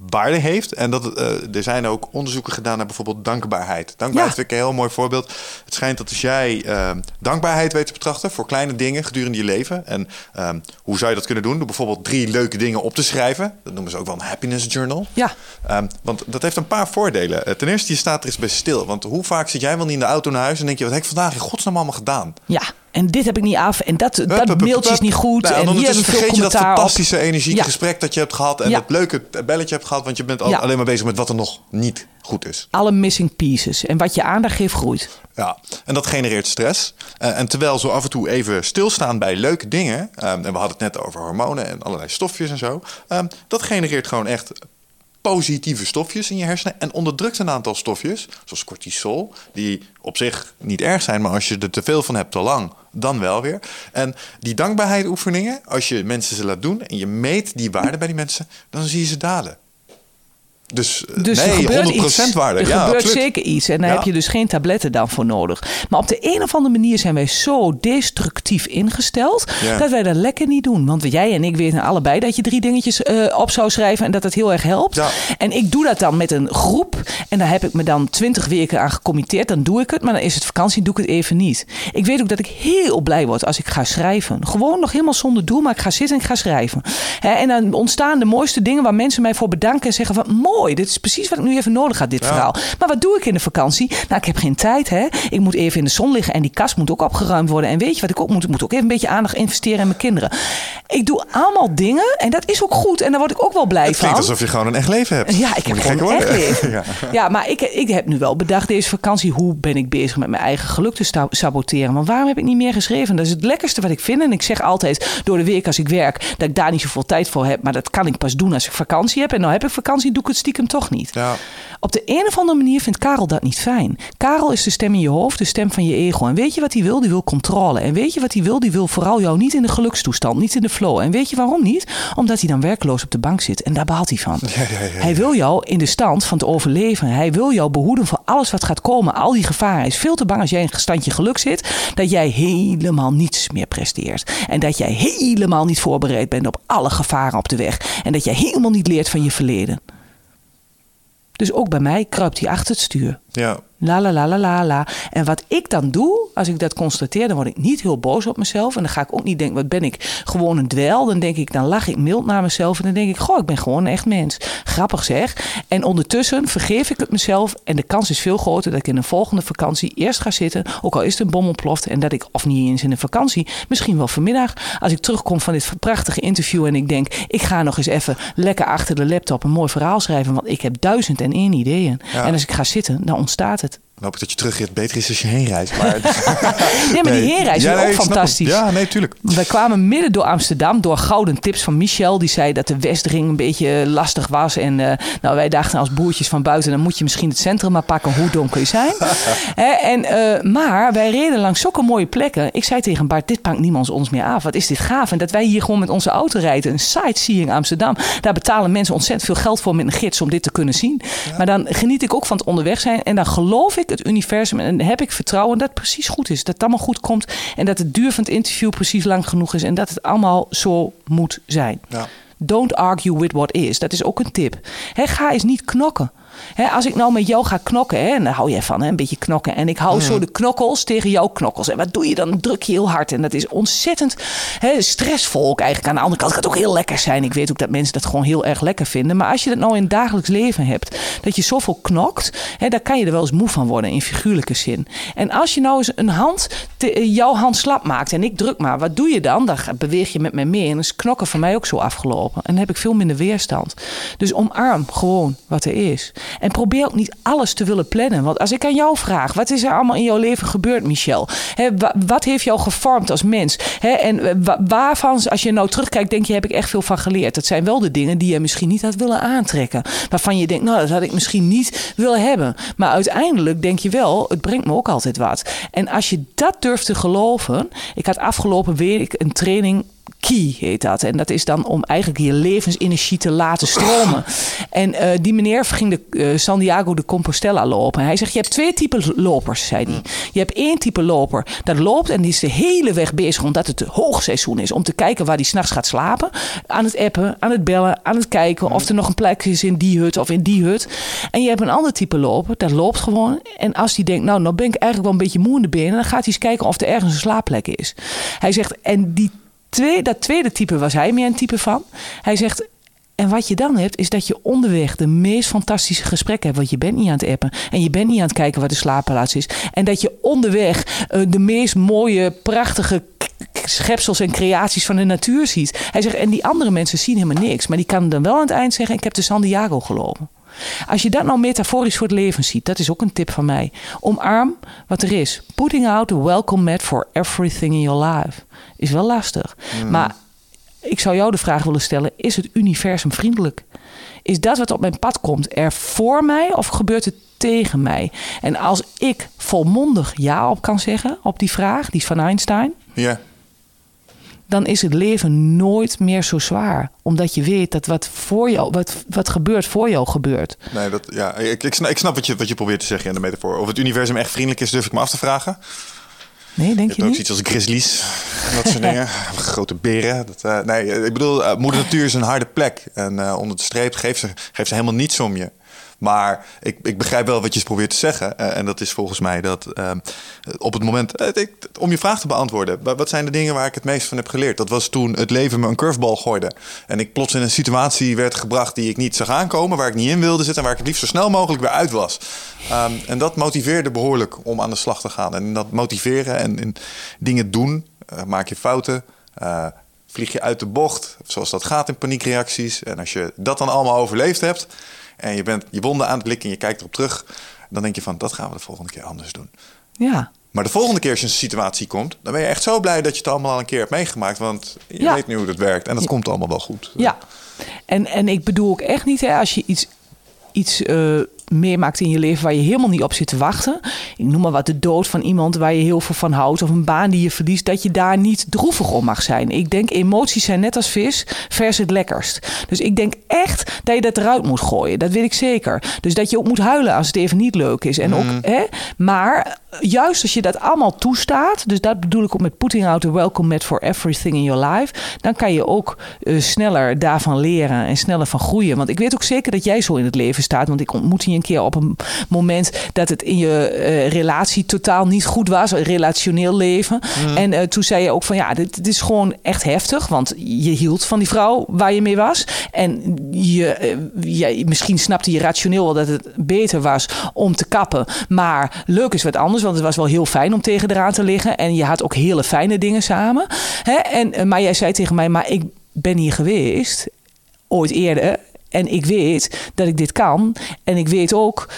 waarde heeft. En dat eh, er zijn ook onderzoeken gedaan naar bijvoorbeeld dankbaarheid. Dankbaarheid Ja. vind ik een heel mooi voorbeeld. Het schijnt dat als jij eh, dankbaarheid weet te betrachten voor kleine dingen gedurende je leven. En ehm, hoe zou je dat kunnen doen? Door bijvoorbeeld drie leuke dingen op te schrijven. Dat noemen ze ook wel een happiness journal. Ja. Ehm, want dat heeft een paar voordelen. Eh, ten eerste, je staat er eens bij stil. Want hoe vaak zit jij wel niet in de auto naar huis en denk je, wat heb ik vandaag in godsnaam allemaal gedaan? Ja. En dit heb ik niet af. En dat, Hup, dat mailtje is niet goed. Nou, en hier we veel vergeet je dat fantastische energieke Ja. gesprek dat je hebt gehad. En Ja. dat leuke belletje hebt gehad. Want je bent al, Ja. alleen maar bezig met wat er nog niet goed is. Alle missing pieces. En wat je aandacht geeft, groeit. Ja, en dat genereert stress. Eh, en terwijl zo af en toe even stilstaan bij leuke dingen. ehm, en we hadden het net over hormonen en allerlei stofjes en zo. ehm, dat genereert gewoon echt positieve stofjes in je hersenen. En onderdrukt een aantal stofjes, zoals cortisol, die op zich niet erg zijn, maar als je er te veel van hebt te lang, dan wel weer. En die dankbaarheid oefeningen, als je mensen ze laat doen en je meet die waarde bij die mensen, dan zie je ze dalen. Dus, eh, Dus er nee, gebeurt 100% iets. waarde. Er ja, gebeurt absoluut. zeker iets. En daar Ja. heb je dus geen tabletten dan voor nodig. Maar op de een of andere manier zijn wij zo destructief ingesteld... Ja. dat wij dat lekker niet doen. Want jij en ik weten allebei dat je drie dingetjes eh, op zou schrijven... en dat het heel erg helpt. Ja. En ik doe dat dan met een groep. En daar heb ik me dan twintig weken aan gecommitteerd. Dan doe ik het, maar dan is het vakantie, doe ik het even niet. Ik weet ook dat ik heel blij word als ik ga schrijven. Gewoon nog helemaal zonder doel, maar ik ga zitten en ik ga schrijven. En dan ontstaan de mooiste dingen waar mensen mij voor bedanken... en zeggen van mooi mooi. Dit is precies wat ik nu even nodig had, dit verhaal. Maar wat doe ik in de vakantie? Nou, ik heb geen tijd, hè. Ik moet even in de zon liggen en die kast moet ook opgeruimd worden. En weet je wat ik ook moet? Ik moet ook even een beetje aandacht investeren in mijn kinderen. Ik doe allemaal dingen en dat is ook goed. En daar word ik ook wel blij Het van. klinkt alsof je gewoon een echt leven hebt. Ja, ik heb gewoon een echt leven. [LAUGHS] ja. Ja, maar ik, ik heb nu wel bedacht deze vakantie... hoe ben ik bezig met mijn eigen geluk te saboteren. Want waarom heb ik niet meer geschreven? Dat is het lekkerste wat ik vind. En ik zeg altijd door de week als ik werk... dat ik daar niet zoveel tijd voor heb. Maar dat kan ik pas doen als ik vakantie heb. En nou heb ik vakantie, doe ik het stiekem toch niet. Ja. Op de een of andere manier vindt Karel dat niet fijn. Karel is de stem in je hoofd, de stem van je ego. En weet je wat hij wil? Die wil controle. En weet je wat hij wil? Die wil vooral jou niet in de gelukstoestand, niet in de flow. En weet je waarom niet? Omdat hij dan werkloos op de bank zit. En daar baalt hij van. Ja, ja. Hij wil jou in de stand van te overleven. Hij wil jou behoeden voor alles wat gaat komen. Al die gevaren. Hij is veel te bang als jij in een standje geluk zit. Dat jij helemaal niets meer presteert. En dat jij helemaal niet voorbereid bent op alle gevaren op de weg. En dat jij helemaal niet leert van je verleden. Dus ook bij mij kruipt hij achter het stuur. Ja. La la la la la la. En wat ik dan doe, als ik dat constateer, dan word ik niet heel boos op mezelf. En dan ga ik ook niet denken, wat ben ik gewoon een dwel. Dan denk ik, dan lach ik mild naar mezelf. En dan denk ik, goh, ik ben gewoon een echt mens. Grappig zeg. En ondertussen vergeef ik het mezelf. En de kans is veel groter dat ik in een volgende vakantie eerst ga zitten. Ook al is het een bom ontploft. En dat ik, of niet eens in een vakantie, misschien wel vanmiddag. Als ik terugkom van dit prachtige interview en ik denk, ik ga nog eens even lekker achter de laptop een mooi verhaal schrijven. Want ik heb duizend en één ideeën. Ja. En als ik ga zitten, dan ontstaat het. Dan hoop ik dat je terugrit beter is als je heen reist. Maar, [LAUGHS] Nee, maar die heenreis Ja, is nee, ook fantastisch. Ja, nee, tuurlijk. Wij kwamen midden door Amsterdam door gouden tips van Michel. Die zei dat de Westring een beetje lastig was. En eh, nou, wij dachten als boertjes van buiten... dan moet je misschien het centrum maar pakken. Hoe dom kun je zijn? Hè, en, eh, maar wij reden langs zulke mooie plekken. Ik zei tegen Bart, dit pakt niemand ons meer af. Wat is dit gaaf. En dat wij hier gewoon met onze auto rijden. Een sightseeing Amsterdam. Daar betalen mensen ontzettend veel geld voor met een gids... om dit te kunnen zien. Maar dan geniet ik ook van het onderweg zijn. En dan geloof ik het universum... en heb ik vertrouwen dat het precies goed is. Dat het allemaal goed komt. En dat het duur van het interview precies lang genoeg is. En dat het allemaal zo moet zijn. Ja. Don't argue with what is. Dat is ook een tip. Hè, ga eens niet knokken. Hè, als ik nou met jou ga knokken, hè, en daar hou jij van, hè, een beetje knokken. En ik hou zo de knokkels tegen jouw knokkels. En wat doe je dan? Druk je heel hard. En dat is ontzettend hè, stressvol ook eigenlijk. Aan de andere kant kan het ook heel lekker zijn. Ik weet ook dat mensen dat gewoon heel erg lekker vinden. Maar als je dat nou in het dagelijks leven hebt, dat je zoveel knokt, hè, dan kan je er wel eens moe van worden in figuurlijke zin. En als je nou eens een hand, te- eh, jouw hand slap maakt en ik druk maar, wat doe je dan? Dan beweeg je met me mee. En dan is knokken voor mij ook zo afgelopen. En dan heb ik veel minder weerstand. Dus omarm gewoon wat er is. En probeer ook niet alles te willen plannen. Want als ik aan jou vraag, wat is er allemaal in jouw leven gebeurd, Michel? Wat heeft jou gevormd als mens? En eh, wa- waarvan, als je nou terugkijkt, denk je, heb ik echt veel van geleerd. Dat zijn wel de dingen die je misschien niet had willen aantrekken. Waarvan je denkt, nou, dat had ik misschien niet willen hebben. Maar uiteindelijk denk je wel, het brengt me ook altijd wat. En als je dat durft te geloven. Ik had afgelopen week een training Key heet dat. En dat is dan om eigenlijk je levensenergie te laten stromen. En eh, die meneer ging de eh, Santiago de Compostela lopen. Hij zegt, je hebt twee typen lopers, zei hij. Je hebt één type loper dat loopt en die is de hele weg bezig... omdat het hoogseizoen is. Om te kijken waar hij s'nachts gaat slapen. Aan het appen, aan het bellen, aan het kijken... of er nog een plek is in die hut of in die hut. En je hebt een ander type loper, dat loopt gewoon. En als die denkt, nou, nou ben ik eigenlijk wel een beetje moe in de benen... dan gaat hij eens kijken of er ergens een slaapplek is. Hij zegt, en die Twee, dat tweede type was hij meer een type van. Hij zegt. En wat je dan hebt, is dat je onderweg de meest fantastische gesprekken hebt. Want je bent niet aan het appen. En je bent niet aan het kijken waar de slaapplaats is. En dat je onderweg eh, de meest mooie, prachtige schepsels en creaties van de natuur ziet. Hij zegt, en die andere mensen zien helemaal niks. Maar die kan dan wel aan het eind zeggen, ik heb de Santiago gelopen. Als je dat nou metaforisch voor het leven ziet, dat is ook een tip van mij. Omarm wat er is. Putting out a welcome mat for everything in your life. Is wel lastig. Maar ik zou jou de vraag willen stellen: is het universum vriendelijk? Is dat wat op mijn pad komt er voor mij of gebeurt het tegen mij? En als ik volmondig ja op kan zeggen op die vraag, die is van Einstein, Ja. Dan is het leven nooit meer zo zwaar. Omdat je weet dat wat, voor jou, wat, wat gebeurt voor jou gebeurt. Nee, dat, ja, ik, ik, snap, ik snap wat je, wat je probeert te zeggen in de metafoor. Of het universum echt vriendelijk is, durf ik me af te vragen. Nee, denk Je je ook niet? zoiets als grizzlies en dat soort [LAUGHS] dingen. Grote beren. Dat, eh, nee, ik bedoel, eh, moeder natuur is een harde plek. En eh, onder de streep geeft ze, geeft ze helemaal niets om je. Maar ik, ik begrijp wel wat je probeert te zeggen. Eh, en dat is volgens mij dat ehm, op het moment. eh, ik, om je vraag te beantwoorden. wa- Wat zijn de dingen waar ik het meest van heb geleerd? Dat was toen het leven me een curveball gooide. En ik plots in een situatie werd gebracht die ik niet zag aankomen. Waar ik niet in wilde zitten. En waar ik het liefst zo snel mogelijk weer uit was. Ehm, en dat motiveerde behoorlijk om aan de slag te gaan. En dat motiveren en in dingen doen. eh, maak je fouten. vlieg je uit de bocht. Zoals dat gaat in paniekreacties. En als je dat dan allemaal overleefd hebt. En je bent je wonden aan het likken en je kijkt erop terug. Dan denk je van, dat gaan we de volgende keer anders doen. Ja. Maar de volgende keer als je in een situatie komt... dan ben je echt zo blij dat je het allemaal al een keer hebt meegemaakt. Want je Ja. weet nu hoe het werkt. En dat komt allemaal wel goed. Ja, en, en ik bedoel ook echt niet, hè, als je iets, iets eh, meemaakt in je leven waar je helemaal niet op zit te wachten. Ik noem maar wat de dood van iemand waar je heel veel van houdt, of een baan die je verliest, dat je daar niet droevig om mag zijn. Ik denk, emoties zijn net als vis, vers het lekkerst. Dus ik denk echt dat je dat eruit moet gooien. Dat weet ik zeker. Dus dat je ook moet huilen als het even niet leuk is. En ook, hè, maar juist als je dat allemaal toestaat, dus dat bedoel ik ook met putting out the welcome mat for everything in your life, dan kan je ook eh, sneller daarvan leren en sneller van groeien. Want ik weet ook zeker dat jij zo in het leven staat, want ik ontmoette je een keer op een moment dat het in je eh, relatie totaal niet goed was, een relationeel leven. En eh, toen zei je ook van ja, dit, dit is gewoon echt heftig, want je hield van die vrouw waar je mee was. En je, eh, je, misschien snapte je rationeel wel dat het beter was om te kappen. Maar leuk is wat anders, want het was wel heel fijn om tegen eraan te liggen. En je had ook hele fijne dingen samen. Hè? En, maar jij zei tegen mij, maar ik ben hier geweest, ooit eerder. En ik weet dat ik dit kan. En ik weet ook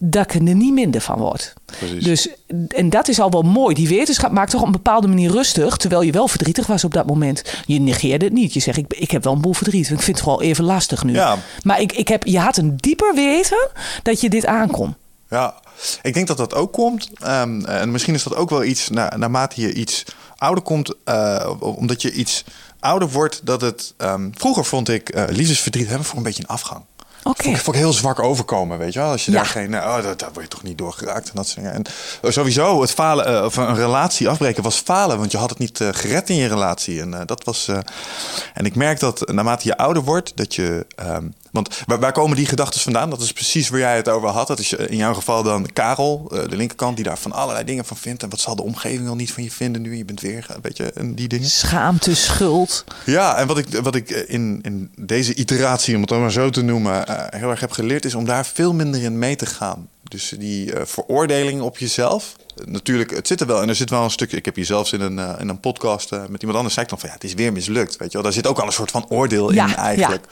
dat ik er niet minder van word. Precies. Dus, en dat is al wel mooi. Die wetenschap maakt toch op een bepaalde manier rustig. Terwijl je wel verdrietig was op dat moment. Je negeerde het niet. Je zegt, ik, ik heb wel een boel verdriet. Ik vind het wel even lastig nu. Ja. Maar ik, ik heb, je had een dieper weten dat je dit aankon. Ja, ik denk dat dat ook komt. Ehm, en misschien is dat ook wel iets na, naarmate je iets ouder komt, eh, omdat je iets ouder wordt, dat het. ehm, vroeger vond ik eh liefdesverdriet hebben voor een beetje een afgang. Oké. Vond, ik, vond ik heel zwak overkomen, weet je wel? Als je Ja. daar geen. eh, Oh, dat, daar word je toch niet door geraakt en dat soort dingen. En eh, sowieso, het falen, eh, of een relatie afbreken was falen, want je had het niet gered in je relatie. En dat was. en ik merk dat naarmate je ouder wordt, dat je. ehm, want waar, waar komen die gedachten vandaan? Dat is precies waar jij het over had. Dat is eh, in jouw geval dan Karel, eh, de linkerkant, die daar van allerlei dingen van vindt. En wat zal de omgeving wel niet van je vinden nu? Je bent weer, eh, weet je, en die dingen. Schaamte, schuld. Ja, en wat ik, wat ik in, in deze iteratie, om het dan maar zo te noemen, heel erg heb geleerd, is om daar veel minder in mee te gaan. Dus die eh, veroordeling op jezelf. Natuurlijk, het zit er wel. En er zit wel een stukje. Ik heb hier zelfs in een, eh, in een podcast eh, met iemand anders zei ik dan van ja, het is weer mislukt. Weet je wel, daar zit ook al een soort van oordeel Ja, in eigenlijk.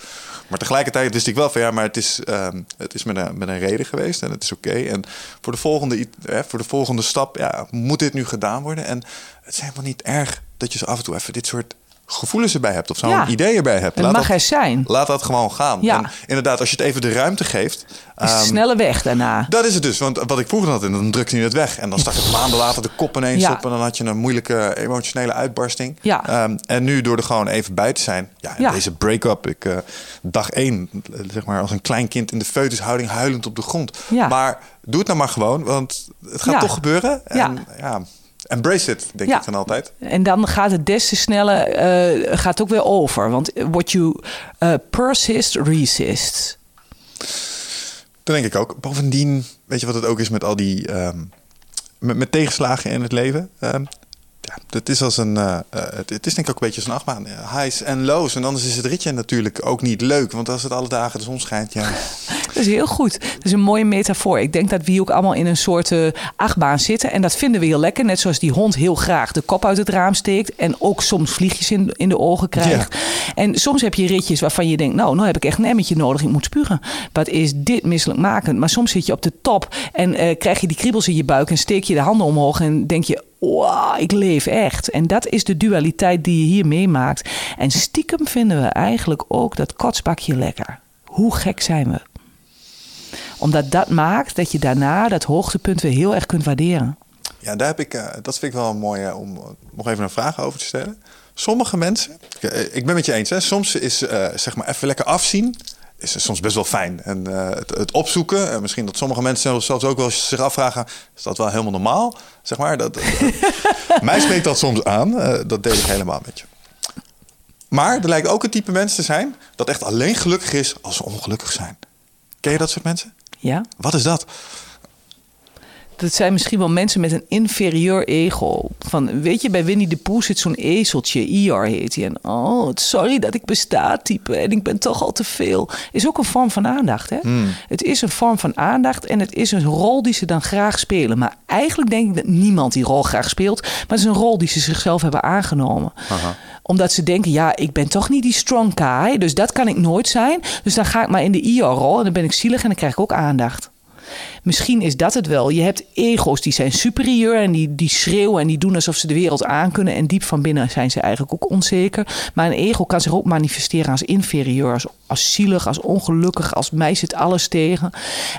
Maar tegelijkertijd wist ik wel van ja, maar het is, ehm, het is met, een, met een reden geweest en het is oké. En voor de, volgende, voor de volgende stap ja, moet dit nu gedaan worden. En het is helemaal niet erg dat je zo af en toe even dit soort gevoelens erbij hebt of zo'n Ja. idee erbij hebt. Laat mag dat- er zijn. Laat dat gewoon gaan. Ja. En inderdaad, als je het even de ruimte geeft. Is ehm, snelle weg daarna. dat is het dus. Want wat ik vroeger had, en dan drukte je het weg. En dan stak het maanden later de kop ineens Ja. op. En dan had je een moeilijke emotionele uitbarsting. Ja. Ehm, en nu door er gewoon even bij te zijn. Ja, deze break-up. Ik, eh, dag één, zeg maar als een klein kind in de foetushouding huilend op de grond. Ja. Maar doe het nou maar gewoon. Want het gaat toch gebeuren. En Ja. Embrace it, denk Ja. ik dan altijd. En dan gaat het des te sneller eh, gaat ook weer over. Want what you eh, persist, resist. Dat denk ik ook. Bovendien, weet je wat het ook is met al die... ehm, met, met tegenslagen in het leven? Ehm, ja, het is als een... eh, eh, het, het is denk ik ook een beetje als een achtbaan. Highs en lows. En anders is het ritje natuurlijk ook niet leuk. Want als het alle dagen de zon schijnt, ja... [LAUGHS] Dat is heel goed. Dat is een mooie metafoor. Ik denk dat we hier ook allemaal in een soort eh, achtbaan zitten. En dat vinden we heel lekker. Net zoals die hond heel graag de kop uit het raam steekt. En ook soms vliegjes in, in de ogen krijgt. En soms heb je ritjes waarvan je denkt... nou, nou heb ik echt een emmetje nodig. Ik moet spugen. Wat is dit misselijkmakend? Maar soms zit je op de top en krijg je die kriebels in je buik... en steek je de handen omhoog en denk je... Wow, ik leef echt. En dat is de dualiteit die je hier meemaakt. En stiekem vinden we eigenlijk ook dat kotsbakje lekker. Hoe gek zijn we? Omdat dat maakt dat je daarna dat hoogtepunt weer heel erg kunt waarderen. Ja, daar heb ik, eh, dat vind ik wel een mooie om nog even een vraag over te stellen. Sommige mensen, ik, eh, ben met je eens, hè, soms is eh, zeg maar even lekker afzien, is soms best wel fijn. En eh, het, het opzoeken, en misschien dat sommige mensen zelfs ook wel zich afvragen, is dat wel helemaal normaal? Zeg maar, dat, [LAUGHS] mij spreekt dat soms aan, eh, dat deel ik helemaal met je. Maar er lijkt ook een type mens te zijn dat echt alleen gelukkig is als ze ongelukkig zijn. Ken je dat soort mensen? Ja. Wat is dat? Dat zijn misschien wel mensen met een inferieur ego. Van, weet je, bij Winnie de Pooh zit zo'n ezeltje, Iar heet hij. En oh, sorry dat ik besta, type. En ik ben toch al te veel. Is ook een vorm van aandacht, hè? Het is een vorm van aandacht en het is een rol die ze dan graag spelen. Maar eigenlijk denk ik dat niemand die rol graag speelt. Maar het is een rol die ze zichzelf hebben aangenomen. Omdat ze denken, ja, ik ben toch niet die strong guy. Dus dat kan ik nooit zijn. Dus dan ga ik maar in de Iar-rol en dan ben ik zielig en dan krijg ik ook aandacht. Misschien is dat het wel. Je hebt ego's die zijn superieur en die, die schreeuwen en die doen alsof ze de wereld aankunnen. En diep van binnen zijn ze eigenlijk ook onzeker. Maar een ego kan zich ook manifesteren als inferieur, als, als zielig, als ongelukkig, als mij zit alles tegen.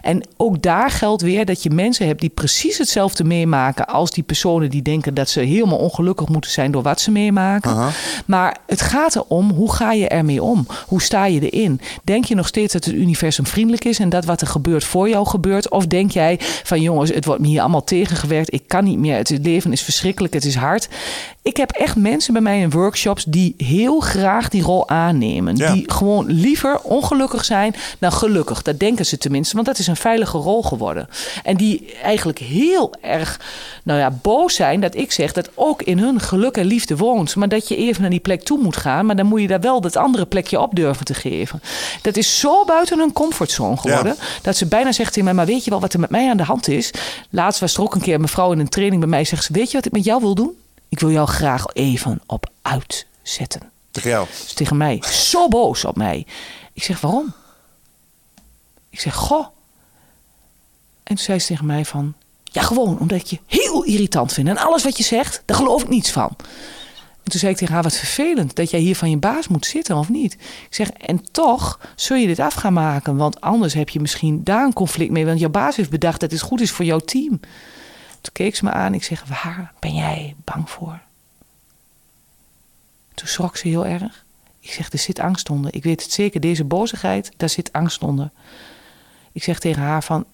En ook daar geldt weer dat je mensen hebt die precies hetzelfde meemaken als die personen die denken dat ze helemaal ongelukkig moeten zijn door wat ze meemaken. Maar het gaat erom, hoe ga je ermee om? Hoe sta je erin? Denk je nog steeds dat het universum vriendelijk is en dat wat er gebeurt voor jou gebeurt? Of denk jij van jongens, het wordt me hier allemaal tegengewerkt. Ik kan niet meer. Het leven is verschrikkelijk. Het is hard. Ik heb echt mensen bij mij in workshops die heel graag die rol aannemen. Ja. Die gewoon liever ongelukkig zijn dan gelukkig. Dat denken ze tenminste, want dat is een veilige rol geworden. En die eigenlijk heel erg nou ja, boos zijn dat ik zeg dat ook in hun geluk en liefde woont. Maar dat je even naar die plek toe moet gaan. Maar dan moet je daar wel dat andere plekje op durven te geven. Dat is zo buiten hun comfortzone geworden. Dat ze bijna zegt tegen mij, maar weet je wel wat er met mij aan de hand is? Laatst was er ook een keer een mevrouw in een training bij mij. Zegt ze, weet je wat ik met jou wil doen? Ik wil jou graag even op uitzetten. Tegen jou. Dus tegen mij, zo boos op mij. Ik zeg, waarom? Ik zeg, goh. En toen zei ze tegen mij van... Ja, gewoon omdat ik je heel irritant vind. En alles wat je zegt, daar geloof ik niets van. En toen zei ik tegen haar, wat vervelend dat jij hier van je baas moet zitten of niet. Ik zeg, en toch zul je dit af gaan maken. Want anders heb je misschien daar een conflict mee. Want jouw baas heeft bedacht dat het goed is voor jouw team. Toen keek ze me aan. Ik zeg, waar ben jij bang voor? Toen schrok ze heel erg. Ik zeg, er zit angst onder. Ik weet het zeker, deze bozigheid, daar zit angst onder. Ik zeg tegen haar van,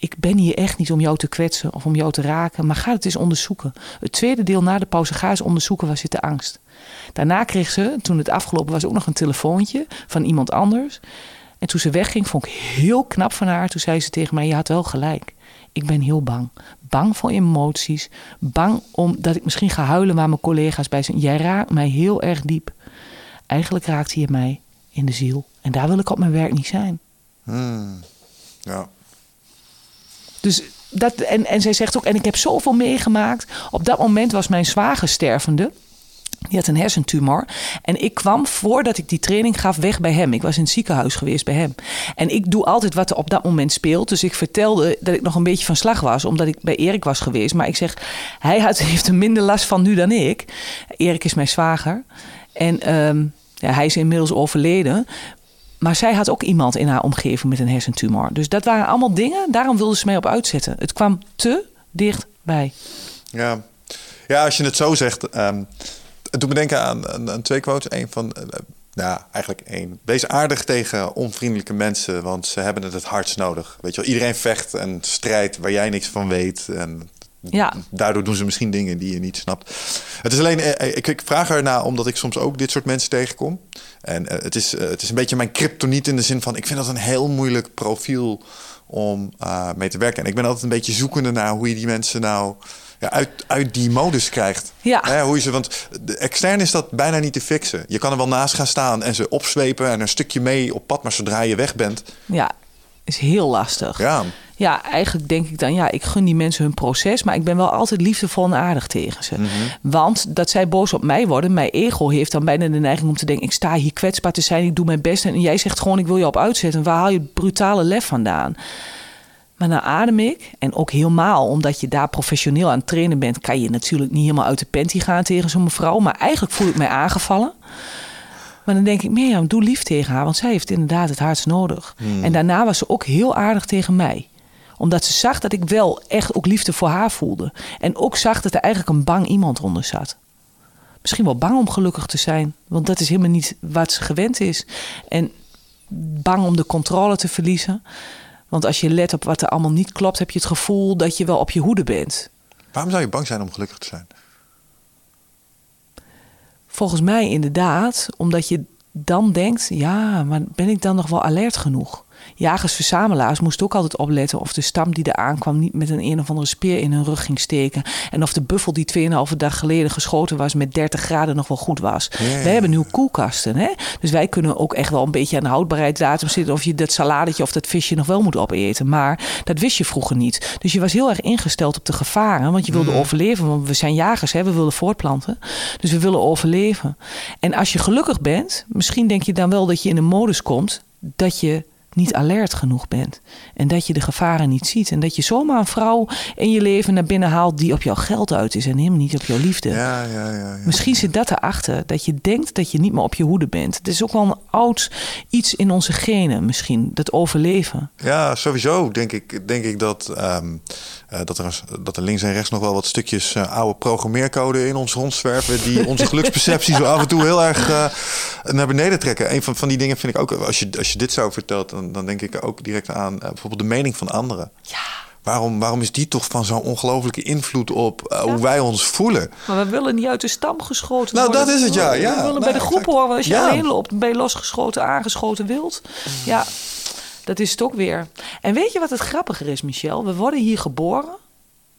ik ben hier echt niet om jou te kwetsen of om jou te raken, maar ga het eens onderzoeken. Het tweede deel na de pauze, ga eens onderzoeken waar zit de angst. Daarna kreeg ze, toen het afgelopen was, ook nog een telefoontje van iemand anders. En toen ze wegging, vond ik heel knap van haar. Toen zei ze tegen mij, je had wel gelijk. Ik ben heel bang. Bang voor emoties. Bang omdat ik misschien ga huilen waar mijn collega's bij zijn. Jij raakt mij heel erg diep. Eigenlijk raakte je mij in de ziel. En daar wil ik op mijn werk niet zijn. Ja. Dus dat, en, en zij zegt ook, en ik heb zoveel meegemaakt. Op dat moment was mijn zwager stervende. Die had een hersentumor. En ik kwam voordat ik die training gaf weg bij hem. Ik was in het ziekenhuis geweest bij hem. En ik doe altijd wat er op dat moment speelt. Dus ik vertelde dat ik nog een beetje van slag was. Omdat ik bij Erik was geweest. Maar ik zeg, hij [LAUGHS] heeft er minder last van nu dan ik. Erik is mijn zwager. En ehm, ja, hij is inmiddels overleden. Maar zij had ook iemand in haar omgeving met een hersentumor. Dus dat waren allemaal dingen. Daarom wilde ze mij op uitzetten. Het kwam te dichtbij. Ja. ja, als je het zo zegt. ehm, het doet me denken aan, aan, aan twee quotes. Eén van, eh, nou eigenlijk één. Wees aardig tegen onvriendelijke mensen, want ze hebben het het hardst nodig. Weet je wel, iedereen vecht en strijdt waar jij niks van weet. En Ja. daardoor doen ze misschien dingen die je niet snapt. Het is alleen, eh, ik, ik vraag ernaar omdat ik soms ook dit soort mensen tegenkom. En eh, het, is, eh, het is een beetje mijn kryptoniet in de zin van... ik vind dat een heel moeilijk profiel om eh, mee te werken. En ik ben altijd een beetje zoekende naar hoe je die mensen nou... Ja, uit, uit die modus krijgt. Ja. Hè, hoe je ze, want de extern is dat bijna niet te fixen. Je kan er wel naast gaan staan en ze opzwepen... en een stukje mee op pad, maar zodra je weg bent... Ja, is heel lastig. ja, Ja, eigenlijk denk ik dan, ja, ik gun die mensen hun proces, maar ik ben wel altijd liefdevol en aardig tegen ze. Want dat zij boos op mij worden, mijn ego heeft dan bijna de neiging om te denken, ik sta hier kwetsbaar te zijn, ik doe mijn best en jij zegt gewoon, ik wil je op uitzetten. Waar haal je het brutale lef vandaan? Maar dan adem ik, en ook helemaal omdat je daar professioneel aan het trainen bent, kan je natuurlijk niet helemaal uit de panty gaan tegen zo'n mevrouw. Maar eigenlijk voel ik mij aangevallen. Maar dan denk ik, Mirjam, doe lief tegen haar, want zij heeft inderdaad het hardst nodig. En daarna was ze ook heel aardig tegen mij omdat ze zag dat ik wel echt ook liefde voor haar voelde. En ook zag dat er eigenlijk een bang iemand onder zat. Misschien wel bang om gelukkig te zijn. Want dat is helemaal niet wat ze gewend is. En bang om de controle te verliezen. Want als je let op wat er allemaal niet klopt, heb je het gevoel dat je wel op je hoede bent. waarom zou je bang zijn om gelukkig te zijn? Volgens mij inderdaad, omdat je dan denkt: ja, maar ben ik dan nog wel alert genoeg? Jagers-verzamelaars moesten ook altijd opletten of de stam die er aankwam niet met een een of andere speer in hun rug ging steken. En of de buffel die 2,5 dag geleden geschoten was met 30 graden nog wel goed was. Ja, ja, Wij hebben nu koelkasten. Hè? Dus wij kunnen ook echt wel een beetje aan de houdbaarheidsdatum zitten. Of je dat saladetje of dat visje nog wel moet opeten. Maar dat wist je vroeger niet. Dus je was heel erg ingesteld op de gevaren. Want je wilde overleven. Want we zijn jagers, hè? we willen voortplanten. Dus we willen overleven. En als je gelukkig bent, misschien denk je dan wel dat je in een modus komt dat je niet alert genoeg bent. En dat je de gevaren niet ziet. En dat je zomaar een vrouw in je leven naar binnen haalt die op jouw geld uit is en helemaal niet op jouw liefde. Ja, ja, ja. ja. Misschien zit dat erachter, dat je denkt dat je niet meer op je hoede bent. Het is ook wel een oud iets in onze genen misschien, dat overleven. Ja, sowieso denk ik, denk ik dat, ehm, eh, dat, er, dat er links en rechts nog wel wat stukjes eh, oude programmeercode in ons rondzwerven. Die [LAUGHS] onze geluksperceptie zo af en toe heel erg eh, naar beneden trekken. Een van, van die dingen vind ik ook, als je, als je dit zo vertelt, dan, dan denk ik ook direct aan bijvoorbeeld de mening van anderen. Ja. Waarom, waarom is die toch van zo'n ongelofelijke invloed op hoe wij ons voelen? Maar we willen niet uit de stam geschoten Nou, worden. dat is het, ja, ja. We willen Nou, bij de groep exact. horen. Als je Ja. alleen loopt, ben je losgeschoten, aangeschoten wild. Ja, dat is ook weer. En weet je wat het grappiger is, Michel? We worden hier geboren.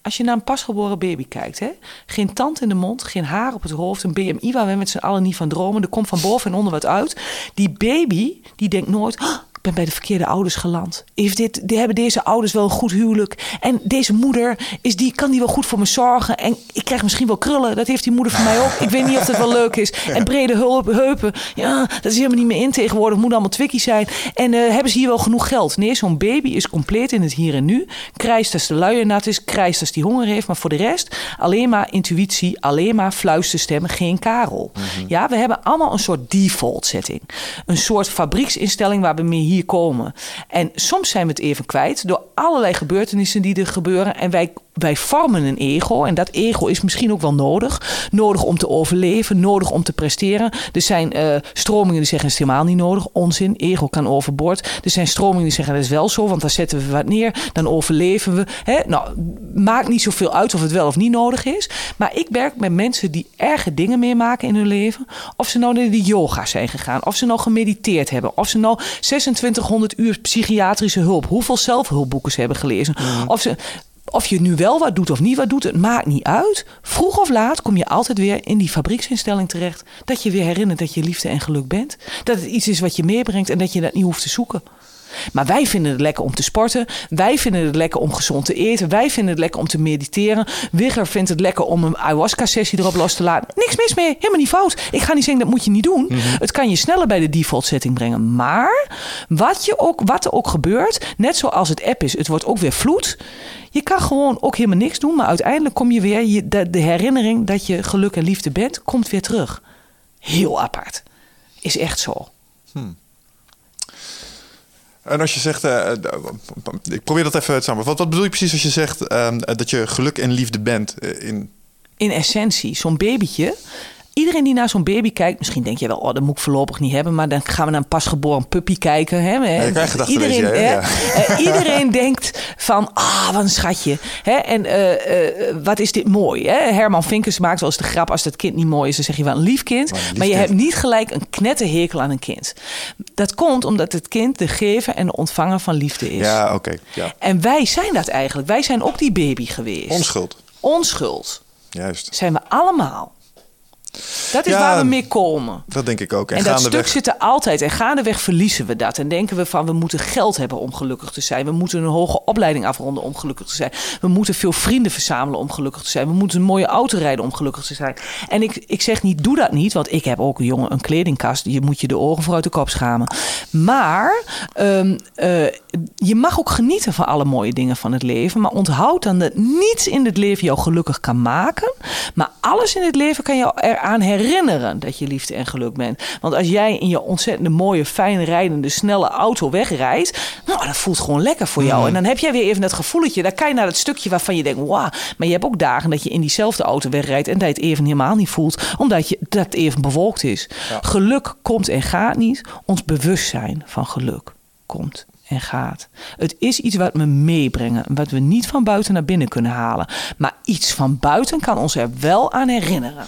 Als je naar een pasgeboren baby kijkt, hè? geen tand in de mond, geen haar op het hoofd, een BMI waar we met z'n allen niet van dromen. Er komt van boven en onder wat uit. Die baby, die denkt nooit, "Oh, ik ben bij de verkeerde ouders geland. Heeft dit, die hebben deze ouders wel een goed huwelijk? En deze moeder, is die, kan die wel goed voor me zorgen? En ik krijg misschien wel krullen, dat heeft die moeder van mij ook. Ik weet niet of dat wel leuk is. En brede hulp, heupen, ja, dat is helemaal niet meer in tegenwoordig. Moet allemaal twikkie zijn. En eh, hebben ze hier wel genoeg geld? Nee, zo'n baby is compleet in het hier en nu. Krijst als de luier nat is, krijst als die honger heeft. Maar voor de rest alleen maar intuïtie, alleen maar fluisterstemmen, geen karel. Ja, we hebben allemaal een soort default setting. Een soort fabrieksinstelling waar we mee komen. En soms zijn we het even kwijt door allerlei gebeurtenissen die er gebeuren. En wij, wij vormen een ego. En dat ego is misschien ook wel nodig. Nodig om te overleven, nodig om te presteren. Er zijn eh, stromingen die zeggen het is helemaal niet nodig. Onzin, ego kan overboord. Er zijn stromingen die zeggen dat is wel zo, want dan zetten we wat neer. Dan overleven we. Hè? Nou, maakt niet zoveel uit of het wel of niet nodig is. Maar ik werk met mensen die erge dingen meemaken in hun leven. Of ze nou naar de yoga zijn gegaan. Of ze nou gemediteerd hebben. Of ze nou 2600 uur psychiatrische hulp. Hoeveel zelfhulpboeken ze hebben gelezen. Of ze... Of je nu wel wat doet of niet wat doet, het maakt niet uit. Vroeg of laat kom je altijd weer in die fabrieksinstelling terecht. Dat je weer herinnert dat je liefde en geluk bent. Dat het iets is wat je meebrengt en dat je dat niet hoeft te zoeken. Maar wij vinden het lekker om te sporten. Wij vinden het lekker om gezond te eten. Wij vinden het lekker om te mediteren. Wigger vindt het lekker om een ayahuasca-sessie erop los te laten. Niks mis mee. Helemaal niet fout. Ik ga niet zeggen dat moet je niet doen. Het kan je sneller bij de default setting brengen. Maar wat, je ook, wat er ook gebeurt, net zoals het app is, het wordt ook weer vloed. Je kan gewoon ook helemaal niks doen. Maar uiteindelijk kom je weer, je, de, de herinnering dat je geluk en liefde bent, komt weer terug. Heel apart. Is echt zo. En als je zegt, eh, eh, ik probeer dat even samen. Wat, wat bedoel je precies als je zegt ehm, dat je geluk en liefde bent eh, in in essentie, zo'n babytje. Iedereen die naar zo'n baby kijkt, misschien denk je wel, oh, dat moet ik voorlopig niet hebben, maar dan gaan we naar een pasgeboren puppy kijken. Hè? gedachten, iedereen, hè? Ja. eh, iedereen [LAUGHS] denkt van, ah, wat een schatje. Hè? En eh, eh, wat is dit mooi? Hè? Herman Vinkers maakt wel eens de grap, als dat kind niet mooi is, dan zeg je wel een lief kind. Wat een lief maar je kind. hebt niet gelijk een knetterhekel aan een kind. Dat komt omdat het kind de gever en de ontvanger van liefde is. Ja, oké. ja. En wij zijn dat eigenlijk. Wij zijn ook die baby geweest. Onschuld. Onschuld Juist. zijn we allemaal. Dat is Ja, waar we mee komen. Dat denk ik ook. En, En dat stuk zit er altijd. En gaandeweg verliezen we dat. En denken we van we moeten geld hebben om gelukkig te zijn. We moeten een hoge opleiding afronden om gelukkig te zijn. We moeten veel vrienden verzamelen om gelukkig te zijn. We moeten een mooie auto rijden om gelukkig te zijn. En ik, ik zeg niet, doe dat niet. Want ik heb ook een jongen een kledingkast. Je moet je de oren voor uit de kop schamen. Maar ehm, eh, je mag ook genieten van alle mooie dingen van het leven. Maar onthoud dan dat niets in het leven jou gelukkig kan maken. Maar alles in het leven kan jou eraan herinneren dat je liefde en geluk bent. Want als jij in je ontzettende mooie, fijn rijdende, snelle auto wegrijdt. Nou, dat voelt gewoon lekker voor jou. En dan heb jij weer even dat gevoeletje. Dan kan je naar dat stukje waarvan je denkt, wauw. Maar je hebt ook dagen dat je in diezelfde auto wegrijdt. En dat je het even helemaal niet voelt. Omdat je, dat het even bewolkt is. Geluk komt en gaat niet. Ons bewustzijn van geluk komt en gaat. Het is iets wat we meebrengen, wat we niet van buiten naar binnen kunnen halen. Maar iets van buiten kan ons er wel aan herinneren.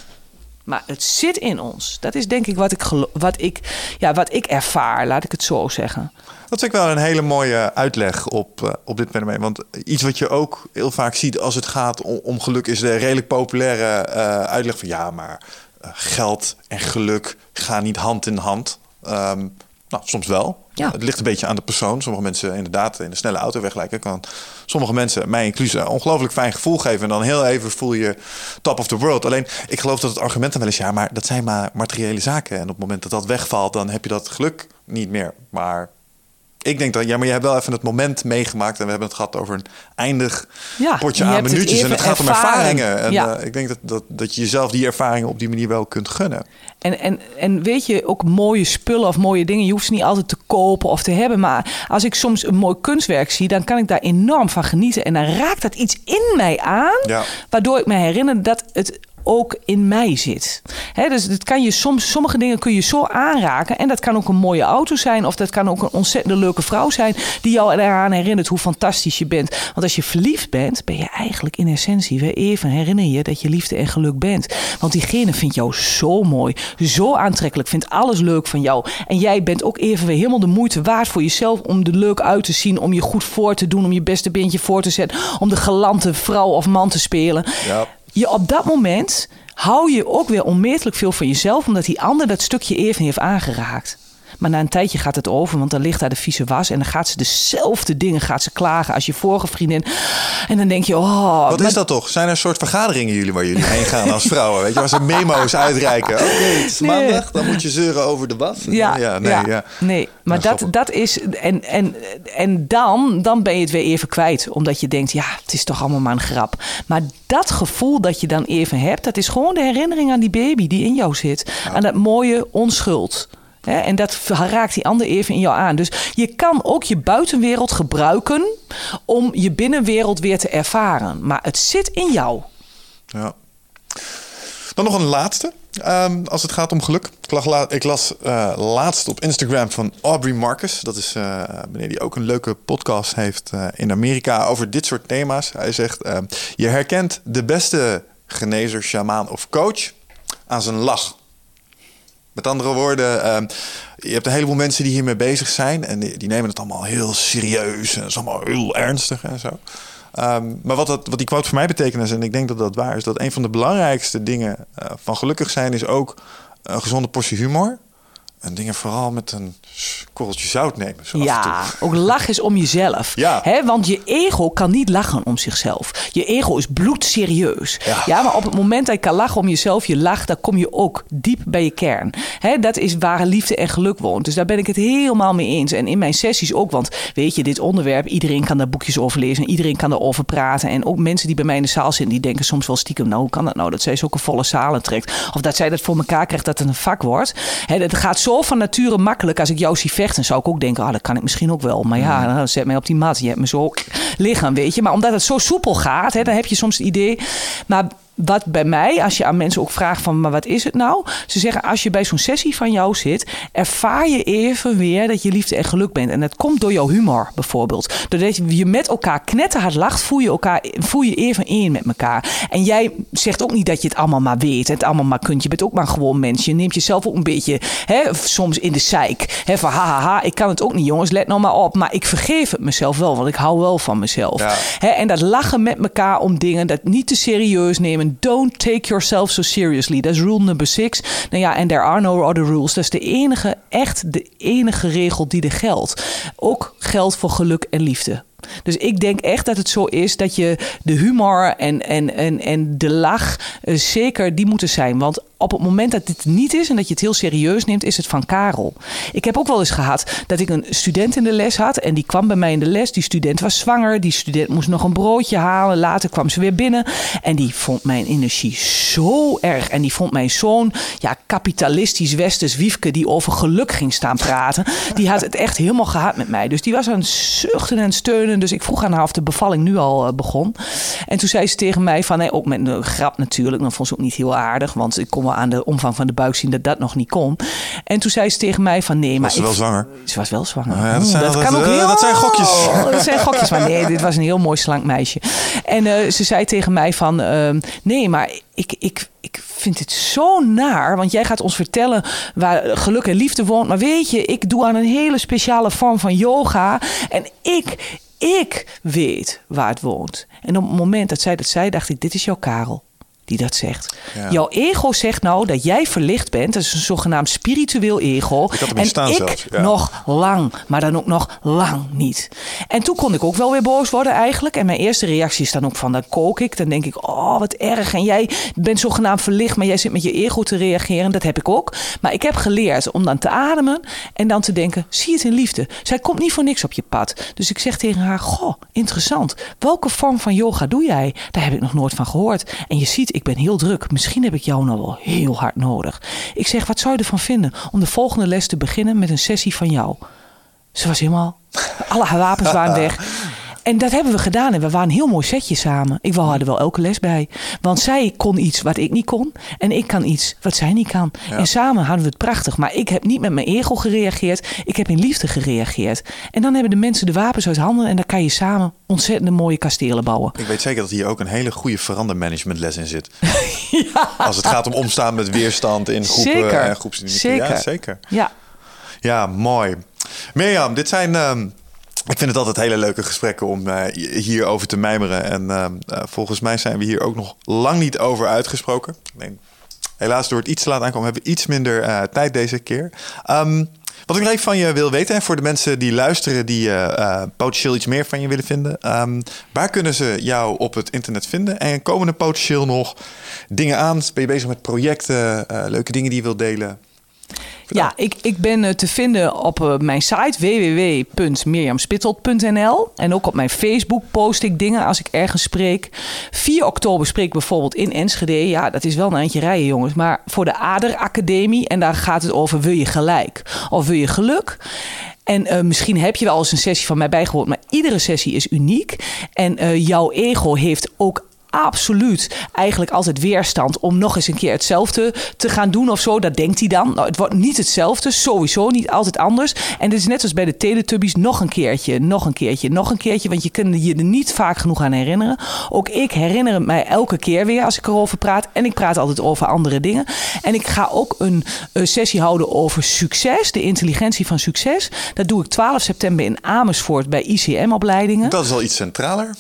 Maar het zit in ons. Dat is denk ik wat ik, wat ik, ja, wat ik ervaar, laat ik het zo zeggen. Dat vind ik wel een hele mooie uitleg op, eh, op dit fenomeen. Want iets wat je ook heel vaak ziet als het gaat om, om geluk... is de redelijk populaire eh, uitleg van... ja, maar eh, geld en geluk gaan niet hand in hand. Ehm, nou, soms wel. Ja. Het ligt een beetje aan de persoon. Sommige mensen inderdaad in de snelle auto weglijken. Kan sommige mensen, mij inclusief, een ongelooflijk fijn gevoel geven. En dan heel even voel je top of the world. Alleen, ik geloof dat het argument dan wel is... ja, maar dat zijn maar materiële zaken. En op het moment dat dat wegvalt... dan heb je dat geluk niet meer. Maar ik denk dat, ja, maar je hebt wel even het moment meegemaakt. En we hebben het gehad over een eindig Ja, potje je aan het minuutjes. En het gaat om ervaringen. En Ja. eh, ik denk dat, dat, dat je jezelf die ervaringen op die manier wel kunt gunnen. En, en, en weet je, ook mooie spullen of mooie dingen, je hoeft ze niet altijd te kopen of te hebben. Maar als ik soms een mooi kunstwerk zie, dan kan ik daar enorm van genieten. En dan raakt dat iets in mij aan, Ja. waardoor ik me herinner dat het ook in mij zit. Dus het kan je soms, sommige dingen kun je zo aanraken. En dat kan ook een mooie auto zijn. Of dat kan ook een ontzettend leuke vrouw zijn. Die jou eraan herinnert hoe fantastisch je bent. Want als je verliefd bent, ben je eigenlijk in essentie weer even herinner je dat je liefde en geluk bent. Want diegene vindt jou zo mooi, zo aantrekkelijk, vindt alles leuk van jou. En jij bent ook even weer helemaal de moeite waard voor jezelf om er leuk uit te zien. Om je goed voor te doen, om je beste beentje voor te zetten. Om de galante vrouw of man te spelen Ja. Je op dat moment hou je ook weer onmetelijk veel van jezelf, omdat die ander dat stukje even heeft aangeraakt. Maar na een tijdje gaat het over, want dan ligt daar de vieze was en dan gaat ze dezelfde dingen gaat ze klagen als je vorige vriendin. En dan denk je, oh, Wat maar- is dat toch? Zijn er soort vergaderingen jullie waar jullie heen gaan als vrouwen? Weet je, waar ze [LAUGHS] memo's uitreiken. Oké, het is Nee. maandag, dan moet je zeuren over de was. Ja, ja, nee, ja, ja. nee. Maar Ja, dat, grappig. dat is. En, en, en dan, dan ben je het weer even kwijt. Omdat je denkt, ja, het is toch allemaal maar een grap. Maar dat gevoel dat je dan even hebt, dat is gewoon de herinnering aan die baby die in jou zit. Aan dat mooie onschuld. En dat raakt die ander even in jou aan. Dus je kan ook je buitenwereld gebruiken om je binnenwereld weer te ervaren. Maar het zit in jou. Ja. Dan nog een laatste. ehm, als het gaat om geluk. Ik, las eh, laatst op Instagram van Aubrey Marcus. Dat is eh meneer die ook een leuke podcast heeft eh, in Amerika over dit soort thema's. Hij zegt: ehm, Je herkent de beste genezer, shamaan of coach aan zijn lach. Met andere woorden, ehm, je hebt een heleboel mensen die hiermee bezig zijn. En die, nemen het allemaal heel serieus. En het is allemaal heel ernstig en zo. Ehm, maar wat, dat, wat die quote voor mij betekent, is, en ik denk dat dat waar is, dat een van de belangrijkste dingen eh, van gelukkig zijn is ook een gezonde portie humor. En dingen vooral met een korreltje zout nemen. Zo Ja, ook lach is om jezelf. Ja. Hè, want je ego kan niet lachen om zichzelf. Je ego is bloedserieus. Ja. Ja. maar op het moment dat je kan lachen om jezelf, je lacht, dan kom je ook diep bij je kern. Hè, dat is waar liefde en geluk woont. Dus daar ben ik het helemaal mee eens. En in mijn sessies ook, want weet je, dit onderwerp, iedereen kan daar boekjes over lezen. En iedereen kan erover praten. En ook mensen die bij mij in de zaal zitten, die denken soms wel stiekem, nou hoe kan dat nou? Dat zij zulke volle zalen trekt. Of dat zij dat voor elkaar krijgt dat het een vak wordt. Hè, dat gaat zo van nature makkelijk. Als ik jou zie vechten, zou ik ook denken, ah, dat kan ik misschien ook wel. Maar ja, nou, zet mij op die mat. Je hebt me zo liggen, weet je. Maar omdat het zo soepel gaat, hè, dan heb je soms het idee. Maar wat bij mij, als je aan mensen ook vraagt van, maar wat is het nou? Ze zeggen, als je bij zo'n sessie van jou zit, ervaar je even weer dat je liefde en geluk bent. En dat komt door jouw humor bijvoorbeeld. Doordat je met elkaar knetterhard lacht, voel je, elkaar, voel je even één met elkaar. En jij zegt ook niet dat je het allemaal maar weet, het allemaal maar kunt. Je bent ook maar gewoon mens. Je neemt jezelf ook een beetje, hè, soms in de zeik. Hè, van hahaha, ik kan het ook niet jongens, let nou maar op. Maar ik vergeef het mezelf wel, want ik hou wel van mezelf. Ja. Hè, en dat lachen met elkaar om dingen, dat niet te serieus nemen. Don't take yourself so seriously. Dat is rule number six. Nou ja, en there are no other rules. Dat is de enige, echt de enige regel die er geldt. Ook geldt voor geluk en liefde. Dus ik denk echt dat het zo is dat je de humor en, en, en, en de lach eh, zeker die moeten zijn. Want op het moment dat dit niet is en dat je het heel serieus neemt, is het van Karel. Ik heb ook wel eens gehad dat ik een student in de les had en die kwam bij mij in de les. Die student was zwanger, die student moest nog een broodje halen. Later kwam ze weer binnen en die vond mijn energie zo erg. En die vond mij zo'n ja, kapitalistisch westers wiefke die over geluk ging staan praten. Die had het echt helemaal gehad met mij. Dus die was aan het zuchten en steunen. Dus ik vroeg aan haar of de bevalling nu al eh, begon. En toen zei ze tegen mij van, nee, ook met een grap natuurlijk. Dan vond ze ook niet heel aardig, want ik kon wel aan de omvang van de buik zien dat dat nog niet kon. En toen zei ze tegen mij van nee, maar ze ik- wel zwanger? Ze was wel zwanger. Ja, dat Oeh, zijn kan ook heel... dat zijn gokjes. [LAUGHS] dat zijn gokjes, maar nee, dit was een heel mooi slank meisje. En eh, ze zei tegen mij van ehm, nee, maar ik, ik, ik vind het zo naar, want jij gaat ons vertellen waar geluk en liefde woont. Maar weet je, ik doe aan een hele speciale vorm van yoga en ik, ik weet waar het woont. En op het moment dat zij dat zei, dacht ik, dit is jouw Karel. Die dat zegt. Ja. Jouw ego zegt nou dat jij verlicht bent. Dat is een zogenaamd spiritueel ego. Ik en staan ik zelfs, ja. nog lang, maar dan ook nog lang niet. En toen kon ik ook wel weer boos worden eigenlijk. En mijn eerste reactie is dan ook van, dan kook ik. Dan denk ik, oh wat erg. En jij bent zogenaamd verlicht, maar jij zit met je ego te reageren. Dat heb ik ook. Maar ik heb geleerd om dan te ademen en dan te denken, zie het in liefde. Zij komt niet voor niks op je pad. Dus ik zeg tegen haar, goh, interessant. Welke vorm van yoga doe jij? Daar heb ik nog nooit van gehoord. En je ziet, ik ben heel druk. Misschien heb ik jou nou wel heel hard nodig. Ik zeg, wat zou je ervan vinden om de volgende les te beginnen met een sessie van jou? Ze was helemaal. Alle haar wapens waren weg. [LAUGHS] En dat hebben we gedaan. En we waren een heel mooi setje samen. Ik er wel elke les bij. Want zij kon iets wat ik niet kon. En ik kan iets wat zij niet kan. En samen hadden we het prachtig. Maar ik heb niet met mijn ego gereageerd. Ik heb in liefde gereageerd. En dan hebben de mensen de wapens uit handen. En dan kan je samen ontzettend mooie kastelen bouwen. Ik weet zeker dat hier ook een hele goede verandermanagementles in zit. [LAUGHS] Als het gaat om omstaan met weerstand in groepen Zeker. en groepsdynamiek. Zeker. Ja, zeker. Ja. Ja, mooi. Mirjam, dit zijn. ehm, ik vind het altijd hele leuke gesprekken om eh, hierover te mijmeren. En ehm, eh, volgens mij zijn we hier ook nog lang niet over uitgesproken. Helaas, door het iets te laat aankomen, hebben we iets minder eh, tijd deze keer. Ehm, wat ik nog van je wil weten, en voor de mensen die luisteren, die eh, eh, potentieel iets meer van je willen vinden, ehm, waar kunnen ze jou op het internet vinden? En komen er potentieel nog dingen aan? Ben je bezig met projecten, eh, leuke dingen die je wilt delen? Ja, ik, ik ben eh, te vinden op eh, mijn site www.mirjamspittel.nl. En ook op mijn Facebook post ik dingen als ik ergens spreek. 4 oktober spreek ik bijvoorbeeld in Enschede. Ja, dat is wel een eindje rijden, jongens. Maar voor de Ader Academie. En daar gaat het over: wil je gelijk of wil je geluk? En eh, misschien heb je wel eens een sessie van mij bijgewoond, maar iedere sessie is uniek. En jouw ego heeft ook absoluut eigenlijk altijd weerstand om nog eens een keer hetzelfde te gaan doen of zo. Dat denkt hij dan. Nou, het wordt niet hetzelfde, sowieso niet altijd anders. En dit is net als bij de Teletubbies nog een keertje, nog een keertje, nog een keertje. Want je kunt je er niet vaak genoeg aan herinneren. Ook ik herinner het mij elke keer weer als ik erover praat. En ik praat altijd over andere dingen. En ik ga ook een, eh, sessie houden over succes, de intelligentie van succes. Dat doe ik 12 september in Amersfoort bij ICM-opleidingen Dat is al iets centraler.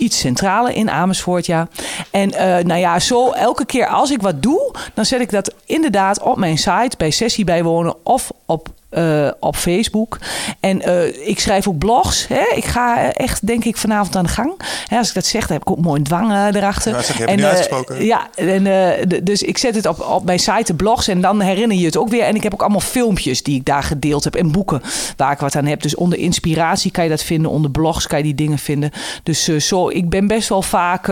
Iets centraler in Amersfoort, ja. En eh, nou ja, zo elke keer als ik wat doe, dan zet ik dat inderdaad op mijn site bij Sessie bijwonen of op. eh, op Facebook. En eh, ik schrijf ook blogs. Hè? Ik ga echt, denk ik, vanavond aan de gang. Hè, als ik dat zeg, dan heb ik ook mooi een dwang eh, erachter. Ja, zeg, je uitgesproken. ja, en, d- dus ik zet het op, op mijn site, de blogs. En dan herinner je het ook weer. En ik heb ook allemaal filmpjes die ik daar gedeeld heb. En boeken waar ik wat aan heb. Dus onder inspiratie kan je dat vinden. Onder blogs kan je die dingen vinden. Dus zo, ik ben best wel vaak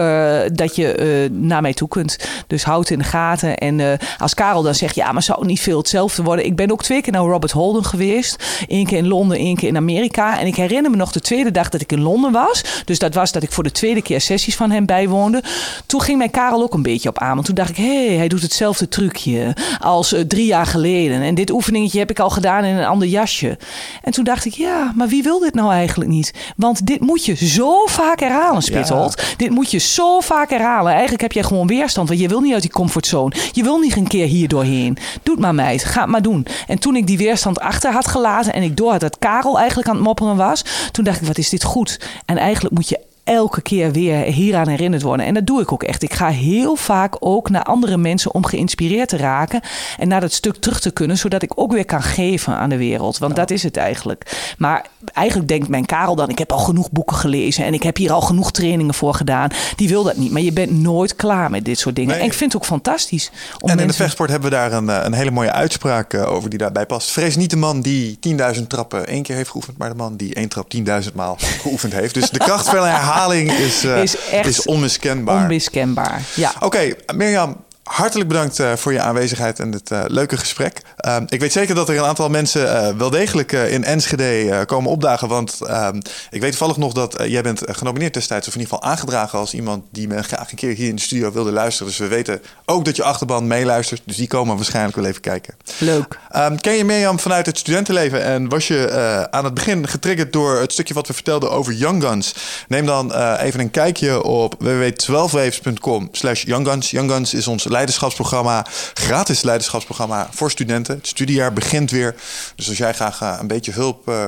dat je naar mij toe kunt. Dus houd het in de gaten. En als Karel dan zegt, ja, maar zou het niet veel hetzelfde worden? Ik ben ook twee keer naar Robert Geweest. Eén keer in Londen, één keer in Amerika. En ik herinner me nog de tweede dag dat ik in Londen was. Dus dat was dat ik voor de tweede keer sessies van hem bijwoonde. Toen ging mijn Karel ook een beetje op aan. Want toen dacht ik, hé, hey, hij doet hetzelfde trucje als eh, drie jaar geleden. En dit oefeningetje heb ik al gedaan in een ander jasje. En toen dacht ik, ja, maar wie wil dit nou eigenlijk niet? Want dit moet je zo vaak herhalen, Spitholt. Dit moet je zo vaak herhalen. Eigenlijk heb jij gewoon weerstand, want je wil niet uit die comfortzone. Je wil niet een keer hier doorheen. Doe het maar, meid. Ga het maar doen. En toen ik die weerstand achter had gelaten en ik door had dat Karel eigenlijk aan het mopperen was, toen dacht ik, wat is dit goed? En eigenlijk moet je elke keer weer hieraan herinnerd worden. En dat doe ik ook echt. Ik ga heel vaak ook naar andere mensen om geïnspireerd te raken. En naar dat stuk terug te kunnen, zodat ik ook weer kan geven aan de wereld. Want dat is het eigenlijk. Maar eigenlijk denkt mijn Karel dan, ik heb al genoeg boeken gelezen. En ik heb hier al genoeg trainingen voor gedaan. Die wil dat niet. Maar je bent nooit klaar met dit soort dingen. Nee. En ik vind het ook fantastisch. Om En in de vechtsport hebben we daar een, eh, een hele mooie uitspraak eh, over die daarbij past. Vrees niet de man die 10.000 trappen één keer heeft geoefend, maar de man die één trap 10.000 maal [LAUGHS] geoefend heeft. Dus de kracht van herhaling is, eh, Is echt is onmiskenbaar. Onmiskenbaar. Ja. Oké, Mirjam, hartelijk bedankt uh, voor je aanwezigheid en dit uh, leuke gesprek. Uh, ik weet zeker dat er een aantal mensen wel degelijk in Enschede komen opdagen. Want ehm, ik weet toevallig nog dat jij bent genomineerd destijds, of in ieder geval aangedragen als iemand die me graag een keer hier in de studio wilde luisteren. Dus we weten ook dat je achterban meeluistert. Dus die komen waarschijnlijk wel even kijken. Leuk. Ehm, ken je Mirjam vanuit het studentenleven en was je aan het begin getriggerd door het stukje wat we vertelden over Young Guns? Neem dan even een kijkje op www.12waves.com slash Young Guns. Young Guns is ons leiderschapsprogramma, gratis leiderschapsprogramma voor studenten. Het studiejaar begint weer. Dus als jij graag eh, een beetje hulp uh,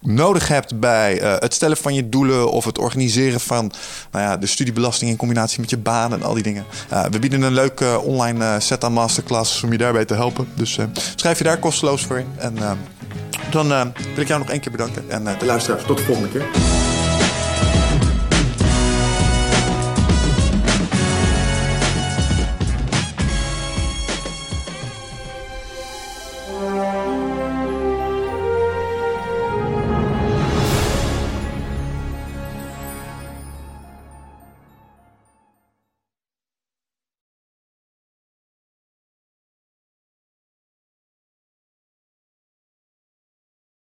nodig hebt bij uh, het stellen van je doelen of het organiseren van nou ja, de studiebelasting in combinatie met je baan en al die dingen. We bieden een leuke online set aan masterclasses om je daarbij te helpen. Dus schrijf je daar kosteloos voor in. En dan wil ik jou nog één keer bedanken. En de luisteraars, tot de volgende keer.